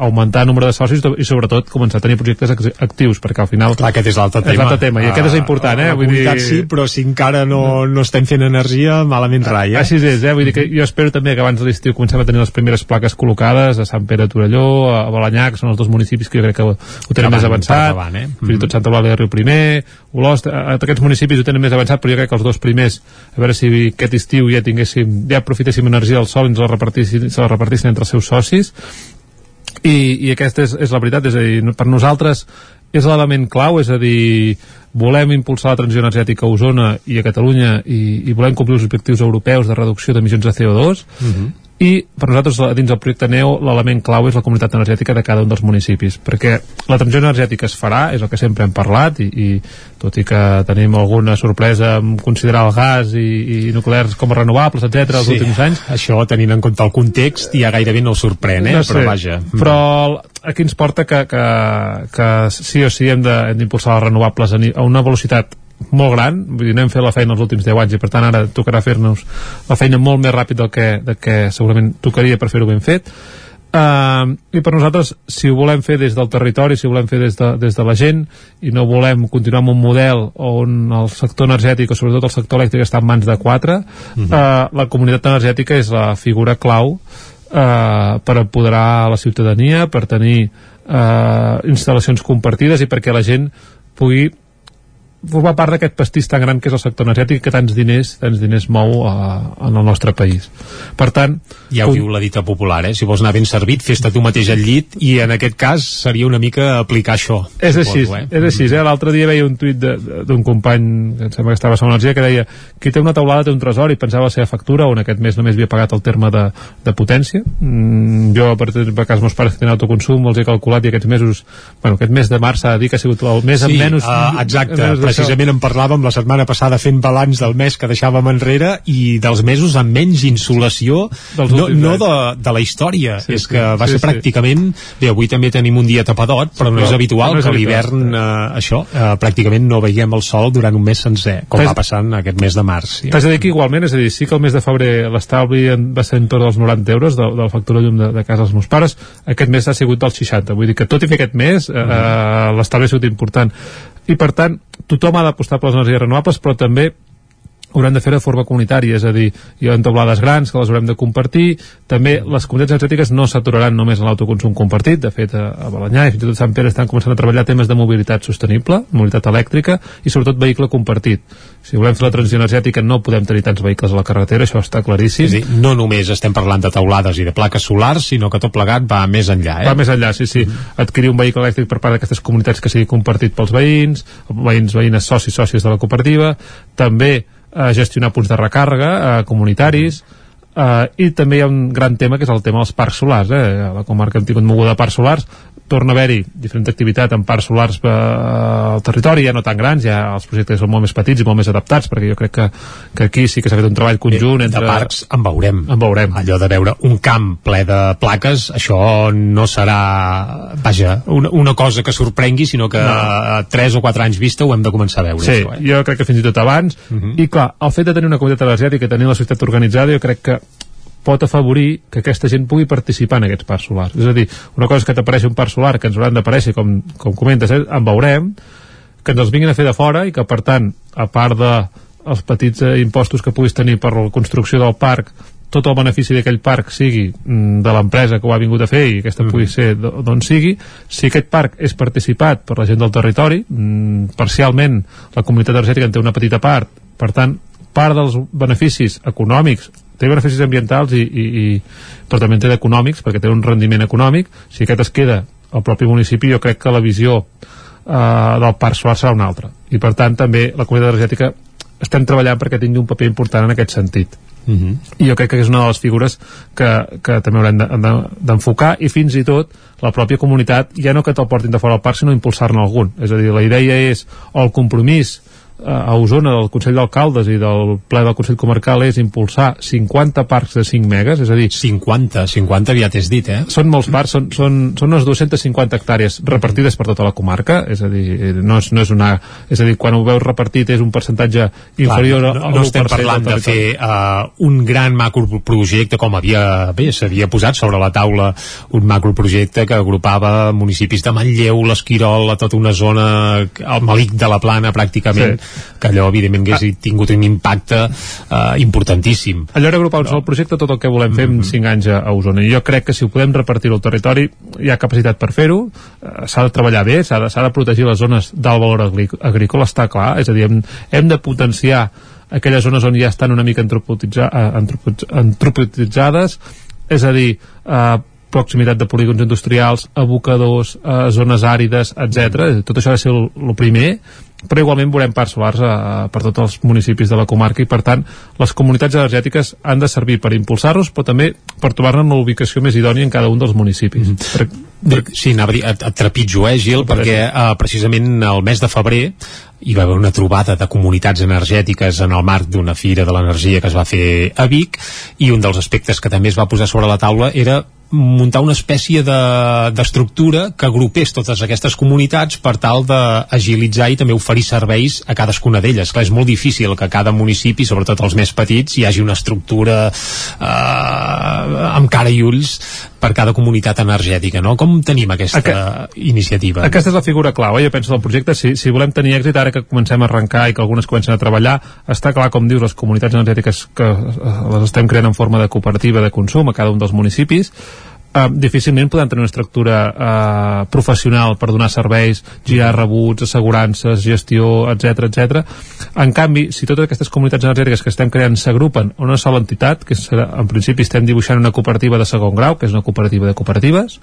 augmentar el nombre de socis i sobretot començar a tenir projectes actius perquè al final Clar, aquest és l'altre tema. és l'altre tema i aquest és important eh? Vull dir... sí, però si encara no, no estem fent energia, malament rai, eh? Així és, eh? Vull dir que jo espero també que abans de l'estiu comencem a tenir les primeres plaques col·locades a Sant Pere Torelló, a Balanyà, que són els dos municipis que jo crec que ho, ho tenen més van avançat, davant, eh? fins i tot Santa Eulàlia de Riu Primer, Olost, aquests municipis ho tenen més avançat, però jo crec que els dos primers, a veure si aquest estiu ja tinguéssim, ja aprofitéssim energia del sol i ens la repartissin, se la repartissin entre els seus socis, i, i aquesta és, és la veritat, és a dir, per nosaltres és l'element clau, és a dir, volem impulsar la transició energètica a Osona i a Catalunya i, i volem complir els objectius europeus de reducció d'emissions de CO2 i per nosaltres dins del projecte NEO l'element clau és la comunitat energètica de cada un dels municipis perquè la transició energètica es farà és el que sempre hem parlat i, i tot i que tenim alguna sorpresa en considerar el gas i, i nuclears com a renovables, etc els Sí, últims anys. això tenint en compte el context ja gairebé no sorprèn, eh? no sé, però vaja però aquí ens porta que, que, que sí o sí hem d'impulsar les renovables a una velocitat molt gran, vull dir, no hem fet la feina els últims 10 anys i per tant ara tocarà fer-nos la feina molt més ràpid del que, del que segurament tocaria per fer-ho ben fet. Uh, i per nosaltres si ho volem fer des del territori, si ho volem fer des de, des de la gent i no volem continuar amb un model on el sector energètic o sobretot el sector elèctric està en mans de quatre uh, la comunitat energètica és la figura clau eh, per apoderar la ciutadania, per tenir eh, instal·lacions compartides i perquè la gent pugui formar part d'aquest pastís tan gran que és el sector energètic que tants diners, tants diners mou eh, en el nostre país. Per tant, ja ho diu la dita popular, eh? Si vols anar ben servit, fes-te tu mateix al llit i en aquest cas seria una mica aplicar això. És així, suposo, eh? és així. Eh? L'altre dia veia un tuit d'un company, que em sembla que estava a Energia, que deia qui té una taulada té un tresor i pensava la seva factura on aquest mes només havia pagat el terme de, de potència. Mm, jo, per, per cas, meus pares que tenen autoconsum, els he calculat i aquests mesos, bueno, aquest mes de març s'ha de dir que ha sigut el mes Sí, amb menys... eh, exacte, menys precisament en parlàvem la setmana passada fent balanç del mes que deixàvem enrere i dels mesos amb menys insolació Dels no, no de, de la història. Sí, és sí, que va sí, ser sí. pràcticament bé, avui també tenim un dia tapadot però no Però és habitual no és que l'hivern eh, això, eh, pràcticament no veiem el sol durant un mes sencer com va passant aquest mes de març sí. T'has de dir que igualment, és a dir, sí que el mes de febrer l'estalvi en- va ser entorn dels 90 euros de, de la factura de llum de, de casa dels meus pares, aquest mes ha sigut dels 60, vull dir que tot i fer aquest mes eh, eh, l'estalvi ha sigut important i per tant, tothom ha d'apostar per les energies renovables però també haurem de fer de forma comunitària, és a dir, hi ha taulades grans que les haurem de compartir, també les comunitats energètiques no s'aturaran només en l'autoconsum compartit, de fet a, Balanyà i fins i tot Sant Pere estan començant a treballar temes de mobilitat sostenible, mobilitat elèctrica i sobretot vehicle compartit. Si volem fer la transició energètica no podem tenir tants vehicles a la carretera, això està claríssim. És dir, no només estem parlant de taulades i de plaques solars, sinó que tot plegat va més enllà. Eh? Va més enllà, sí, sí. Adquirir un vehicle elèctric per part d'aquestes comunitats que sigui compartit pels veïns, veïns, veïnes, socis, sòcies de la cooperativa, també eh, gestionar punts de recàrrega eh, comunitaris, eh, i també hi ha un gran tema que és el tema dels parcs solars eh? a la comarca hem tingut moguda de parcs solars torna a haver-hi diferent activitat en parcs solars eh, al territori, ja no tan grans ja els projectes són molt més petits i molt més adaptats perquè jo crec que, que aquí sí que s'ha fet un treball conjunt Bé, entre... de parcs en veurem. En veurem. Allò de veure un camp ple de plaques, això no serà, vaja, una, una cosa que sorprengui, sinó que No. a 3 o 4 anys vista ho hem de començar a veure. Sí, això, eh? jo crec que fins i tot abans i clar, el fet de tenir una comunitat energètica i tenir la societat organitzada jo crec que pot afavorir que aquesta gent pugui participar en aquests parcs solars. És a dir, una cosa és que t'apareixi un parc solar que ens hauran d'aparèixer, com, com comentes, eh, en veurem, que ens els vinguin a fer de fora i que, per tant, a part de els petits eh, impostos que puguis tenir per la construcció del parc, tot el benefici d'aquell parc sigui mm, de l'empresa que ho ha vingut a fer i aquesta pugui ser d'on sigui, si aquest parc és participat per la gent del territori, mm, parcialment la comunitat energètica en té una petita part, per tant, part dels beneficis econòmics té beneficis ambientals i, i, i però també en té d'econòmics perquè té un rendiment econòmic. Si aquest es queda al propi municipi jo crec que la visió eh, del parc solar serà una altra. I per tant també la comunitat energètica estem treballant perquè tingui un paper important en aquest sentit. Uh -huh. i jo crec que és una de les figures que, que també haurem de- de- d'enfocar i fins i tot la pròpia comunitat ja no que te'l portin de fora del parc sinó impulsar-ne algun. És a dir, la idea és o el compromís a Osona del Consell d'Alcaldes i del ple del Consell Comarcal és impulsar 50 parcs de 5 megas, és a dir 50, 50 ja t'has dit, eh? són molts parcs, són, són, són unes 250 hectàrees repartides per tota la comarca, és a dir, no és, no és una... És a dir, quan ho veus repartit és un percentatge inferior Clar, al no, no estem parlant de fer uh, un gran macroprojecte com havia, bé, s'havia posat sobre la taula un macroprojecte que agrupava municipis de Manlleu, l'Esquirol, a tota una zona, el Malic de la Plana pràcticament, que allò evidentment hagués tingut un impacte uh, importantíssim. Allò era agrupar un sol projecte tot el que volem fer en 5 anys a, a Osona. I jo crec que si ho podem repartir al territori hi ha capacitat per fer-ho. Eh, s'ha de treballar bé, s'ha de, de protegir les zones d'alt valor agrí- agrícola, està clar. És a dir, hem, hem de potenciar aquelles zones on ja estan una mica antropotitza, eh, antropo- antropotitzades. És a dir, eh, proximitat de polígons industrials, abocadors, eh, zones àrides, etc. Tot això ha de ser el, el primer, però igualment veurem parcs solars eh, per tots els municipis de la comarca i per tant les comunitats energètiques han de servir per impulsar-los però també per trobar-ne una ubicació més idònia en cada un dels municipis. Mm -hmm. per, per... Sí, anava a dir, et, et trepitjo, eh, Gil, perquè eh, precisament el mes de febrer hi va haver una trobada de comunitats energètiques en el marc d'una fira de l'energia que es va fer a Vic i un dels aspectes que també es va posar sobre la taula era muntar una espècie de- d'estructura que agrupés totes aquestes comunitats per tal d'agilitzar i també oferir serveis a cadascuna d'elles. Clar, és molt difícil que cada municipi, sobretot els més petits, hi hagi una estructura eh, amb cara i ulls per cada comunitat energètica, no? Com tenim aquesta Aqu- iniciativa? Aquesta és la figura clau, eh? jo penso, del projecte. Si, si volem tenir èxit, ara que comencem a arrencar i que algunes comencen a treballar, està clar, com dius, les comunitats energètiques que eh, les estem creant en forma de cooperativa de consum a cada un dels municipis, eh, difícilment podem tenir una estructura eh, professional per donar serveis, girar rebuts, assegurances, gestió, etc etc. En canvi, si totes aquestes comunitats energètiques que estem creant s'agrupen en una sola entitat, que serà, en principi estem dibuixant una cooperativa de segon grau, que és una cooperativa de cooperatives,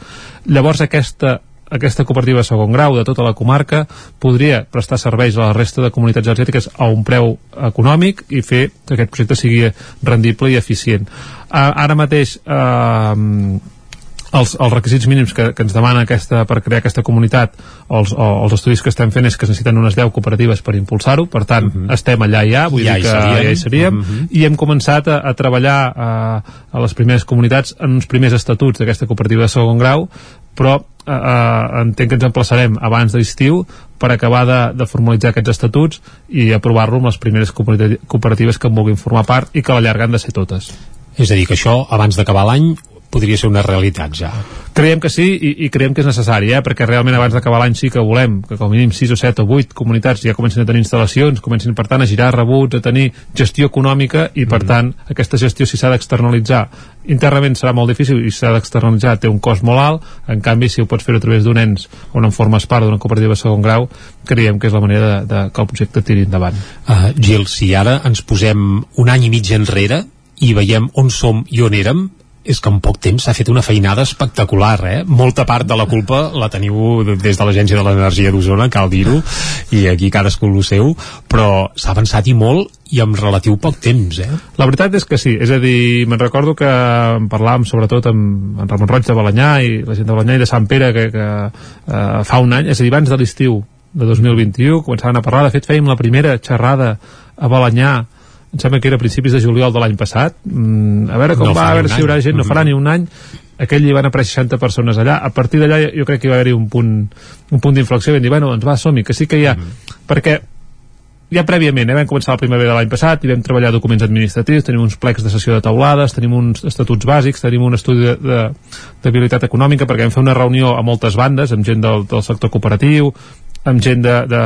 llavors aquesta aquesta cooperativa de segon grau de tota la comarca podria prestar serveis a la resta de comunitats energètiques a un preu econòmic i fer que aquest projecte sigui rendible i eficient. Uh, ara mateix uh, els, els requisits mínims que, que ens demana aquesta, per crear aquesta comunitat els, o els estudis que estem fent és que es necessiten unes 10 cooperatives per impulsar-ho per tant, uh -huh. estem allà ja, vull Ja dir hi que seríem. ja hi seríem Uh -huh. i hem començat a, a treballar a, a les primeres comunitats en uns primers estatuts d'aquesta cooperativa de segon grau però eh, eh, entenc que ens emplaçarem abans de l'estiu per acabar de, de formalitzar aquests estatuts i aprovar-lo amb les primeres cooperati- cooperatives que en vulguin formar part i que a la llarga han de ser totes És a dir, que això, abans d'acabar l'any, podria ser una realitat ja. Creiem que sí i, i creiem que és necessari, eh? perquè realment abans d'acabar l'any sí que volem que com a mínim 6 o 7 o 8 comunitats ja comencin a tenir instal·lacions, comencin per tant a girar rebuts, a tenir gestió econòmica i per tant aquesta gestió si s'ha d'externalitzar internament serà molt difícil i s'ha d'externalitzar té un cost molt alt, en canvi si ho pots fer a través d'un ens on en formes part d'una cooperativa de segon grau, creiem que és la manera de, de que el projecte tiri endavant. Uh, Gil, si ara ens posem un any i mig enrere i veiem on som i on érem, és que en poc temps s'ha fet una feinada espectacular, eh? Molta part de la culpa la teniu des de l'Agència de l'Energia d'Osona, cal dir-ho, i aquí cadascú el seu, però s'ha avançat i molt i amb relatiu poc temps, eh? La veritat és que sí, és a dir, me'n recordo que en parlàvem sobretot amb en Ramon Roig de Balanyà i la gent de Balanyà i de Sant Pere que, que eh, fa un any, és a dir, abans de l'estiu de 2021, començaven a parlar, de fet fèiem la primera xerrada a Balanyà em sembla que era a principis de juliol de l'any passat. Mm, a veure com No va, a veure si hi haurà gent, no farà Mhm. ni un any. Aquell hi van aparèixer 60 persones allà. A partir d'allà jo crec que hi va haver-hi un punt un punt d'inflexió i vam dir, bueno, doncs va, som-hi que sí que hi ha, perquè ja prèviament, eh, vam començar la primavera de l'any passat i vam treballar documents administratius, tenim uns plecs de sessió de taulades, tenim uns estatuts bàsics, tenim un estudi de, de, de viabilitat econòmica, perquè vam fer una reunió a moltes bandes, amb gent del, del sector cooperatiu, amb gent de, de,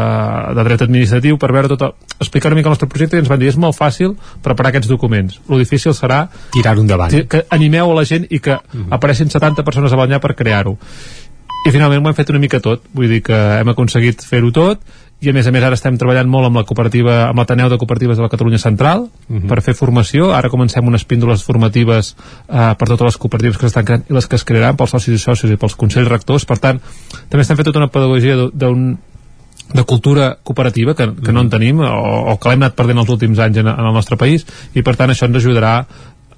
de dret administratiu, per veure tot, el, explicar una mica el nostre projecte i ens van dir, és molt fàcil preparar aquests documents. Lo difícil serà tirar-ho endavant. que animeu a la gent i que apareixin 70 persones a Balanyà per crear-ho. I finalment ho hem fet una mica tot. Vull dir que hem aconseguit fer-ho tot i a més a més ara estem treballant molt amb la cooperativa amb l'Ateneu de Cooperatives de la Catalunya Central per fer formació, ara comencem unes píndoles formatives eh, per totes les cooperatives que s'estan creant i les que es crearan pels socis i socis i pels consells rectors, per tant també estem fent tota una pedagogia d'un de cultura cooperativa que, que no en tenim o, o que l'hem anat perdent els últims anys en, en el nostre país i per tant això ens ajudarà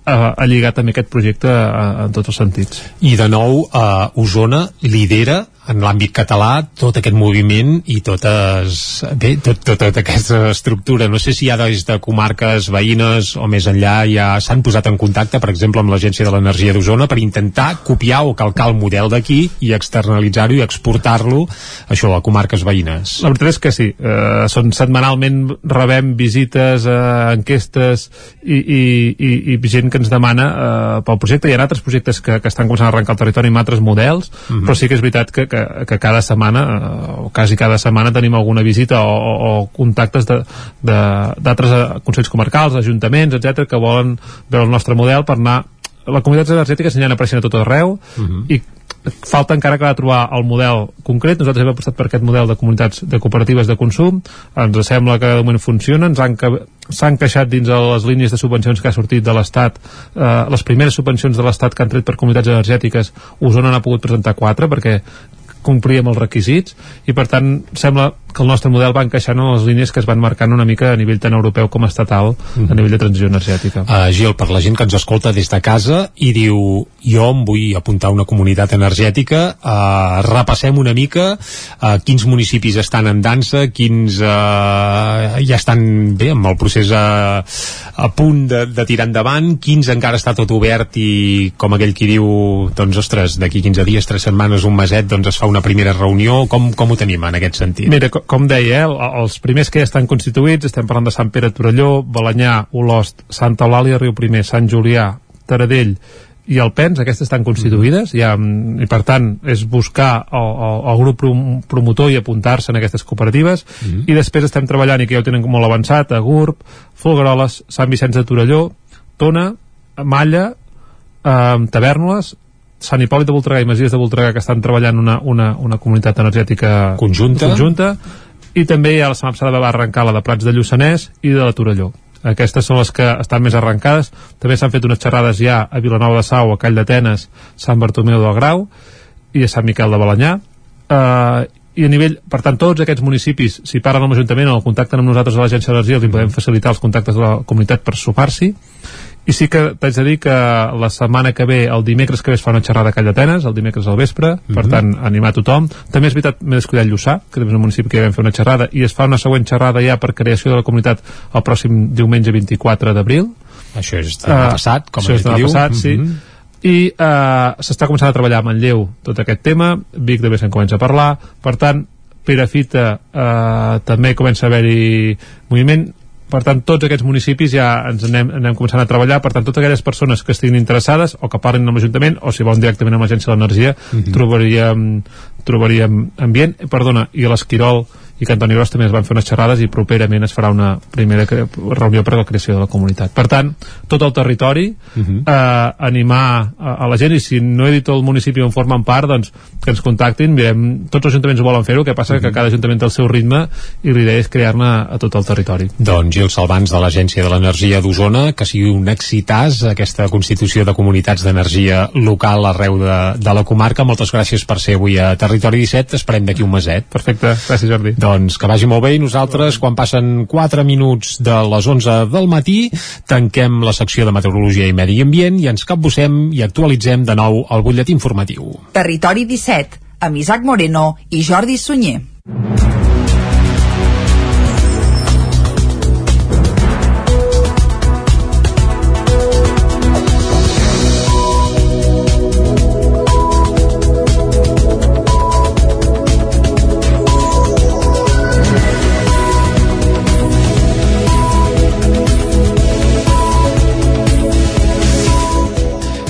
a, a lligar també aquest projecte a, en tots els sentits. I de nou, eh, Osona lidera en l'àmbit català tot aquest moviment i totes, bé, tot, tot, tota aquesta estructura. No sé si ja des de comarques veïnes o més enllà ja s'han posat en contacte, per exemple, amb l'Agència de l'Energia d'Osona per intentar copiar o calcar el model d'aquí i externalitzar-ho i exportar-lo, això, a comarques veïnes. La veritat és que sí, eh, són setmanalment rebem visites, eh, enquestes i, i, i, i gent que ens demana eh, pel projecte. Hi ha altres projectes que, que estan començant a arrencar el territori amb altres models, Mhm. però sí que és veritat que, que, que cada setmana, eh, o quasi cada setmana tenim alguna visita o, o, o contactes d'altres eh, consells comarcals, ajuntaments, etc que volen veure el nostre model per anar la comunitat energètica s'hi apareixent a tot arreu i falta encara de trobar el model concret, nosaltres hem apostat per aquest model de comunitats, de cooperatives de consum. Ens sembla que de moment funciona. Ens han queixat dins de les línies de subvencions que ha sortit de l'Estat eh, les primeres subvencions de l'Estat que han tret per comunitats energètiques Osona n'ha pogut presentar quatre perquè complia amb els requisits i per tant sembla que el nostre model va encaixant en les línies que es van marcant una mica a nivell tan europeu com estatal a nivell de transició energètica. Uh, Gil, per la gent que ens escolta des de casa i diu, jo em vull apuntar a una comunitat energètica uh, repassem una mica uh, quins municipis estan en dansa quins uh, ja estan bé amb el procés a, a punt de, de tirar endavant quins encara està tot obert i com aquell qui diu, doncs ostres d'aquí 15 dies, 3 setmanes, un meset doncs es fa una primera reunió, com, com ho tenim en aquest sentit? Mira, co- com deia, eh, el- els primers que ja estan constituïts, estem parlant de Sant Pere Torelló, Balanyà, Olost, Santa Eulàlia, Riu Primer, Sant Julià, Taradell i Alpens, aquestes estan constituïdes ja, mm, i per tant és buscar el, el, el grup prom promotor i apuntar-se en aquestes cooperatives. I després estem treballant i que ja ho tenen molt avançat a Gurb, Folgueroles, Sant Vicenç de Torelló, Tona, Malla, eh, Tavernoles, Sant Hipòlit de Voltregà i Masies de Voltregà que estan treballant una, una, una comunitat energètica Conjunta. conjunta. I també ja la setmana passada va arrencar la de Prats de Lluçanès i de la Torelló. Aquestes són les que estan més arrencades. També s'han fet unes xerrades ja a Vilanova de Sau, a Call d'Atenes, Sant Bartomeu del Grau i a Sant Miquel de Balanyà uh, i a nivell, per tant, tots aquests municipis, si parlen amb l'Ajuntament o contacten amb nosaltres a l'Agència d'Energia, els podem facilitar els contactes de la comunitat per sumar-s'hi i sí que t'haig de dir que la setmana que ve, el dimecres que ve es fa una xerrada a Call d'Atenes, el dimecres al vespre, mm -hmm. per tant, animar tothom. També és veritat, m'he descuidat Lluçà, que també és un municipi que ja vam fer una xerrada, i es fa una següent xerrada ja per creació de la comunitat el pròxim diumenge 24 d'abril. Això és demà uh, passat, com això és demà passat, sí. Mm -hmm i eh, s'està començant a treballar a Manlleu tot aquest tema, Vic també se'n comença a parlar per tant, Perafita eh, també comença a haver-hi moviment per tant tots aquests municipis ja ens anem, anem començant a treballar per tant totes aquelles persones que estiguin interessades o que parlin amb l'Ajuntament o si volen directament amb l'Agència de l'Energia mm -hmm. trobaríem, trobaríem ambient perdona, i a l'Esquirol i que Antoni Gros també es van fer unes xerrades i properament es farà una primera reunió per a la creació de la comunitat. Per tant, tot el territori uh -huh. eh, animar a, a la gent i si no he dit el municipi on formen part, doncs que ens contactin, mirem, tots els ajuntaments volen fer-ho, que passa uh -huh. que cada ajuntament té el seu ritme i l'idea és crear-ne a tot el territori. Doncs Gil Salvans de l'Agència de l'Energia d'Osona, que sigui un excitàs aquesta constitució de comunitats d'energia local arreu de, de la comarca. Moltes gràcies per ser avui a Territori 17, esperem d'aquí un meset. Perfecte, gràcies Jordi. Doncs doncs que vagi molt bé i nosaltres, quan passen 4 minuts de les 11 del matí, tanquem la secció de Meteorologia i Medi Ambient i ens capbussem i actualitzem de nou el butlletí informatiu. Territori 17, amb Isaac Moreno i Jordi Sunyer.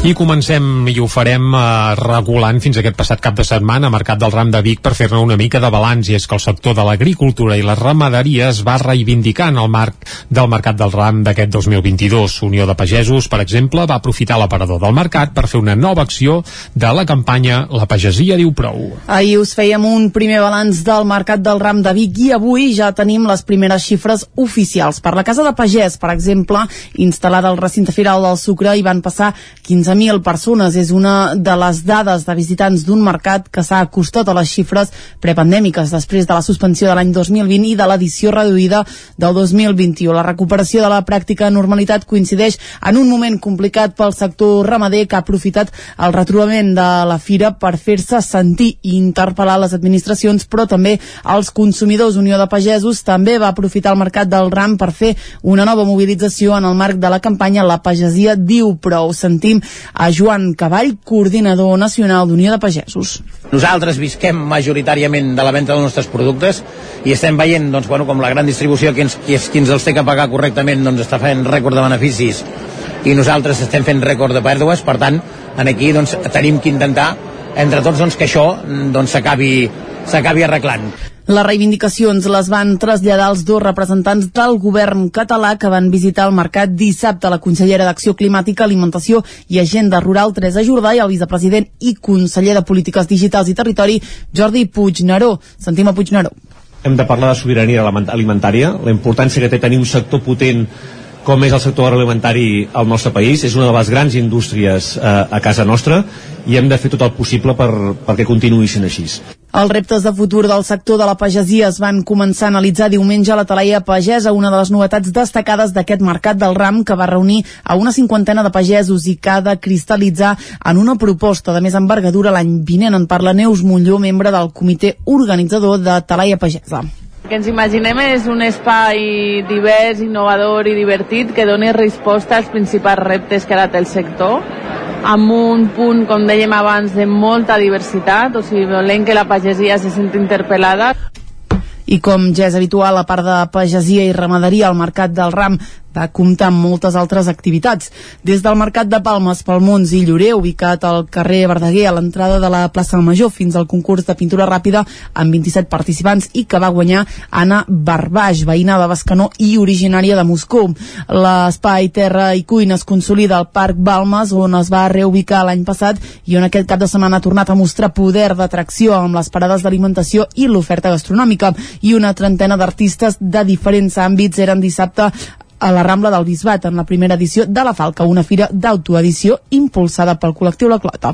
I comencem, i ho farem eh, regulant fins aquest passat cap de setmana Mercat del Ram de Vic per fer-ne una mica de balanç, i és que el sector de l'agricultura i la ramaderia es va reivindicar en el marc del Mercat del Ram d'aquest 2022. Unió de Pagesos, per exemple, va aprofitar l'aparador del mercat per fer una nova acció de la campanya La Pagesia diu prou. Ahir us fèiem un primer balanç del Mercat del Ram de Vic i avui ja tenim les primeres xifres oficials. Per la Casa de Pagès, per exemple, instal·lada al recinte firal del Sucre, hi van passar 15 15.000 persones. És una de les dades de visitants d'un mercat que s'ha acostat a les xifres prepandèmiques després de la suspensió de l'any 2020 i de l'edició reduïda del 2021. La recuperació de la pràctica normalitat coincideix en un moment complicat pel sector ramader que ha aprofitat el retrobament de la fira per fer-se sentir i interpel·lar les administracions, però també els consumidors. Unió de Pagesos també va aprofitar el mercat del ram per fer una nova mobilització en el marc de la campanya La Pagesia diu prou. Sentim a Joan Cavall, coordinador nacional d'Unió de Pagesos. Nosaltres visquem majoritàriament de la venda dels nostres productes i estem veient doncs, bueno, com la gran distribució qui ens, qui, qui ens els té que pagar correctament doncs, està fent rècord de beneficis i nosaltres estem fent rècord de pèrdues, per tant, en aquí doncs, tenim que intentar entre tots doncs, que això doncs, s'acabi s'acabi arreglant. Les reivindicacions les van traslladar els dos representants del govern català que van visitar el mercat dissabte la consellera d'Acció Climàtica, Alimentació i Agenda Rural, Teresa Jordà, i el vicepresident i conseller de Polítiques Digitals i Territori, Jordi Puigneró. Sentim a Puigneró. Hem de parlar de sobirania alimentària, la importància que té tenir un sector potent com és el sector agroalimentari al nostre país. És una de les grans indústries eh, a casa nostra i hem de fer tot el possible per, perquè continuï sent així. Els reptes de futur del sector de la pagesia es van començar a analitzar diumenge a la Talaia Pagesa, una de les novetats destacades d'aquest mercat del ram que va reunir a una cinquantena de pagesos i que ha de cristal·litzar en una proposta de més envergadura l'any vinent. En parla Neus Molló, membre del comitè organitzador de Talaia Pagesa que ens imaginem és un espai divers, innovador i divertit que doni resposta als principals reptes que ara té el sector amb un punt, com dèiem abans, de molta diversitat, o sigui, volem que la pagesia se senti interpel·lada. I com ja és habitual, a part de pagesia i ramaderia, al mercat del ram va comptar amb moltes altres activitats. Des del Mercat de Palmes pel Mons i Llorer, ubicat al carrer Verdaguer a l'entrada de la plaça Major, fins al concurs de pintura ràpida amb 27 participants i que va guanyar Anna Barbaix, veïna de Bascanó i originària de Moscou. L'espai Terra i Cuina es consolida al Parc Balmes, on es va reubicar l'any passat i on aquest cap de setmana ha tornat a mostrar poder d'atracció amb les parades d'alimentació i l'oferta gastronòmica. I una trentena d'artistes de diferents àmbits eren dissabte a la Rambla del Bisbat en la primera edició de la Falca, una fira d'autoedició impulsada pel col·lectiu La Clota.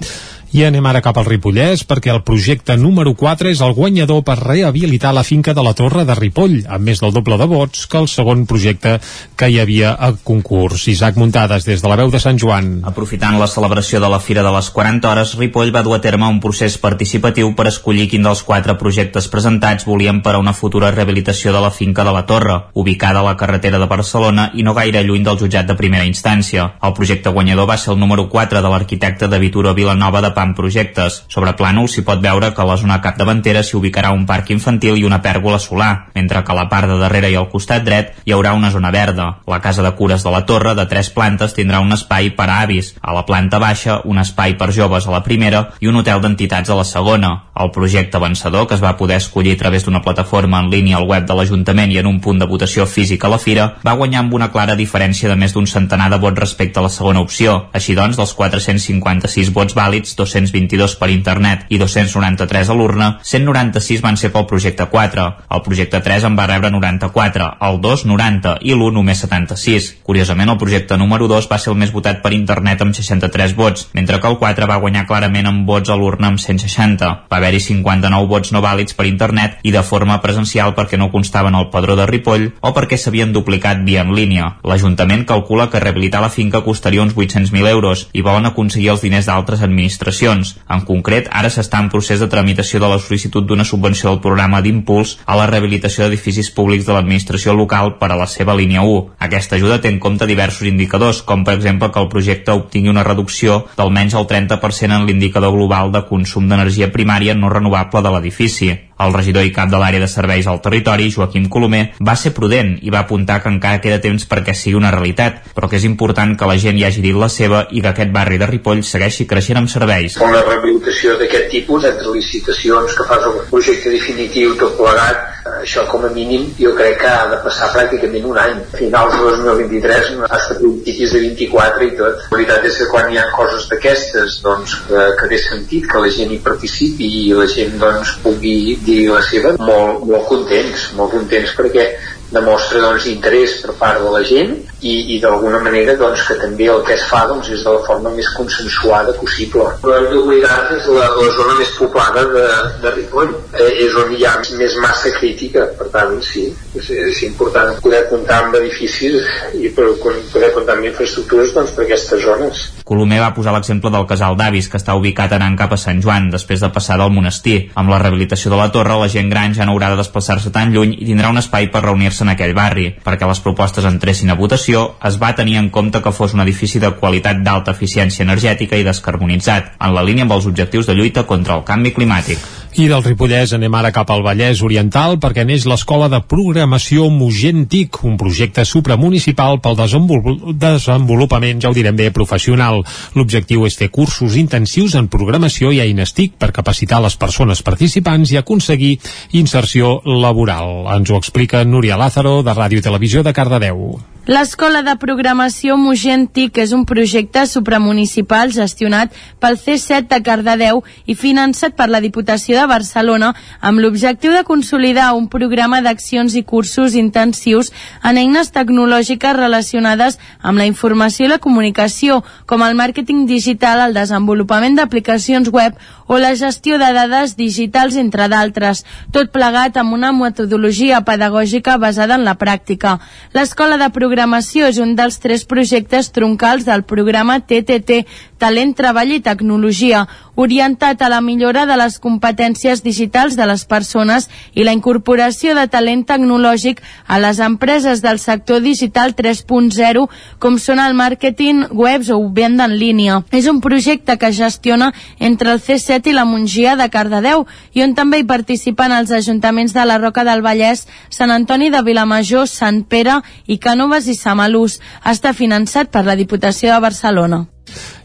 I anem ara cap al Ripollès perquè el projecte número 4 és el guanyador per rehabilitar la finca de la Torre de Ripoll, amb més del doble de vots que el segon projecte que hi havia a concurs. Isaac Muntades, des de la veu de Sant Joan. Aprofitant la celebració de la Fira de les 40 hores, Ripoll va dur a terme un procés participatiu per escollir quin dels quatre projectes presentats volien per a una futura rehabilitació de la finca de la Torre, ubicada a la carretera de Barcelona i no gaire lluny del jutjat de primera instància. El projecte guanyador va ser el número 4 de l'arquitecte de Vituro Vilanova de PAM Projectes. Sobre plànol s'hi pot veure que a la zona capdavantera s'hi ubicarà un parc infantil i una pèrgola solar, mentre que a la part de darrere i al costat dret hi haurà una zona verda. La casa de cures de la torre, de tres plantes, tindrà un espai per a avis. A la planta baixa, un espai per joves a la primera i un hotel d'entitats a la segona. El projecte vencedor, que es va poder escollir a través d'una plataforma en línia al web de l'Ajuntament i en un punt de votació físic a la fira, va guanyar amb una clara diferència de més d'un centenar de vots respecte a la segona opció. Així doncs, dels 456 vots vàlids, 222 per internet i 293 a l'urna, 196 van ser pel projecte 4. El projecte 3 en va rebre 94, el 2 90 i l'1 només 76. Curiosament, el projecte número 2 va ser el més votat per internet amb 63 vots, mentre que el 4 va guanyar clarament amb vots a l'urna amb 160. Va haver-hi 59 vots no vàlids per internet i de forma presencial perquè no constaven al padró de Ripoll o perquè s'havien duplicat via en línia. L'Ajuntament calcula que rehabilitar la finca costaria uns 800.000 euros i volen aconseguir els diners d'altres administracions. En concret, ara s'està en procés de tramitació de la sol·licitud d'una subvenció del programa d'impuls a la rehabilitació d'edificis públics de l'administració local per a la seva línia 1. Aquesta ajuda té en compte diversos indicadors, com per exemple que el projecte obtingui una reducció d'almenys el 30% en l'indicador global de consum d'energia primària no renovable de l'edifici. El regidor i cap de l'àrea de serveis al territori, Joaquim Colomer, va ser prudent i va apuntar que encara queda temps perquè sigui una realitat, però que és important que la gent hi hagi dit la seva i que aquest barri de Ripoll segueixi creixent amb serveis. Una rehabilitació d'aquest tipus, entre licitacions que fas un projecte definitiu tot plegat, això com a mínim jo crec que ha de passar pràcticament un any. A finals de 2023, fins a principis de 24 i tot. La veritat és que quan hi ha coses d'aquestes, doncs, que, que té sentit que la gent hi participi i la gent doncs, pugui dir la seva, molt, molt contents, molt contents perquè demostra doncs, interès per part de la gent i, i d'alguna manera doncs, que també el que es fa doncs, és de la forma més consensuada possible. El d'Obligat és la, la zona més poblada de, de Ripoll, eh, és on hi ha més massa crítica, per tant, sí, és, és important poder comptar amb edificis i per, poder comptar amb infraestructures doncs, per aquestes zones. Colomer va posar l'exemple del casal d'avis, que està ubicat anant cap a Sant Joan, després de passar del monestir. Amb la rehabilitació de la torre, la gent gran ja no haurà de desplaçar-se tan lluny i tindrà un espai per reunir-se en aquell barri. Perquè les propostes entressin a votació, es va tenir en compte que fos un edifici de qualitat d'alta eficiència energètica i descarbonitzat, en la línia amb els objectius de lluita contra el canvi climàtic. I del Ripollès anem ara cap al Vallès Oriental perquè neix l'Escola de Programació Mugentic, un projecte supramunicipal pel desenvol desenvolupament, ja ho direm bé, professional. L'objectiu és fer cursos intensius en programació i eines TIC per capacitar les persones participants i aconseguir inserció laboral. Ens ho explica Núria Lázaro, de Ràdio i Televisió de Cardedeu. L'Escola de Programació Mugentic és un projecte supramunicipal gestionat pel C7 de Cardedeu i finançat per la Diputació de Barcelona amb l'objectiu de consolidar un programa d'accions i cursos intensius en eines tecnològiques relacionades amb la informació i la comunicació, com el màrqueting digital, el desenvolupament d'aplicacions web o la gestió de dades digitals, entre d'altres, tot plegat amb una metodologia pedagògica basada en la pràctica. L'Escola de Programació és un dels tres projectes troncals del programa TTT, Talent, Treball i Tecnologia, orientat a la millora de les competències digitals de les persones i la incorporació de talent tecnològic a les empreses del sector digital 3.0, com són el màrqueting, webs o venda en línia. És un projecte que gestiona entre el C7 i la Mongia de Cardedeu i on també hi participen els ajuntaments de la Roca del Vallès, Sant Antoni de Vilamajor, Sant Pere i Cànoves i Samalús. Està finançat per la Diputació de Barcelona.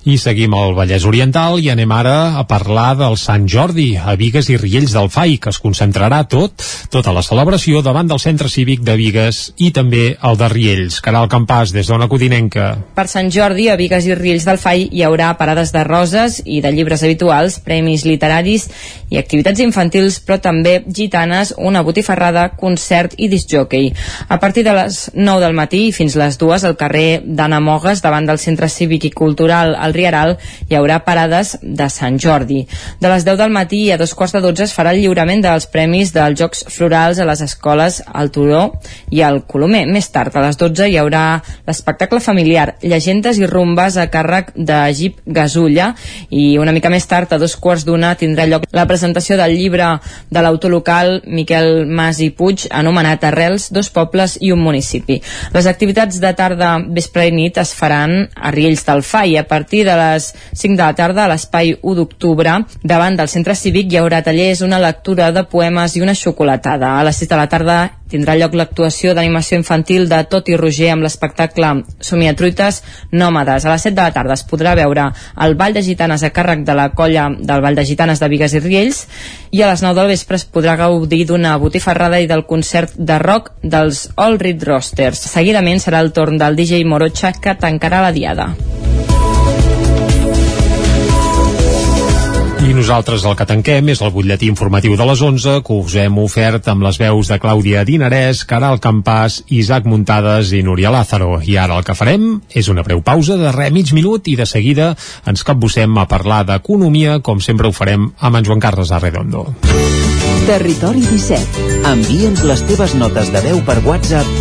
I seguim al Vallès Oriental i anem ara a parlar del Sant Jordi a Vigues i Riells del FAI, que es concentrarà tot, tota la celebració davant del Centre Cívic de Vigues i també el de Riells. Caral Campàs, des d'Ona Codinenca. Per Sant Jordi, a Vigues i Riells del FAI hi haurà parades de roses i de llibres habituals, premis literaris i activitats infantils, però també gitanes, una botifarrada, concert i discjockey. A partir de les 9 del matí fins les 2 al carrer d'Anna Mogues, davant del Centre Cívic i Cultural al al Rieral hi haurà parades de Sant Jordi. De les 10 del matí a dos quarts de 12 es farà el lliurament dels premis dels Jocs Florals a les escoles al Turó i al Colomer. Més tard, a les 12, hi haurà l'espectacle familiar Llegendes i rumbes a càrrec de Jeep Gasulla i una mica més tard, a dos quarts d'una, tindrà lloc la presentació del llibre de l'autor local Miquel Mas i Puig anomenat Arrels, dos pobles i un municipi. Les activitats de tarda, vespre i nit es faran a Riells del Fai a partir de les 5 de la tarda a l'espai 1 d'octubre davant del centre cívic hi haurà tallers, una lectura de poemes i una xocolatada. A les 6 de la tarda tindrà lloc l'actuació d'animació infantil de Tot i Roger amb l'espectacle Somiatruites Nòmades. A les 7 de la tarda es podrà veure el Ball de Gitanes a càrrec de la colla del Ball de Gitanes de Vigues i Riells i a les 9 del vespre es podrà gaudir d'una botifarrada i del concert de rock dels All Reed Rosters. Seguidament serà el torn del DJ Morocha que tancarà la diada. I nosaltres el que tanquem és el butlletí informatiu de les 11 que us hem ofert amb les veus de Clàudia Dinarès, Caral Campàs, Isaac Muntades i Núria Lázaro. I ara el que farem és una breu pausa de re mig minut i de seguida ens capbussem a parlar d'economia com sempre ho farem amb en Joan Carles Arredondo. Territori 17. Envia'ns les teves notes de veu per WhatsApp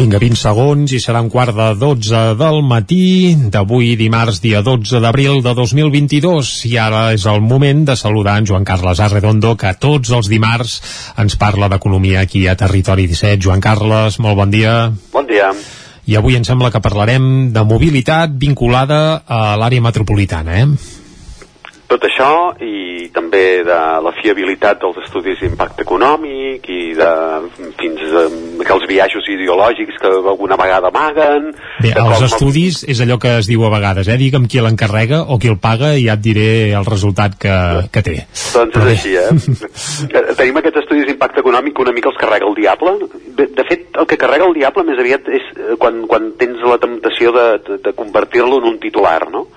Vinga, 20 segons i serà un quart de 12 del matí d'avui dimarts, dia 12 d'abril de 2022. I ara és el moment de saludar en Joan Carles Arredondo, que tots els dimarts ens parla d'economia aquí a Territori 17. Joan Carles, molt bon dia. Bon dia. I avui em sembla que parlarem de mobilitat vinculada a l'àrea metropolitana, eh? Tot això i també de la fiabilitat dels estudis d'impacte econòmic i de fins a, que els viatges ideològics que alguna vegada amaguen... Bé, els estudis és allò que es diu a vegades, eh? Digue'm qui l'encarrega o qui el paga i ja et diré el resultat que, que té. Doncs és així, eh? Tenim aquests estudis d'impacte econòmic que una mica els carrega el diable. De, de fet, el que carrega el diable més aviat és eh, quan, quan tens la temptació de, de, de convertir-lo en un titular, no?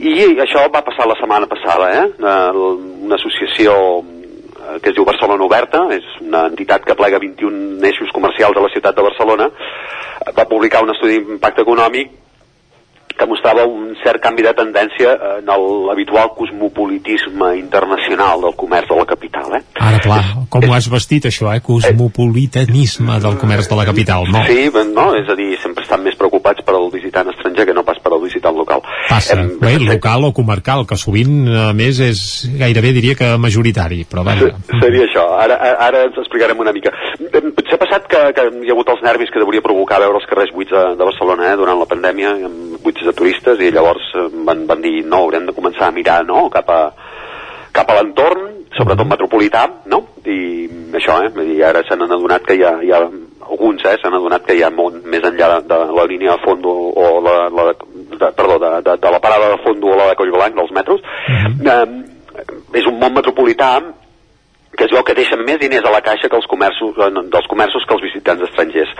I això va passar la setmana passada, eh? Eh, Una associació eh, que es diu Barcelona Oberta, és una entitat que plega 21 eixos comercials de la ciutat de Barcelona, eh, va publicar un estudi d'impacte econòmic que mostrava un cert canvi de tendència en l'habitual cosmopolitisme internacional del comerç de la capital. Eh? Ara, clar, com ho has vestit això, eh? Cosmopolitanisme del comerç de la capital, no? Sí, no? és a dir, estan més preocupats per al visitant estranger que no pas per al visitant local. Passa, bé, local o comarcal, que sovint, a més, és gairebé diria que majoritari, però vaja. Seria això, ara, ara ens explicarem una mica. Em, Potser ha passat que, que hi ha hagut els nervis que hauria provocar veure els carrers buits de, de Barcelona eh, durant la pandèmia, amb buits de turistes, i llavors eh, van, van dir, no, haurem de començar a mirar no, cap a, cap a l'entorn, sobretot metropolità, no? I això, eh? Dir, ara se n'han adonat que hi ha, hi ha alguns, eh, s'han adonat que hi ha molt més enllà de, de la línia de fondo o la, la de, perdó, de, de, de la parada de fondo o la de Collblanc dels metros, eh, és un món metropolità que es veu que deixen més diners a la caixa que els comerços, eh, dels comerços que els visitants estrangers.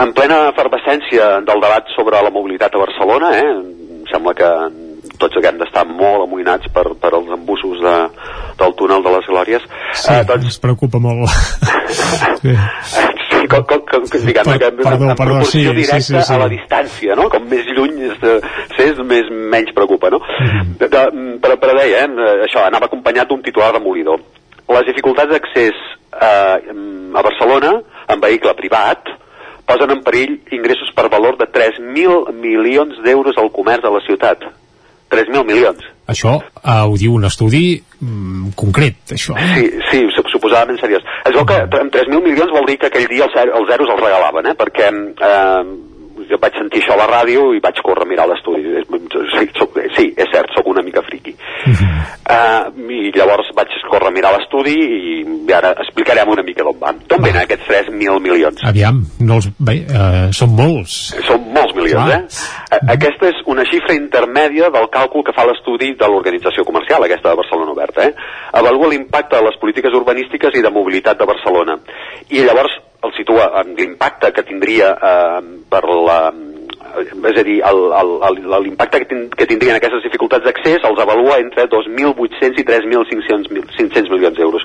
En plena efervescència del debat sobre la mobilitat a Barcelona, eh, em sembla que tots haguem d'estar molt amoïnats per, per els embussos de, del túnel de les Glòries. Sí, eh, doncs... ens preocupa molt. sí. Sí, com, com, com, diguem Per- que perdó, en perdó, sí, directa sí, sí, sí. a la distància, no? Com més lluny es, de, s'és, més menys preocupa, no? Mhm. De, de, però, però deia, eh, això anava acompanyat d'un titular demolidor. Les dificultats d'accés eh, a Barcelona en vehicle privat posen en perill ingressos per valor de 3.000 milions d'euros al comerç de la ciutat. 3.000 milions. Això eh, ho diu un estudi mm, concret, això. Eh? Sí, sí, sup- suposadament seriós. Es veu que amb 3.000 milions vol dir que aquell dia els, els zeros els regalaven, eh? perquè eh, jo vaig sentir això a la ràdio i vaig córrer a mirar l'estudi. Sí, soc, sí, és cert, sóc una mica friqui. Uh -huh. uh, I llavors vaig córrer a mirar l'estudi i ara explicarem una mica d'on van. D'on venen aquests 3.000 milions? Aviam, no els... Bé, uh, són molts. Són molts milions, Clar. eh? Uh, aquesta és una xifra intermèdia del càlcul que fa l'estudi de l'organització comercial, aquesta de Barcelona Oberta, eh? Avalua l'impacte de les polítiques urbanístiques i de mobilitat de Barcelona. I llavors el situa en l'impacte que tindria eh, per la és a dir, l'impacte que, tin- que tindrien aquestes dificultats d'accés els avalua entre 2.800 i 3.500 mil- 500 milions d'euros.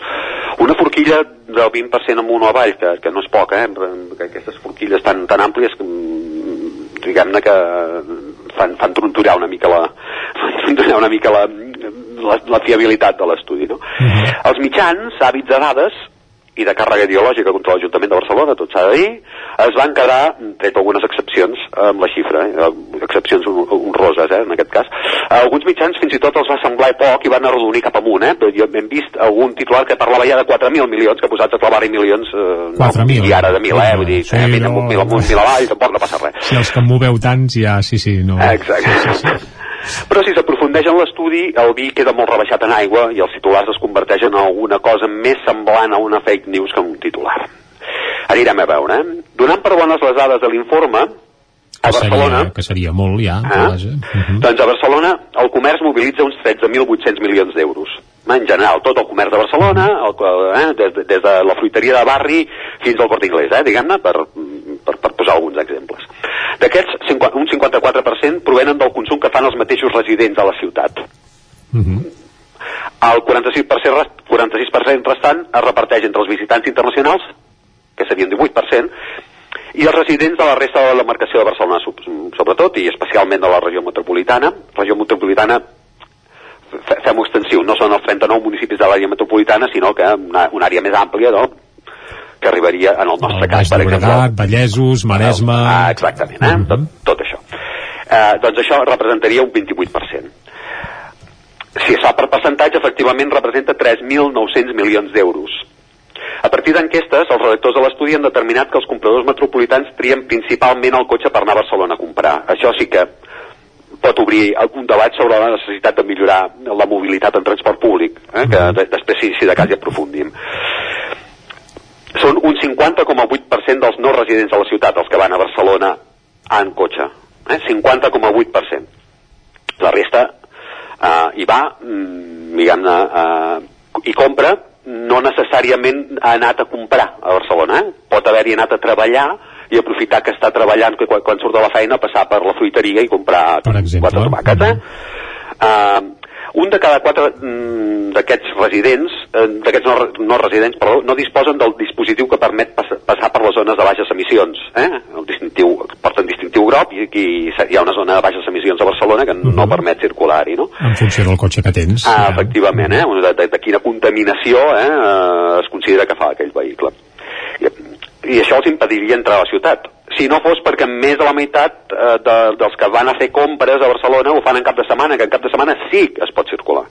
Una forquilla del 20% amunt o avall, que, que no és poc, eh? que aquestes forquilles tan, tan àmplies que, mm, diguem-ne que fan, fan trontollar una mica la, fan trontollar una mica la, la, la fiabilitat de l'estudi. No? Els mitjans, hàbits de dades i de càrrega ideològica contra l'Ajuntament de Barcelona, tot s'ha de dir, es van quedar, tret algunes excepcions, amb la xifra, eh? excepcions hon- honroses, eh? en aquest cas. Alguns mitjans fins i tot els va semblar poc i van arrodonir cap amunt, eh? Però jo hem vist algun titular que parlava ja de 4.000 milions, que posats a clavar-hi milions, eh, 4.000. i ara de 1.000, eh? Vull dir, Sí, sí, mil, no, amunt, mil amunt, mil avall, tampoc no passa res. Si els que en moveu tants, ja, sí, sí, no... Exacte. Sí, sí. Però si s'aprofundeix en l'estudi, el vi queda molt rebaixat en aigua i els titulars es converteixen en alguna cosa més semblant a una fake news que un titular. Anirem a veure, eh? Donant per bones les dades de l'informe, a Que Barcelona... seria, que seria molt, ja. Ah. vaja. Mhm. Doncs a Barcelona el comerç mobilitza uns 13.800 milions d'euros. En general, tot el comerç de Barcelona, el, eh, des, de, des de la fruiteria de barri fins al Port Inglés, eh, diguem-ne, per, per, per posar alguns exemples. D'aquests, un 54% provenen del consum que fan els mateixos residents de la ciutat. Mhm. El 46%, rest, 46 restant es reparteix entre els visitants internacionals, que serien 18%, i els residents de la resta de la demarcació de Barcelona, so- sobretot, i especialment de la regió metropolitana. Regió metropolitana, fe- fem-ho extensiu, no són els 39 municipis de l'àrea metropolitana, sinó que una, una àrea més àmplia, no?, que arribaria en el nostre El cas, per exemple, Llobregat, Vallesos, Maresme... Ah, exactament, eh? tot, tot això. Eh, doncs això representaria un 28%. Si es fa per percentatge, efectivament representa 3.900 milions d'euros. A partir d'enquestes, els redactors de l'estudi han determinat que els compradors metropolitans trien principalment el cotxe per anar a Barcelona a comprar. Això sí que pot obrir un debat sobre la necessitat de millorar la mobilitat en transport públic, eh? que de, després si, si de cas hi aprofundim. Són un 50,8% dels no residents de la ciutat els que van a Barcelona en cotxe. Eh? 50,8%. La resta eh, hi va, mm, diguem-ne, eh, i compra, no necessàriament ha anat a comprar a Barcelona. Eh? Pot haver-hi anat a treballar i aprofitar que està treballant que quan, quan surt de la feina passar per la fruiteria i comprar Per exemple. quatre tomàquets. Eh? Uh, un de cada quatre mm, d'aquests residents, eh, d'aquests no, no residents, perdó, no disposen del dispositiu que permet pas, passar per les zones de baixes emissions. Eh? El distintiu, porten distintiu groc i aquí hi ha una zona de baixes emissions a Barcelona que no permet circular-hi, no? En funció del cotxe que tens. Ah, efectivament, eh? De, de, de quina contaminació eh, es considera que fa aquell vehicle. I, I això els impediria entrar a la ciutat. Si no fos perquè més de la meitat eh, de, dels que van a fer compres a Barcelona ho fan en cap de setmana, que en cap de setmana sí que es pot circular.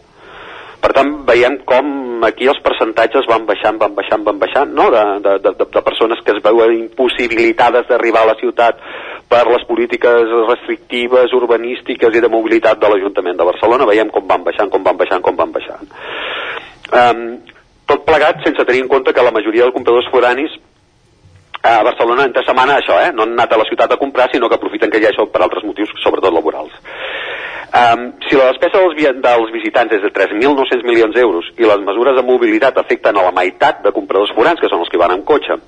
Per tant, veiem com aquí els percentatges van baixant, van baixant, van baixant, no? de, de, de, de persones que es veuen impossibilitades d'arribar a la ciutat per les polítiques restrictives, urbanístiques i de mobilitat de l'Ajuntament de Barcelona. Veiem com van baixant, com van baixant, com van baixant. Um, tot plegat sense tenir en compte que la majoria dels compradors foranis a Barcelona entre setmana això, eh? no han anat a la ciutat a comprar, sinó que aprofiten que hi ha això per altres motius, sobretot laborals. Um, si la despesa dels, dels visitants és de 3.900 milions d'euros i les mesures de mobilitat afecten a la meitat de compradors forans, que són els que van amb cotxe,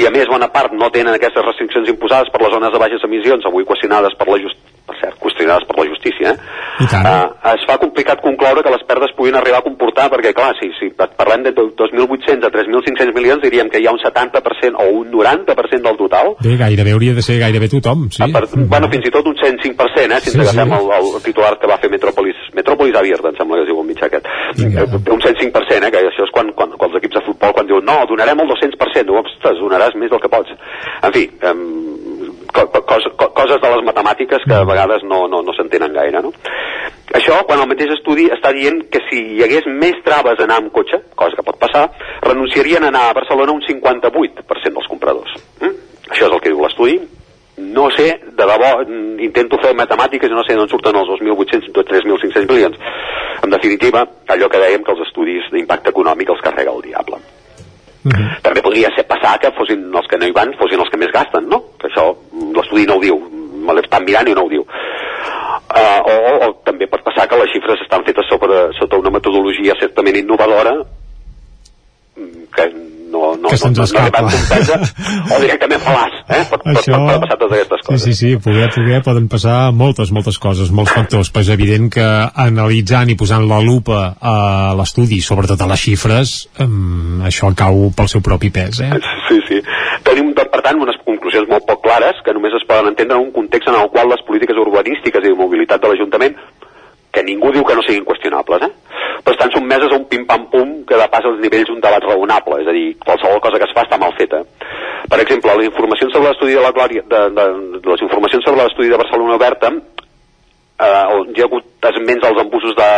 i a més bona part no tenen aquestes restriccions imposades per les zones de baixes emissions, avui qüestionades per la just... per cert, qüestionades per la justícia, eh? Uh, es fa complicat concloure que les perdes puguin arribar a comportar, perquè clar, si, si parlem de 2.800 a 3.500 milions, diríem que hi ha un 70% o un 90% del total, Bé, gairebé hauria de ser gairebé tothom, sí. per, bueno, fins i tot un 105%, eh, si Sí, ens agafem sí. el, el titular que va fer Metropolis, Metropolis Abierta, em sembla que es diu el mitjà aquest. Vinga. Eh, Un 105%, eh, que això és quan, quan, quan els equips de futbol, quan diuen no, donarem el 200%, diu, ostres, donaràs més del que pots. En fi, eh, co co cos co coses de les matemàtiques que a vegades no, no, no s'entenen gaire, no? Això, quan el mateix estudi està dient que si hi hagués més traves a anar amb cotxe, cosa que pot passar, renunciarien a anar a Barcelona un 58% dels compradors. Mm? Això és el que diu l'estudi. no sé, de debò, mm, intento fer matemàtiques i no sé d'on surten els 2.800 o 3.500 milions. En definitiva, allò que dèiem que els estudis d'impacte econòmic els carrega el diable. Mm -hmm. També podria ser passar que fossin els que no hi van, fossin els que més gasten, no? Que això l'estudi no ho diu, me l'estan mirant i no ho diu. Uh, o, o, o també pot passar que les xifres estan fetes sobre, sota una metodologia certament innovadora mm, que no, no, Que se'ns no, no, no escapa. van comprendre, o directament fal·laç, eh? Pot, Això- pot, pot passar totes aquestes Sí, coses. sí, sí, poder, poder poden passar moltes, moltes coses, molts factors, però és evident que analitzant i posant la lupa a l'estudi, sobretot a les xifres, um, això cau pel seu propi pes, eh? Sí, sí. Tenim, per tant, unes conclusions molt poc clares que només es poden entendre en un context en el qual les polítiques urbanístiques i de mobilitat de l'Ajuntament que ningú diu que no siguin qüestionables, eh? però estan sotmeses a un pim-pam-pum que depassa els nivells d'un debat raonable, és a dir, qualsevol cosa que es fa està mal feta. Per exemple, la informació sobre l'estudi de la Glòria, de, de, de les informacions sobre l'estudi de Barcelona Oberta, eh, on hi ha hagut esments als embussos de,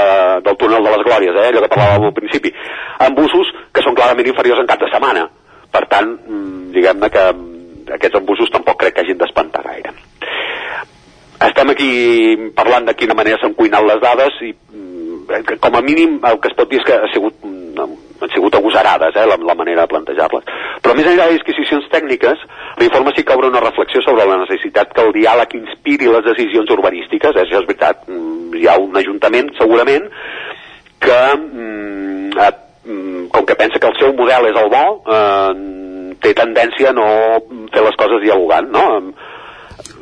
del túnel de les Glòries, eh, allò que parlàvem al principi, embussos que són clarament inferiors en cap de setmana. Per tant, mm, diguem-ne que mm, aquests embussos tampoc crec que hagin d'espantar gaire. Estem aquí parlant de quina manera s'han cuinat les dades i mm, que com a mínim el que es pot dir és que ha sigut, mm, han sigut agosarades eh, la, la manera de plantejar-les. Però més enllà de disquisicions tècniques, l'informe sí que obre una reflexió sobre la necessitat que el diàleg inspiri les decisions urbanístiques, eh, això és veritat, mm, hi ha un ajuntament segurament que eh, com que pensa que el seu model és el bo eh, té tendència a no fer les coses dialogant no?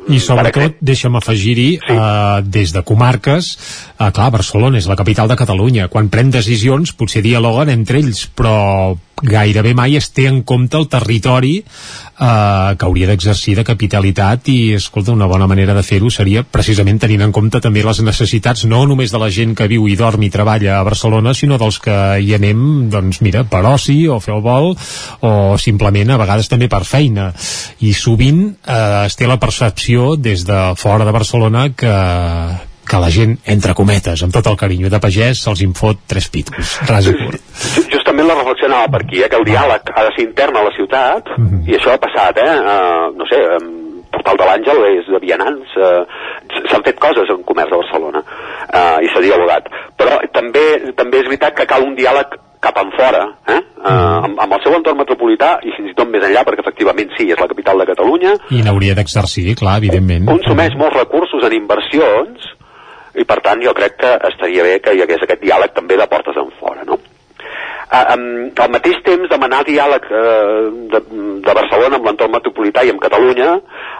I sobretot, deixa'm afegir-hi, sí. eh, des de comarques, eh, clar, Barcelona és la capital de Catalunya. Quan pren decisions, potser dialoguen entre ells, però gairebé mai es té en compte el territori eh, que hauria d'exercir de capitalitat i, escolta, una bona manera de fer-ho seria precisament tenint en compte també les necessitats no només de la gent que viu i dorm i treballa a Barcelona, sinó dels que hi anem, doncs mira, per oci o fer el vol o simplement a vegades també per feina. I sovint eh, es té la percepció des de fora de Barcelona que que la gent, entre cometes, amb tot el carinyo de pagès, se'ls infot tres pitos, ras i curt. justament la reflexió anava per aquí, eh, que el diàleg ha de ser intern a la ciutat, i això ha passat, eh, uh, no sé, um, Portal de l'Àngel és de vianants, uh, s'han fet coses en comerç a Barcelona, uh, i s'ha dialogat. Però també, també és veritat que cal un diàleg cap en fora, eh? Uh, amb, amb el seu entorn metropolità i fins i tot més enllà, perquè efectivament sí, és la capital de Catalunya, I n'hauria d'exercir, clar, evidentment. consumeix molts recursos en inversions i per tant jo crec que estaria bé que hi hagués aquest diàleg també de portes en fora no? Ah, um, al mateix temps demanar diàleg eh, de, de Barcelona amb l'entorn metropolità i amb Catalunya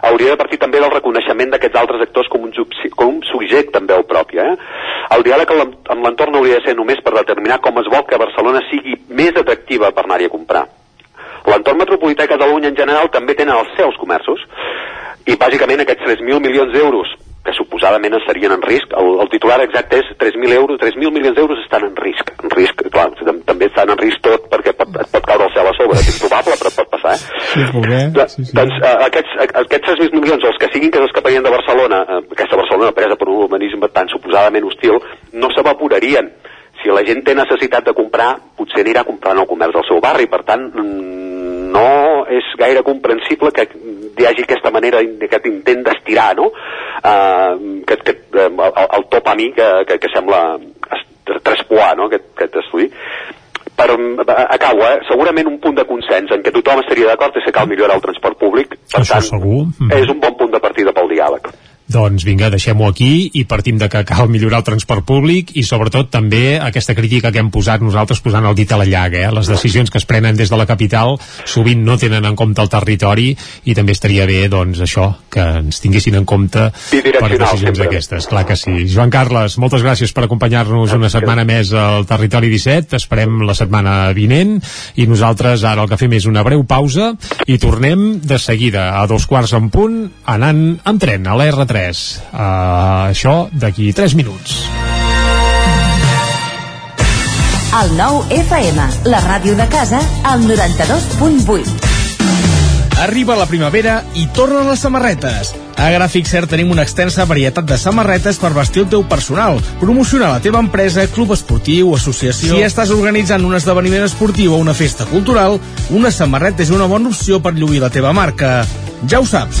hauria de partir també del reconeixement d'aquests altres actors com un, com un subjecte en veu pròpia eh? el diàleg amb l'entorn no hauria de ser només per determinar com es vol que Barcelona sigui més atractiva per anar-hi a comprar l'entorn metropolità i Catalunya en general també tenen els seus comerços i bàsicament aquests 3.000 milions d'euros que suposadament estarien en risc, el, el titular exacte és 3.000 euros, 3.000 milions d'euros estan en risc, en risc, clar, tam- també estan en risc tot perquè pot, et pot caure el cel a sobre, és improbable però pot passar, eh? Sí, poder, sí, sí. Doncs eh, aquests, eh, aquests 3.000 milions, els que siguin que s'escaparien de Barcelona, eh, aquesta Barcelona presa per un urbanisme tan suposadament hostil, no s'evaporarien. Si la gent té necessitat de comprar, potser anirà a comprar en el comerç del seu barri, per tant, mm, no és gaire comprensible que hi hagi aquesta manera, aquest intent d'estirar, no? Uh, que, que, eh, el, el top a mi que, que, que sembla traspoar, no?, aquest, aquest estudi per, acabo, eh? segurament un punt de consens en què tothom estaria d'acord és que cal millorar el transport públic per Això tant, segur. és un bon punt de partida pel diàleg doncs vinga, deixem-ho aquí i partim de que cal millorar el transport públic i sobretot també aquesta crítica que hem posat nosaltres posant el dit a la llaga. Eh? Les decisions que es prenen des de la capital sovint no tenen en compte el territori i també estaria bé, doncs, això, que ens tinguessin en compte per decisions d'aquestes. Clar que sí. Joan Carles, moltes gràcies per acompanyar-nos una setmana més al Territori 17. Esperem la setmana vinent i nosaltres ara el que fem és una breu pausa i tornem de seguida a dos quarts en punt anant amb tren a l'R3 3. Uh, eh, això d'aquí 3 minuts. El nou FM, la ràdio de casa, al 92.8. Arriba la primavera i tornen les samarretes. A Gràfic Cert tenim una extensa varietat de samarretes per vestir el teu personal, promocionar la teva empresa, club esportiu, associació... Si estàs organitzant un esdeveniment esportiu o una festa cultural, una samarreta és una bona opció per lluir la teva marca. Ja ho saps,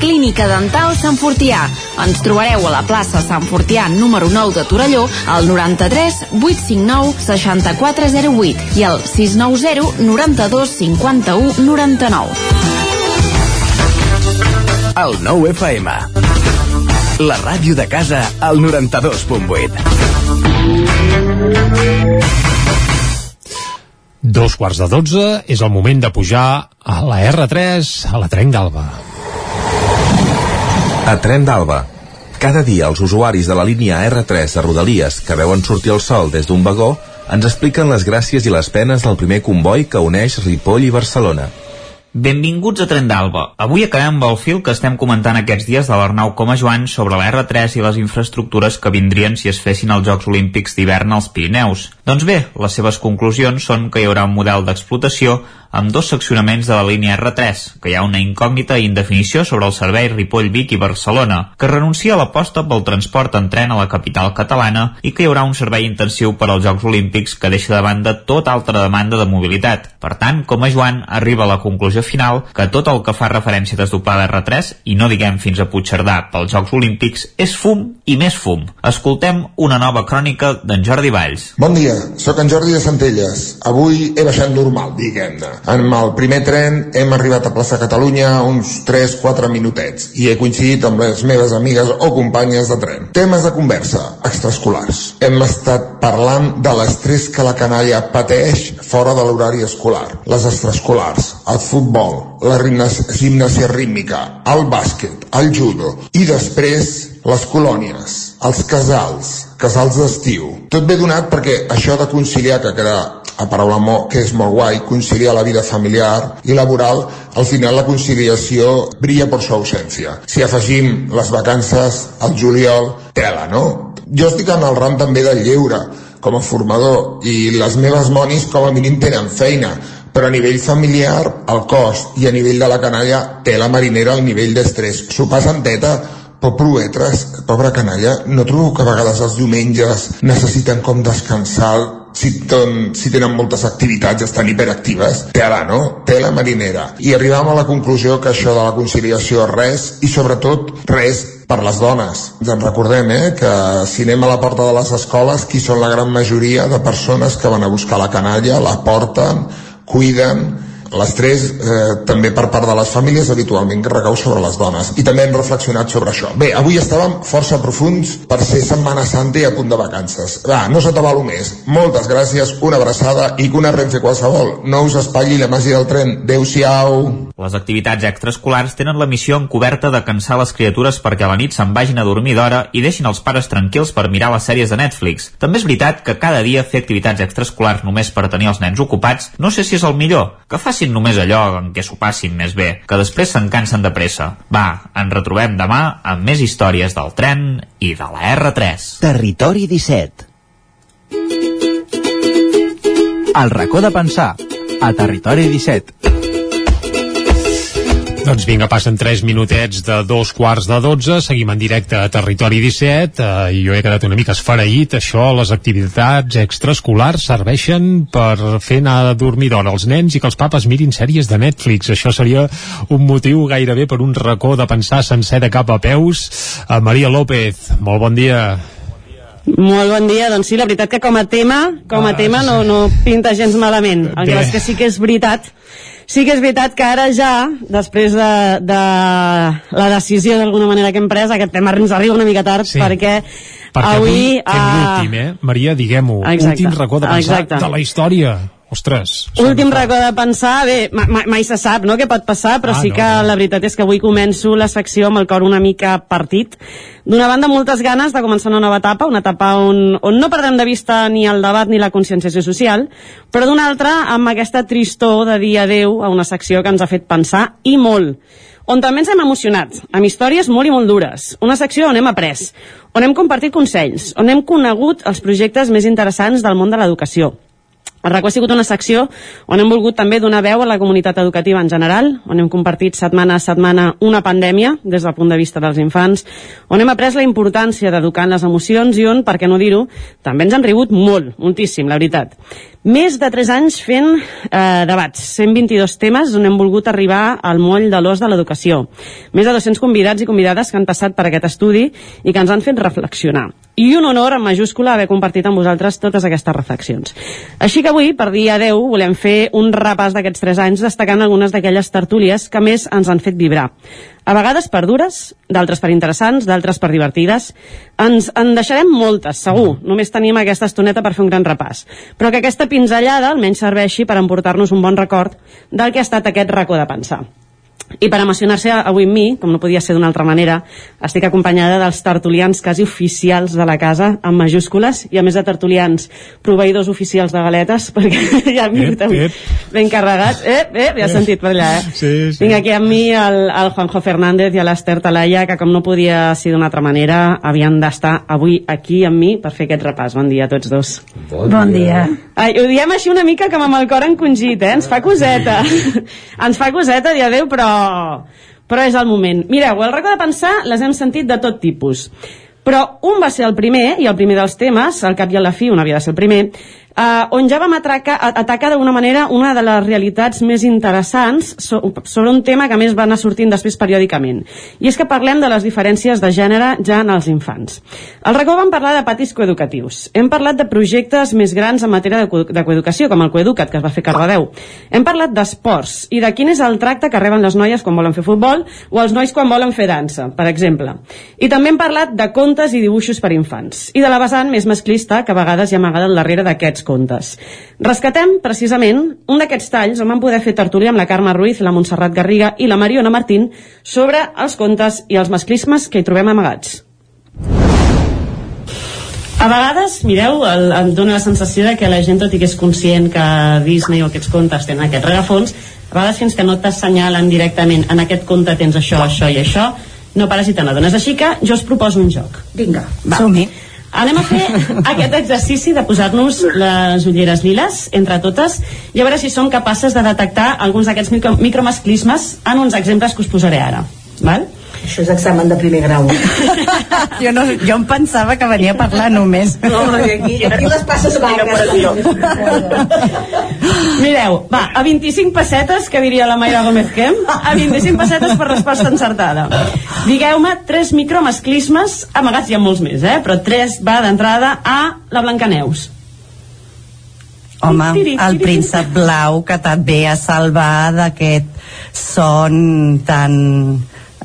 Clínica Dental Sant Fortià. Ens trobareu a la plaça Sant Fortià número 9 de Torelló al 93 859 6408 i al 690 92 51 99. El 9 FM. La ràdio de casa al 92.8. Dos quarts de dotze és el moment de pujar a la R3 a la Trenc d'Alba. A Tren d'Alba. Cada dia els usuaris de la línia R3 de Rodalies que veuen sortir el sol des d'un vagó ens expliquen les gràcies i les penes del primer comboi que uneix Ripoll i Barcelona. Benvinguts a Tren d'Alba. Avui acabem amb el fil que estem comentant aquests dies de l'Arnau Coma Joan sobre la R3 i les infraestructures que vindrien si es fessin els Jocs Olímpics d'hivern als Pirineus. Doncs bé, les seves conclusions són que hi haurà un model d'explotació amb dos seccionaments de la línia R3, que hi ha una incògnita i indefinició sobre el servei Ripoll-Vic i Barcelona, que renuncia a l'aposta pel transport en tren a la capital catalana i que hi haurà un servei intensiu per als Jocs Olímpics que deixa de banda tota altra demanda de mobilitat. Per tant, com a Joan, arriba a la conclusió final que tot el que fa referència a desdoblar la R3, i no diguem fins a Puigcerdà pels Jocs Olímpics, és fum i més fum. Escoltem una nova crònica d'en Jordi Valls. Bon dia, sóc en Jordi de Centelles. Avui he baixat normal, diguem-ne. En el primer tren hem arribat a plaça Catalunya uns 3-4 minutets i he coincidit amb les meves amigues o companyes de tren. Temes de conversa, extraescolars. Hem estat parlant de l'estrès que la canalla pateix fora de l'horari escolar. Les extraescolars, el futbol, la gimnàsia rítmica, el bàsquet, el judo i després les colònies, els casals, casals d'estiu. Tot ve donat perquè això de conciliar, que queda a paraula que és molt guai, conciliar la vida familiar i laboral, al final la conciliació brilla per su ausència. Si afegim les vacances al juliol, tela, no? Jo estic en el ram també del lleure, com a formador, i les meves monis com a mínim tenen feina, però a nivell familiar el cost i a nivell de la canalla té la marinera al nivell d'estrès s'ho passen teta però proetres, pobra canalla no trobo que a vegades els diumenges necessiten com descansar si, ton, si tenen moltes activitats estan hiperactives, tela, no? Tela marinera. I arribam a la conclusió que això de la conciliació res, i sobretot res per les dones. Ens en recordem, eh, que si anem a la porta de les escoles, qui són la gran majoria de persones que van a buscar la canalla, la porten, cuiden, L'estrès eh, també per part de les famílies habitualment recau sobre les dones i també hem reflexionat sobre això. Bé, avui estàvem força profuns per ser Setmana Santa i a punt de vacances. Va, no s'atabalo més. Moltes gràcies, una abraçada i que una Renfe qualsevol no us espatlli la màgia del tren. Adéu-siau. Les activitats extraescolars tenen la missió encoberta de cansar les criatures perquè a la nit se'n vagin a dormir d'hora i deixin els pares tranquils per mirar les sèries de Netflix. També és veritat que cada dia fer activitats extraescolars només per tenir els nens ocupats no sé si és el millor. Que facin només allò en què s'ho passin més bé, que després se'n cansen de pressa. Va, ens retrobem demà amb més històries del tren i de la R3. Territori 17 El racó de pensar a Territori 17 doncs vinga, passen 3 minutets de dos quarts de 12, seguim en directe a Territori 17 eh, i jo he quedat una mica esfereït, això, les activitats extraescolars serveixen per fer anar a dormir d'hora els nens i que els papes mirin sèries de Netflix, això seria un motiu gairebé per un racó de pensar sencer de cap a peus. A Maria López, molt bon dia. Molt bon dia, doncs sí, la veritat que com a tema, com a Ah, tema no, no pinta gens malament. El que és que sí que és veritat Sí que és veritat que ara ja, després de, de la decisió d'alguna manera que hem pres, aquest tema ens arriba una mica tard Sí. perquè, Perquè avui, avui... fem ah, l'últim, eh? Maria, diguem-ho, últim racó de pensar exacte. de la història. Ostres. Últim racó de pensar, bé, ma, ma, mai se sap no, què pot passar, però Ah, sí no, que no. la veritat és que avui començo la secció amb el cor una mica partit. D'una banda, moltes ganes de començar una nova etapa, una etapa on, on no perdem de vista ni el debat ni la conscienciació social, però d'una altra, amb aquesta tristor de dir adeu a una secció que ens ha fet pensar, i molt on també ens hem emocionat, amb històries molt i molt dures. Una secció on hem après, on hem compartit consells, on hem conegut els projectes més interessants del món de l'educació. El RACO ha sigut una secció on hem volgut també donar veu a la comunitat educativa en general, on hem compartit setmana a setmana una pandèmia des del punt de vista dels infants, on hem après la importància d'educar en les emocions i on, per què no dir-ho, també ens han rigut molt, moltíssim, la veritat. Més de 3 anys fent eh, debats, 122 temes on hem volgut arribar al moll de l'os de l'educació. Més de 200 convidats i convidades que han passat per aquest estudi i que ens han fet reflexionar. I un honor en majúscula haver compartit amb vosaltres totes aquestes reflexions. Així que avui, per dir adeu, volem fer un repàs d'aquests 3 anys destacant algunes d'aquelles tertúlies que més ens han fet vibrar. A vegades per dures, d'altres per interessants, d'altres per divertides. Ens en deixarem moltes, segur. Només tenim aquesta estoneta per fer un gran repàs. Però que aquesta pinzellada almenys serveixi per emportar-nos un bon record del que ha estat aquest racó de pensar. I per emocionar-se avui amb mi, com no podia ser d'una altra manera, estic acompanyada dels tertulians quasi oficials de la casa, amb majúscules, i a més de tertulians, proveïdors oficials de galetes, perquè ja vingut avui ep. ben carregats. Eh, eh, ja has sentit per allà, eh? Sí, sí. Vinc aquí amb mi el, el Juanjo Fernández i l'Ester Talaya, que com no podia ser d'una altra manera, havien d'estar avui aquí amb mi per fer aquest repàs. Bon dia a tots dos. Bon dia. Ai, ho diem així una mica com amb el cor encongit, eh? Ens fa coseta. Ens fa coseta dir adeu, però, però és el moment. Mireu, el racó de pensar les hem sentit de tot tipus. Però un va ser el primer, i el primer dels temes, al cap i a la fi, un havia de ser el primer, eh, on ja vam atracar, atacar d'alguna manera una de les realitats més interessants so, sobre un tema que més va anar sortint després periòdicament. I és que parlem de les diferències de gènere ja en els infants. Al racó vam parlar de patis coeducatius. Hem parlat de projectes més grans en matèria de, co- de coeducació, com el Coeducat, que es va fer Cardedeu. Hem parlat d'esports i de quin és el tracte que reben les noies quan volen fer futbol o els nois quan volen fer dansa, per exemple. I també hem parlat de contes i dibuixos per infants i de la vessant més masclista que a vegades hi ha amagada al darrere d'aquests contes. Rescatem, precisament, un d'aquests talls on vam poder fer tertúlia amb la Carme Ruiz, la Montserrat Garriga i la Mariona Martín sobre els contes i els masclismes que hi trobem amagats. A vegades, mireu, el, em dóna la sensació de que la gent, tot i que és conscient que Disney o aquests contes tenen aquest rerefons, a vegades fins que no t'assenyalen directament en aquest conte tens això, això i això, no pares i te n'adones. Així que jo us proposo un joc. Vinga, va. Anem a fer aquest exercici de posar-nos les ulleres liles entre totes i a veure si som capaces de detectar alguns d'aquests micro, micromasclismes en uns exemples que us posaré ara. Val? Això és examen de primer grau. jo, no, jo em pensava que venia a parlar només. No, perquè aquí, aquí les passes vagues. Mireu, va, a 25 pessetes, que diria la Mayra Gómez Kem, a 25 pessetes per resposta encertada. Digueu-me tres micromasclismes, amagats hi ha molts més, eh? però tres va d'entrada a la Blancaneus. Home, el príncep blau que també a salvar d'aquest son tan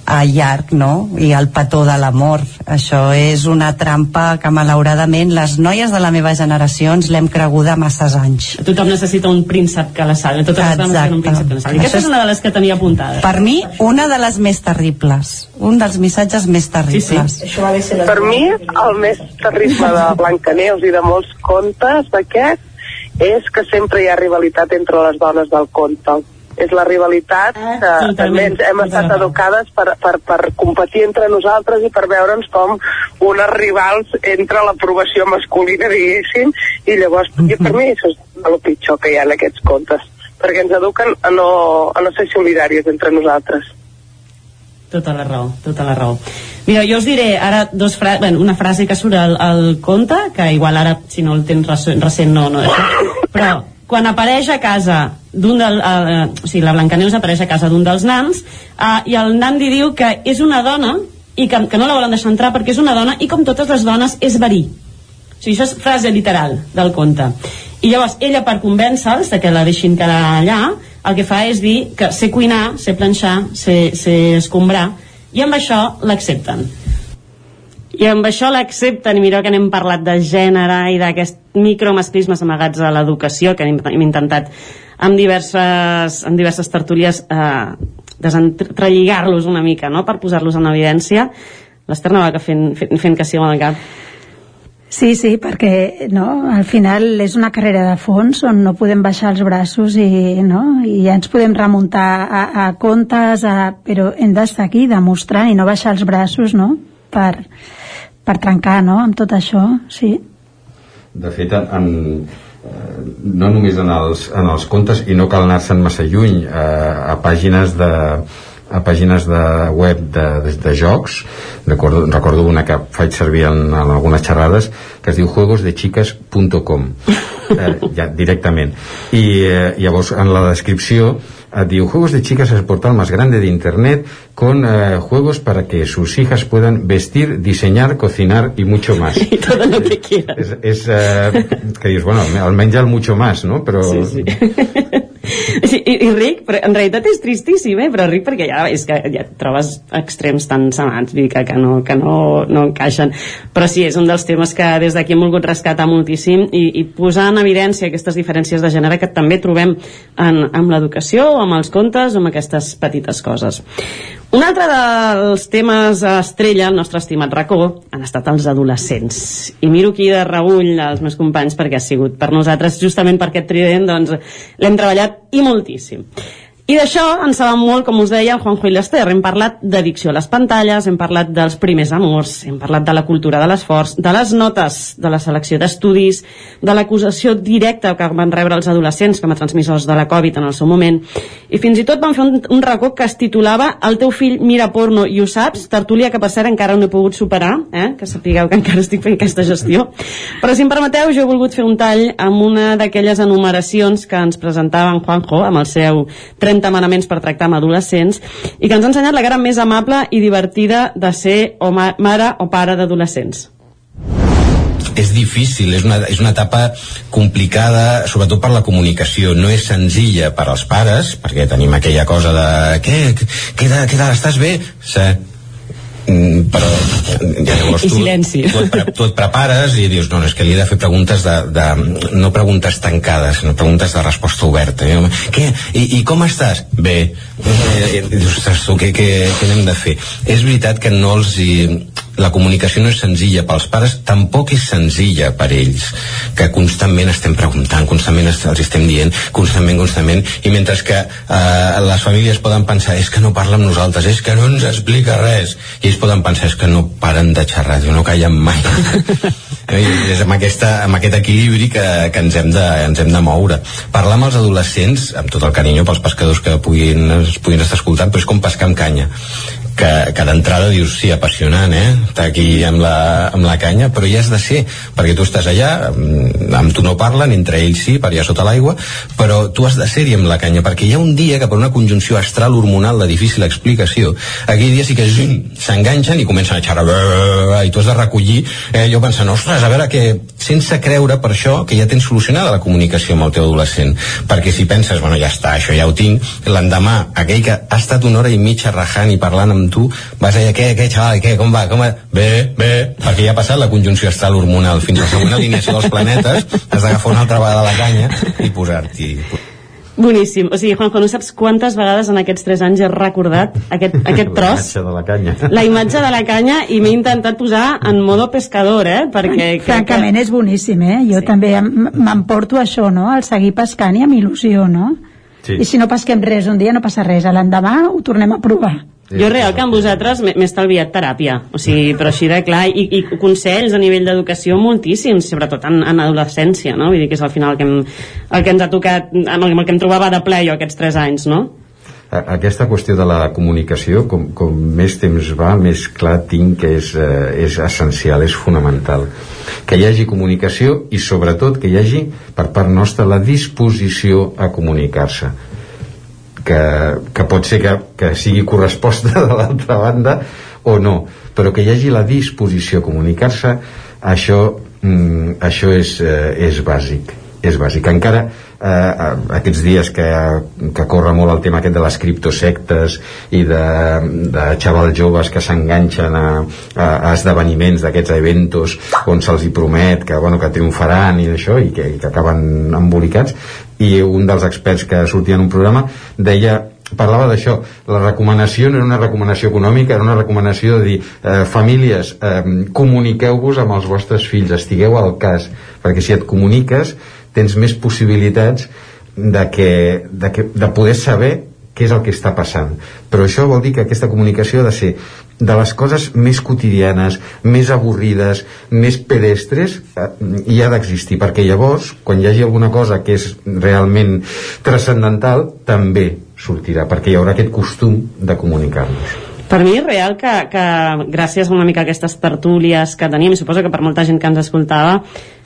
a llarg, no? I el petó de l'amor. Això és una trampa que malauradament les noies de la meva generació ens l'hem creguda masses anys. Tothom necessita un príncep que la salvi. Totes les dones tenen un príncep que la salvi. Aquesta és una de les que tenia apuntada. Per mi, una de les més terribles. Un dels missatges més terribles. Sí, sí. Per mi, el més terrible de Blancaneus i de molts contes d'aquests és que sempre hi ha rivalitat entre les dones del conte és la rivalitat Ah, que també ens hem estat educades per, per, per competir entre nosaltres i per veure'ns com unes rivals entre l'aprovació masculina, diguéssim, i llavors, jo, per mi, això és el pitjor que hi ha en aquests contes, perquè ens eduquen a no, a no ser solidàries entre nosaltres. Tota la raó, tota la raó. Mira, jo us diré ara dos fra bueno, una frase que surt al, al conte, que igual ara, si no el tens recent no, no és, però quan apareix a casa d'un del, uh, o sigui, la Blancaneus apareix a casa d'un dels nans uh, i el nan li diu que és una dona i que, que no la volen deixar entrar perquè és una dona i com totes les dones és verí. O sigui, això és frase literal del conte. I llavors ella per convèncer-los que la deixin quedar allà el que fa és dir que sé cuinar, sé planxar sé, sé escombrar i amb això l'accepten i amb això l'accepten i mireu que n'hem parlat de gènere i d'aquest micromasclismes amagats a l'educació que hem, hem intentat amb diverses, amb diverses tertúlies eh, desentrelligar-los una mica no? per posar-los en evidència l'Ester Navaca fent, fent, fent que sí amb el cap Sí, sí, perquè no, al final és una carrera de fons on no podem baixar els braços i, no, i ja ens podem remuntar a, a comptes, a, però hem d'estar aquí demostrant i no baixar els braços no? Per, per trencar no? amb tot això, sí. De fet, en, en, eh, no només en els, en els contes, i no cal anar-se'n massa lluny, eh, a pàgines de a pàgines de web de, de, de jocs recordo, recordo una que faig servir en, en algunes xerrades que es diu juegosdechiques.com eh, ja, directament i eh, llavors en la descripció et diu juegos de chicas es el portal más grande de internet con eh, juegos para que sus hijas puedan vestir, diseñar, cocinar y mucho más. Y todo lo que quieran. Es, es eh, que dius, bueno, almenys el mucho más, no? Però... Sí, sí. Sí, i, i ric, però en realitat és tristíssim, eh? però ric perquè ja és que ja trobes extrems tan semats, vull dir que, que, no, que no, no encaixen. Però sí, és un dels temes que des d'aquí hem volgut rescatar moltíssim i, i posar en evidència aquestes diferències de gènere que també trobem en, amb l'educació, amb els contes, amb aquestes petites coses. Un altre dels temes estrella, el nostre estimat racó, han estat els adolescents. I miro aquí de reull els meus companys perquè ha sigut per nosaltres, justament per aquest trident, doncs l'hem treballat i moltíssim. I d'això en sabem molt, com us deia, el Juanjo i l'Ester. Hem parlat d'addicció a les pantalles, hem parlat dels primers amors, hem parlat de la cultura de l'esforç, de les notes, de la selecció d'estudis, de l'acusació directa que van rebre els adolescents com a transmissors de la Covid en el seu moment. I fins i tot van fer un, un racó que es titulava El teu fill mira porno i ho saps, tertúlia que per cert encara no he pogut superar, eh? que sapigueu que encara estic fent aquesta gestió. Però si em permeteu, jo he volgut fer un tall amb una d'aquelles enumeracions que ens presentava en Juanjo, amb el seu 30 manaments per tractar amb adolescents i que ens ha ensenyat la cara més amable i divertida de ser o ma mare o pare d'adolescents és difícil, és una, és una etapa complicada, sobretot per la comunicació. No és senzilla per als pares, perquè tenim aquella cosa de... Què? Què tal? Estàs bé? Sí. Mm, però ja llavors I tu, silenci. tu, et, pre- tu et prepares i dius no, és que li he de fer preguntes de, de no preguntes tancades, sinó preguntes de resposta oberta I, què? I, i com estàs? bé eh, dius, ostres, tu, què, què, què n'hem de fer? és veritat que no els hi, la comunicació no és senzilla pels pares, tampoc és senzilla per ells, que constantment estem preguntant, constantment els estem dient, constantment, constantment, i mentre que eh, les famílies poden pensar és que no parla amb nosaltres, és que no ens explica res, i ells poden pensar és que no paren de xerrar, no callen mai. I és amb, aquesta, amb aquest equilibri que, que ens, hem de, ens hem de moure. Parlar amb els adolescents, amb tot el carinyo pels pescadors que puguin, es puguin estar escoltant, però és com pescar amb canya que, que d'entrada dius, sí, apassionant, eh? Estar aquí amb la, amb la canya, però ja has de ser, perquè tu estàs allà, amb, amb tu no parlen, entre ells sí, per allà sota l'aigua, però tu has de ser-hi amb la canya, perquè hi ha un dia que per una conjunció astral hormonal de difícil explicació, aquell dia sí que s'enganxen i comencen a xerrar, i tu has de recollir, eh, jo pensant, ostres, a veure que sense creure per això que ja tens solucionada la comunicació amb el teu adolescent perquè si penses, bueno ja està, això ja ho tinc l'endemà, aquell que ha estat una hora i mitja rajant i parlant amb tu vas a dir, què, què, xaval, què, com va, com va? bé, bé, perquè ja ha passat la conjunció astral hormonal fins a la segona alineació dels planetes has d'agafar una altra vegada la canya i posar-t'hi Boníssim. O sigui, Juanjo, no saps quantes vegades en aquests 3 anys he recordat aquest, aquest tros, La imatge de la canya. la imatge de la canya, i m'he intentat posar en modo pescador, eh? Perquè... Francament és boníssim, eh? Jo sí. també em- m'emporto això, no? El seguir pescant i amb il·lusió, no? Sí. I si no pesquem res un dia no passa res, l'endemà ho tornem a provar. Jo real que amb vosaltres m'he estalviat teràpia, o sigui, però així de clar, i, i consells a nivell d'educació moltíssims, sobretot en, en adolescència, no? Vull dir que és al final el que, em, el que ens ha tocat, amb el, amb el que em trobava de ple jo aquests 3 anys, no? Aquesta qüestió de la comunicació, com, com més temps va, més clar tinc que és, eh, és essencial, és fonamental. Que hi hagi comunicació i sobretot que hi hagi per part nostra la disposició a comunicar-se que, que pot ser que, que sigui corresposta de l'altra banda o no, però que hi hagi la disposició a comunicar-se això, mm, això és, eh, és bàsic és bàsic, encara eh, aquests dies que, que corre molt el tema aquest de les criptosectes i de, de xavals joves que s'enganxen a, a, a esdeveniments d'aquests eventos on se'ls hi promet que, bueno, que triomfaran i això i que, i que acaben embolicats. I un dels experts que sortia en un programa deia parlava d'això, la recomanació no era una recomanació econòmica, era una recomanació de dir, eh, famílies, eh, comuniqueu-vos amb els vostres fills, estigueu al cas, perquè si et comuniques tens més possibilitats de, que, de, que, de poder saber què és el que està passant. Però això vol dir que aquesta comunicació ha de ser de les coses més quotidianes, més avorrides, més pedestres, eh, i ha d'existir, perquè llavors, quan hi hagi alguna cosa que és realment transcendental, també sortirà, perquè hi haurà aquest costum de comunicar-nos. Per mi és real que, que gràcies una mica a aquestes tertúlies que teníem, i suposo que per molta gent que ens escoltava,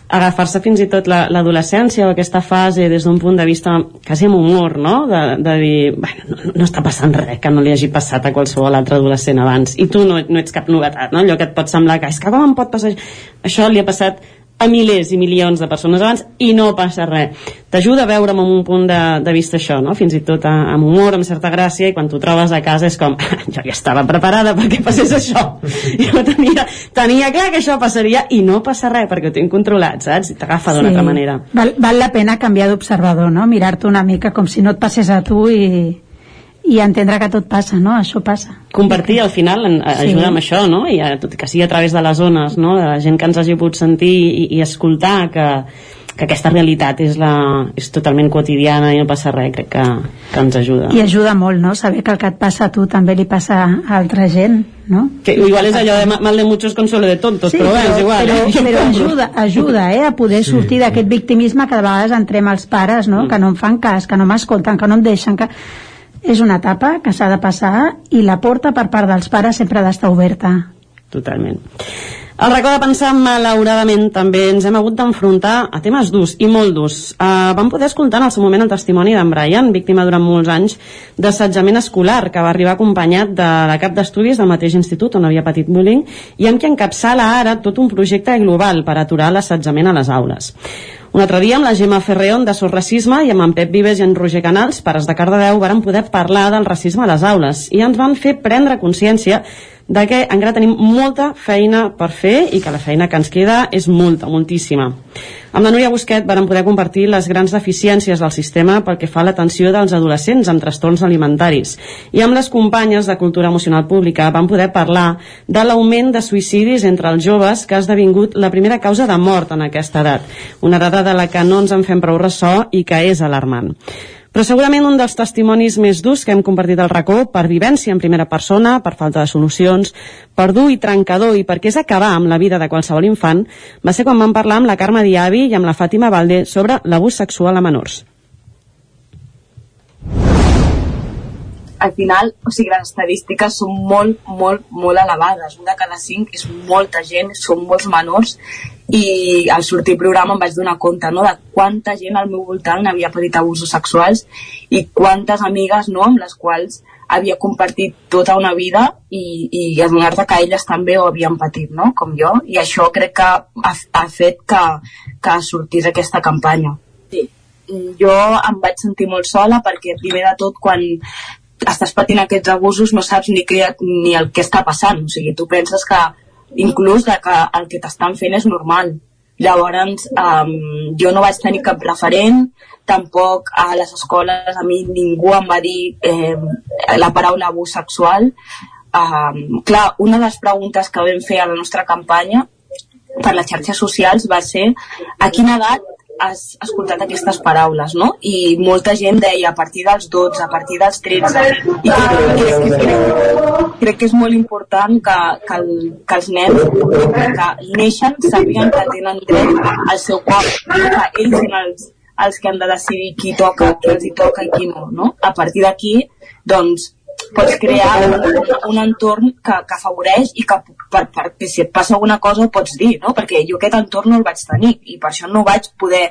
agafar-se fins i tot la- l'adolescència o aquesta fase des d'un punt de vista quasi amb humor, no? De, de dir, bueno, no, no està passant res que no li hagi passat a qualsevol altre adolescent abans i tu no, no ets cap novetat, no? Allò que et pot semblar que és que com em pot passar? Això li ha passat a milers i milions de persones abans i no passa res. T'ajuda a veure amb un punt de, de vista això, no? fins i tot a- amb humor, amb certa gràcia, i quan t'ho trobes a casa és com, jo ja estava preparada perquè passés això. Jo tenia, tenia clar que això passaria i no passa res perquè ho tinc controlat, saps? I t'agafa d'una altra manera. Val, val la pena canviar d'observador, no? Mirar-te una mica com si no et passés a tu i, i entendre que tot passa, no? Això passa. compartir al final en, Sí. ajuda amb això, no? I a, tot i que sigui a través de les zones, no? De la gent que ens hagi pogut sentir i, i escoltar que, que aquesta realitat és, la, és totalment quotidiana i no passa res, crec que, que ens ajuda. I ajuda molt, no? Saber que el que et passa a tu també li passa a altra gent, no? Que igual és allò de ma- mal de muchos consuelo de tontos, però, bé, és igual. però, eh? Però ajuda, ajuda eh, a poder Sí, sortir d'aquest victimisme que de vegades entrem els pares, no? que no em fan cas, que no m'escolten, que no em deixen, que... És una etapa que s'ha de passar i la porta per part dels pares sempre ha d'estar oberta. Totalment. El racó de pensar, malauradament, també ens hem hagut d'enfrontar a temes durs, i molt durs. Uh, vam poder escoltar en el seu moment el testimoni d'en Brian, víctima durant molts anys d'assetjament escolar, que va arribar acompanyat de la cap d'estudis del mateix institut on havia patit bullying, i amb qui encapçala ara tot un projecte global per aturar l'assetjament a les aules. Un altre dia, amb la Gemma Ferreón de Sos Racisme i amb en Pep Vives i en Roger Canals, pares de Cardedeu, varen poder parlar del racisme a les aules i ens van fer prendre consciència de que encara tenim molta feina per fer i que la feina que ens queda és molta, moltíssima. Amb la Núria Busquet varen poder compartir les grans deficiències del sistema pel que fa a l'atenció dels adolescents amb trastorns alimentaris. I amb les companyes de Cultura Emocional Pública van poder parlar de l'augment de suïcidis entre els joves que ha esdevingut la primera causa de mort en aquesta edat. Una dada de la que no ens en fem prou ressò i que és alarmant. Però segurament un dels testimonis més durs que hem compartit al racó per vivència en primera persona, per falta de solucions, per dur i trencador i perquè és acabar amb la vida de qualsevol infant, va ser quan vam parlar amb la Carme Diavi i amb la Fàtima Valde sobre l'abús sexual a menors. Al final, o sigui, les estadístiques són molt, molt, molt elevades. Un de cada cinc és molta gent, són molts menors, i al sortir programa em vaig donar compte no, de quanta gent al meu voltant havia patit abusos sexuals i quantes amigues no, amb les quals havia compartit tota una vida i, i adonar-te que elles també ho havien patit, no? com jo, i això crec que ha, ha fet que, que sortís aquesta campanya. Sí. Jo em vaig sentir molt sola perquè primer de tot quan estàs patint aquests abusos no saps ni, què, ni el que està passant, o sigui, tu penses que inclús de que el que t'estan fent és normal. Llavors, um, jo no vaig tenir cap referent, tampoc a les escoles a mi ningú em va dir eh, la paraula abús sexual. Um, clar, una de les preguntes que vam fer a la nostra campanya per les xarxes socials va ser a quina edat has escoltat aquestes paraules, no? I molta gent deia a partir dels 12, a partir dels 13, i crec, crec, crec, crec que és molt important que, que, el, que els nens que neixen sàpiguen que tenen dret al seu cos, que ells són els, els que han de decidir qui toca, qui els hi toca i qui no, no? A partir d'aquí, doncs, pots crear un, un entorn que, que afavoreix i que per, perquè si et passa alguna cosa ho pots dir, no? Perquè jo aquest entorn no el vaig tenir i per això no vaig poder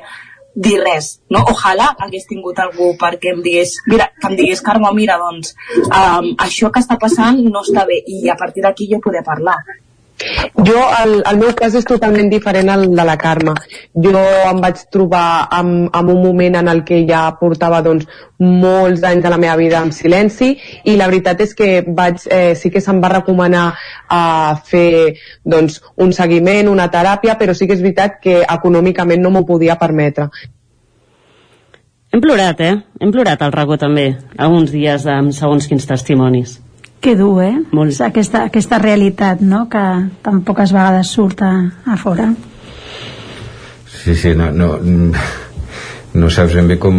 dir res, no? Ojalà hagués tingut algú perquè em digués, mira, que em digués, Carme, mira, doncs, um, això que està passant no està bé i a partir d'aquí jo poder parlar. Jo, el, el meu cas és totalment diferent al de la Carme. Jo em vaig trobar en, en un moment en el que ja portava doncs, molts anys de la meva vida en silenci i la veritat és que vaig, eh, sí que se'm va recomanar a fer doncs, un seguiment, una teràpia, però sí que és veritat que econòmicament no m'ho podia permetre. Hem plorat, eh? Hem plorat al racó també, alguns dies amb segons quins testimonis. Que dur, eh? Molt. Aquesta, aquesta realitat, no?, que tan poques vegades surt a, a fora. Sí, sí, no, no, no saps ben bé com,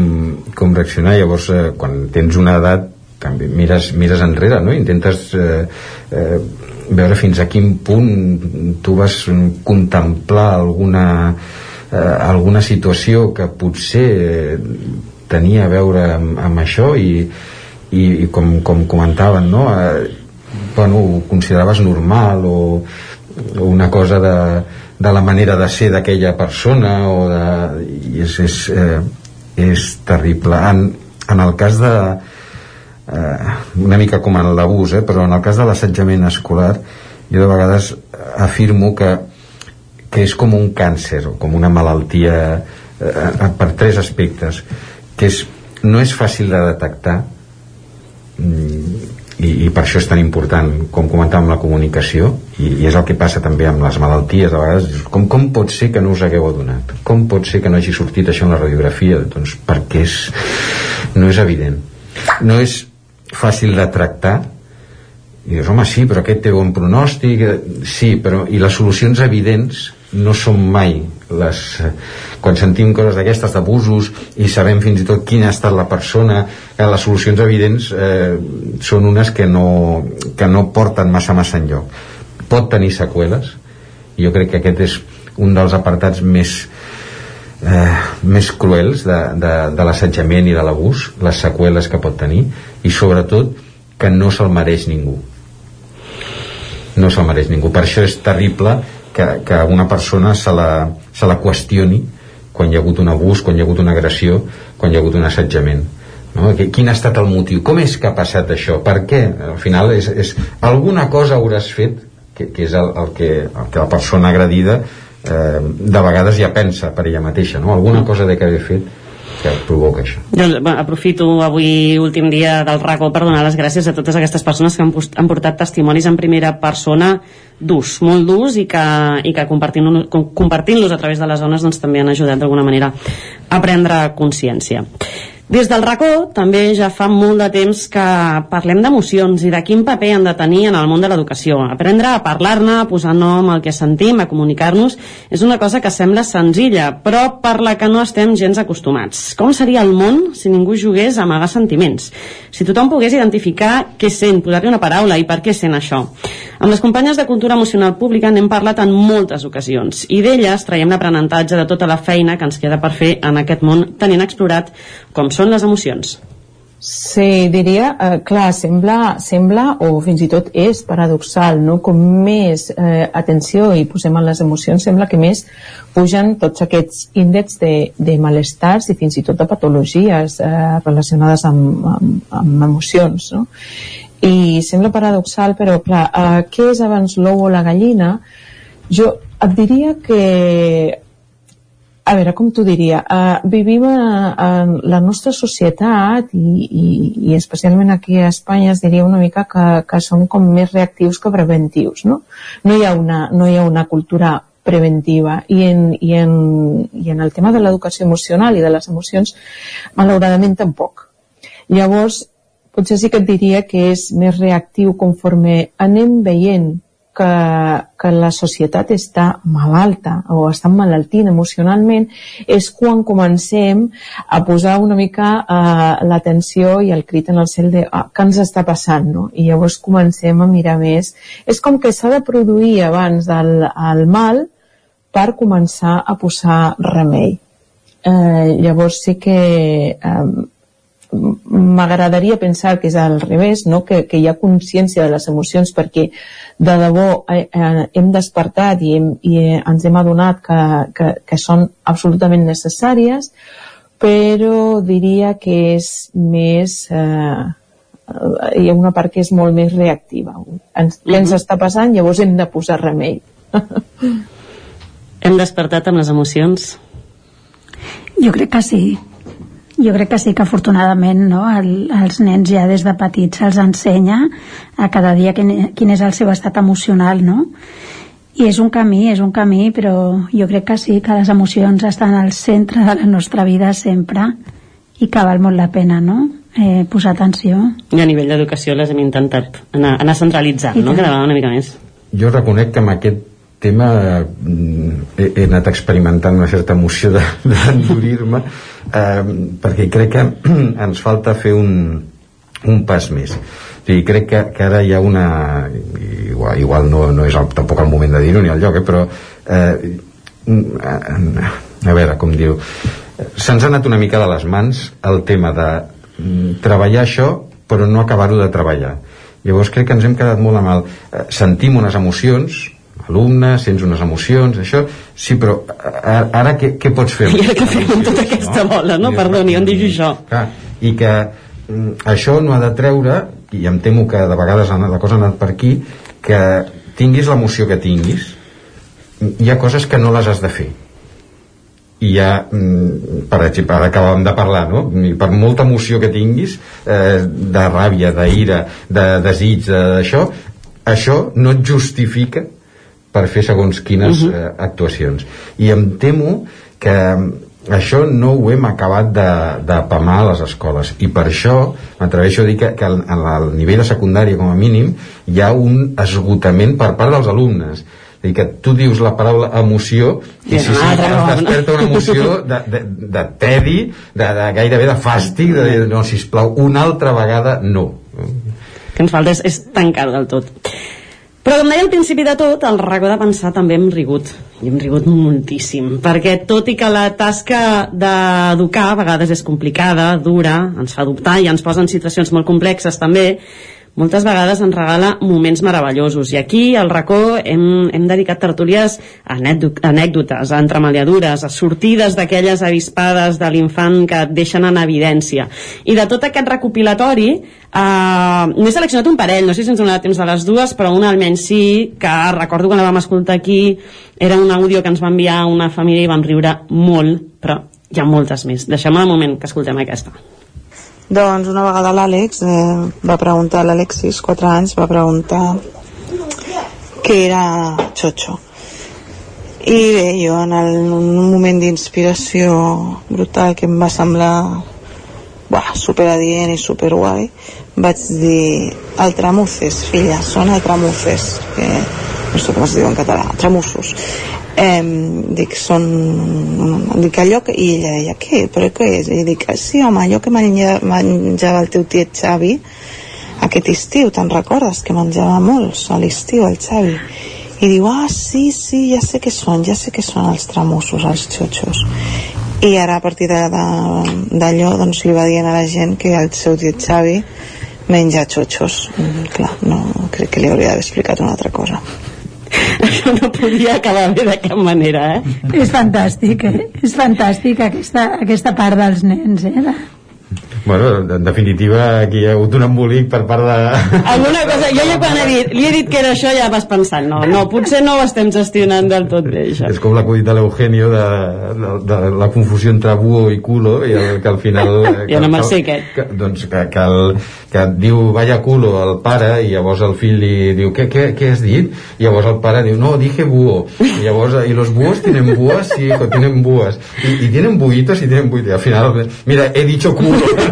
com reaccionar. Llavors, eh, quan tens una edat, també mires, mires enrere, no? Intentes eh, eh, veure fins a quin punt tu vas contemplar alguna, eh, alguna situació que potser eh, tenia a veure amb, amb això i, i, i com, com comentaven no? eh, bueno, ho consideraves normal o, o una cosa de, de la manera de ser d'aquella persona o de, i és, és, eh, és terrible en, en el cas de eh, una mica com en l'abús eh, però en el cas de l'assetjament escolar jo de vegades afirmo que que és com un càncer o com una malaltia eh, per tres aspectes que és, no és fàcil de detectar i, i per això és tan important com comentàvem la comunicació i, i és el que passa també amb les malalties a vegades, com, com pot ser que no us hagueu adonat? Com pot ser que no hagi sortit això en la radiografia? Doncs perquè és, no és evident. No és fàcil de tractar. I dius, home, sí, però aquest té bon pronòstic sí, però i les solucions evidents no són mai les, quan sentim coses d'aquestes d'abusos i sabem fins i tot quina ha estat la persona eh, les solucions evidents eh, són unes que no, que no porten massa massa enlloc. Pot tenir seqüeles jo crec que aquest és un dels apartats més eh, més cruels de, de, de l'assetjament i de l'abús les seqüeles que pot tenir i sobretot que no se'l mereix ningú. No se'l mereix ningú. Per això és terrible que, que una persona se la, se la qüestioni quan hi ha hagut un abús, quan hi ha hagut una agressió, quan hi ha hagut un assetjament. No? Quin ha estat el motiu? Com és que ha passat això? Per què? Al final és, és alguna cosa hauràs fet que, que és el, el, que, el que la persona agredida eh, de vegades ja pensa per ella mateixa, no? Alguna cosa de que haver fet que provoca això. Doncs, bueno, aprofito avui, últim dia del RACO, per donar les gràcies a totes aquestes persones que han, han portat testimonis en primera persona durs, molt durs i que, i que compartint-los compartint a través de les zones doncs, també han ajudat d'alguna manera a prendre consciència. Des del racó també ja fa molt de temps que parlem d'emocions i de quin paper han de tenir en el món de l'educació. Aprendre a parlar-ne, a posar nom al que sentim, a comunicar-nos, és una cosa que sembla senzilla, però per la que no estem gens acostumats. Com seria el món si ningú jugués a amagar sentiments? Si tothom pogués identificar què sent, posar-li una paraula i per què sent això. Amb les companyes de Cultura Emocional Pública n'hem parlat en moltes ocasions i d'elles traiem l'aprenentatge de tota la feina que ens queda per fer en aquest món tan inexplorat com són les emocions. Sí, diria, eh, clar, sembla, sembla, o fins i tot és paradoxal, no? Com més eh, atenció hi posem a les emocions, sembla que més pugen tots aquests índexs de, de malestars i fins i tot de patologies eh, relacionades amb, amb, amb emocions, no? I sembla paradoxal, però clar, eh, què és abans l'ou o la gallina? Jo et diria que a veure, com t'ho diria, uh, vivim en la nostra societat i, i, i especialment aquí a Espanya es diria una mica que, que som com més reactius que preventius, no? No hi ha una, no hi ha una cultura preventiva i en, i en, i en el tema de l'educació emocional i de les emocions malauradament tampoc. Llavors, potser sí que et diria que és més reactiu conforme anem veient que, que la societat està malalta o està malaltint emocionalment és quan comencem a posar una mica uh, l'atenció i el crit en el cel de ah, què ens està passant, no? I llavors comencem a mirar més. És com que s'ha de produir abans del el mal per començar a posar remei. Eh, llavors sí que eh, m'agradaria pensar que és al revés, no? que, que hi ha consciència de les emocions perquè de debò eh, eh, hem despertat i, hem, i ens hem adonat que, que, que són absolutament necessàries, però diria que és més... Eh, hi ha una part que és molt més reactiva. Ens, què ens mhm. està passant? Llavors hem de posar remei. hem despertat amb les emocions? Jo crec que sí jo crec que sí que afortunadament no, el, els nens ja des de petits se'ls ensenya a cada dia quin, quin és el seu estat emocional, no? I és un camí, és un camí, però jo crec que sí, que les emocions estan al centre de la nostra vida sempre i que val molt la pena, no? Eh, posar atenció. I a nivell d'educació les hem intentat anar, anar centralitzant, no? Cada vegada una mica més. Jo reconec que amb aquest tema mm, he, he anat experimentant una certa emoció d'endurir-me eh, perquè crec que ens falta fer un, un pas més. O sigui, crec que, que ara hi ha una igual, igual no, no és el, tampoc el moment de dir-ho ni el lloc eh, però eh, a veure, com diu se'ns ha anat una mica de les mans el tema de mm, treballar això però no acabar-ho de treballar. Llavors crec que ens hem quedat molt a mal. Eh, sentim unes emocions alumne, sents unes emocions, això, sí, però ara què, què pots fer? I ara què fem amb tota aquesta no? bola, no? Perdoni, on dius això? Clar, I que mm, això no ha de treure, i em temo que de vegades la cosa ha anat per aquí, que tinguis l'emoció que tinguis, hi ha coses que no les has de fer i ja, mm, per exemple, ara acabàvem de parlar, no? I per molta emoció que tinguis, eh, de ràbia, d'ira, de desig, d'això, això no et justifica per fer segons quines uh mhm. -huh. eh, actuacions i em temo que això no ho hem acabat de, de pamar a les escoles i per això m'atreveixo a dir que, que al, al nivell de secundària com a mínim hi ha un esgotament per part dels alumnes és dir, que tu dius la paraula emoció i si sí, sí, es desperta una emoció de, de, de tedi, de, de gairebé de fàstic, de dir, no, sisplau, una altra vegada no. Que ens falta és, és tancar del tot. Però com deia al principi de tot, el racó de pensar també hem rigut, i hem rigut moltíssim, perquè tot i que la tasca d'educar a vegades és complicada, dura, ens fa dubtar i ens posa en situacions molt complexes també, moltes vegades ens regala moments meravellosos. I aquí al racó hem, hem dedicat tertúlies a anècdotes, a entremaliadures, a sortides d'aquelles avispades de l'infant que et deixen en evidència. I de tot aquest recopilatori eh, n'he seleccionat un parell no sé si ens donarà temps a les dues però una almenys sí que recordo quan la vam escoltar aquí era un àudio que ens va enviar una família i vam riure molt però hi ha moltes més. Deixem un moment que escoltem aquesta doncs una vegada l'Àlex eh, va preguntar, l'Alexis, 4 anys, va preguntar què era Xocho. I bé, jo en el, un moment d'inspiració brutal que em va semblar buah, superadient i superguai, vaig dir altramuces, filla, són altramuces, que no sé com es diu en català, tramussos eh, dic, són dic allò que, i ella deia, què? però què és? i dic, sí home, allò que menjava, el teu tiet Xavi aquest estiu, te'n recordes? que menjava molts a l'estiu el Xavi i diu, ah, sí, sí, ja sé què són ja sé què són els tramussos, els xotxos i ara a partir d'allò doncs li va dient a la gent que el seu tiet Xavi menja xotxos mm, clar, no crec que li hauria d'haver explicat una altra cosa això no podia acabar bé de cap manera, eh? És fantàstic, eh? És fantàstic aquesta, aquesta part dels nens, eh? Bueno, en definitiva, aquí hi ha hagut un embolic per part de... Alguna cosa, jo ja quan he dit, li he dit que era això, ja vas pensant, no, no, potser no ho estem gestionant del tot bé, això. És com l'acudit de l'Eugenio de, de, de, la confusió entre buo i culo, i el, que al final... Que, ja no me'l sé, aquest. Que, doncs que, que, el, que diu vaya culo al pare, i llavors el fill li diu, què, què, què has dit? I llavors el pare diu, no, dije buo. I llavors, i los buos tienen buas? Sí, hijo, tienen buas. I, i tienen buitos i tienen buitos. I al final, mira, he dicho culo.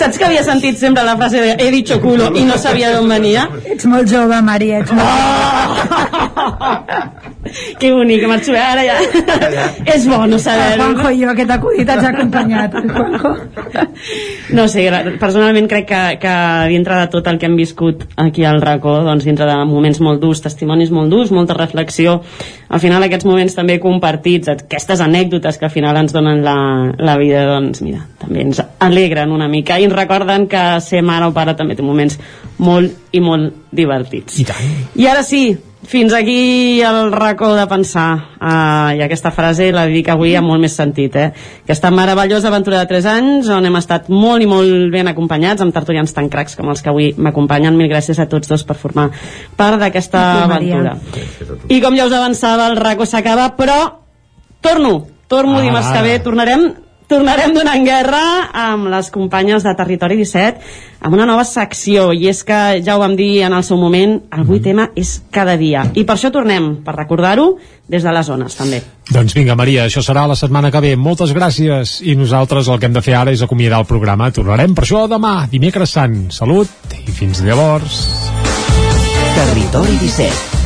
Saps que havia sentit sempre la frase de he dicho culo i no sabia d'on venia? Ets molt jove, Maria, ets molt que bonic, que marxo ara ja. és bo no saber El Juanjo i jo aquest acudit ens ha acompanyat, el Juanjo. No sé, personalment crec que, que dintre de tot el que hem viscut aquí al racó, doncs dintre de moments molt durs, testimonis molt durs, molta reflexió, al final aquests moments també compartits, aquestes anècdotes que al final ens donen la, la vida, doncs mira, també ens alegren una mica i ens recorden que ser mare o pare també té moments molt i molt divertits. I tant. I ara sí, fins aquí el racó de pensar uh, i aquesta frase la dic avui amb molt més sentit eh? aquesta meravellosa aventura de 3 anys on hem estat molt i molt ben acompanyats amb tertulians tan cracs com els que avui m'acompanyen mil gràcies a tots dos per formar part d'aquesta aventura i com ja us avançava el racó s'acaba però torno torno ah. dimarts que ve tornarem tornarem donant guerra amb les companyes de Territori 17 amb una nova secció i és que ja ho vam dir en el seu moment el vuit tema és cada dia. I per això tornem, per recordar-ho des de les zones també. Doncs vinga Maria, això serà la setmana que ve. Moltes gràcies. I nosaltres el que hem de fer ara és acomiadar el programa, tornarem per això demà dimecres sant, salut i fins llavors. Territori 17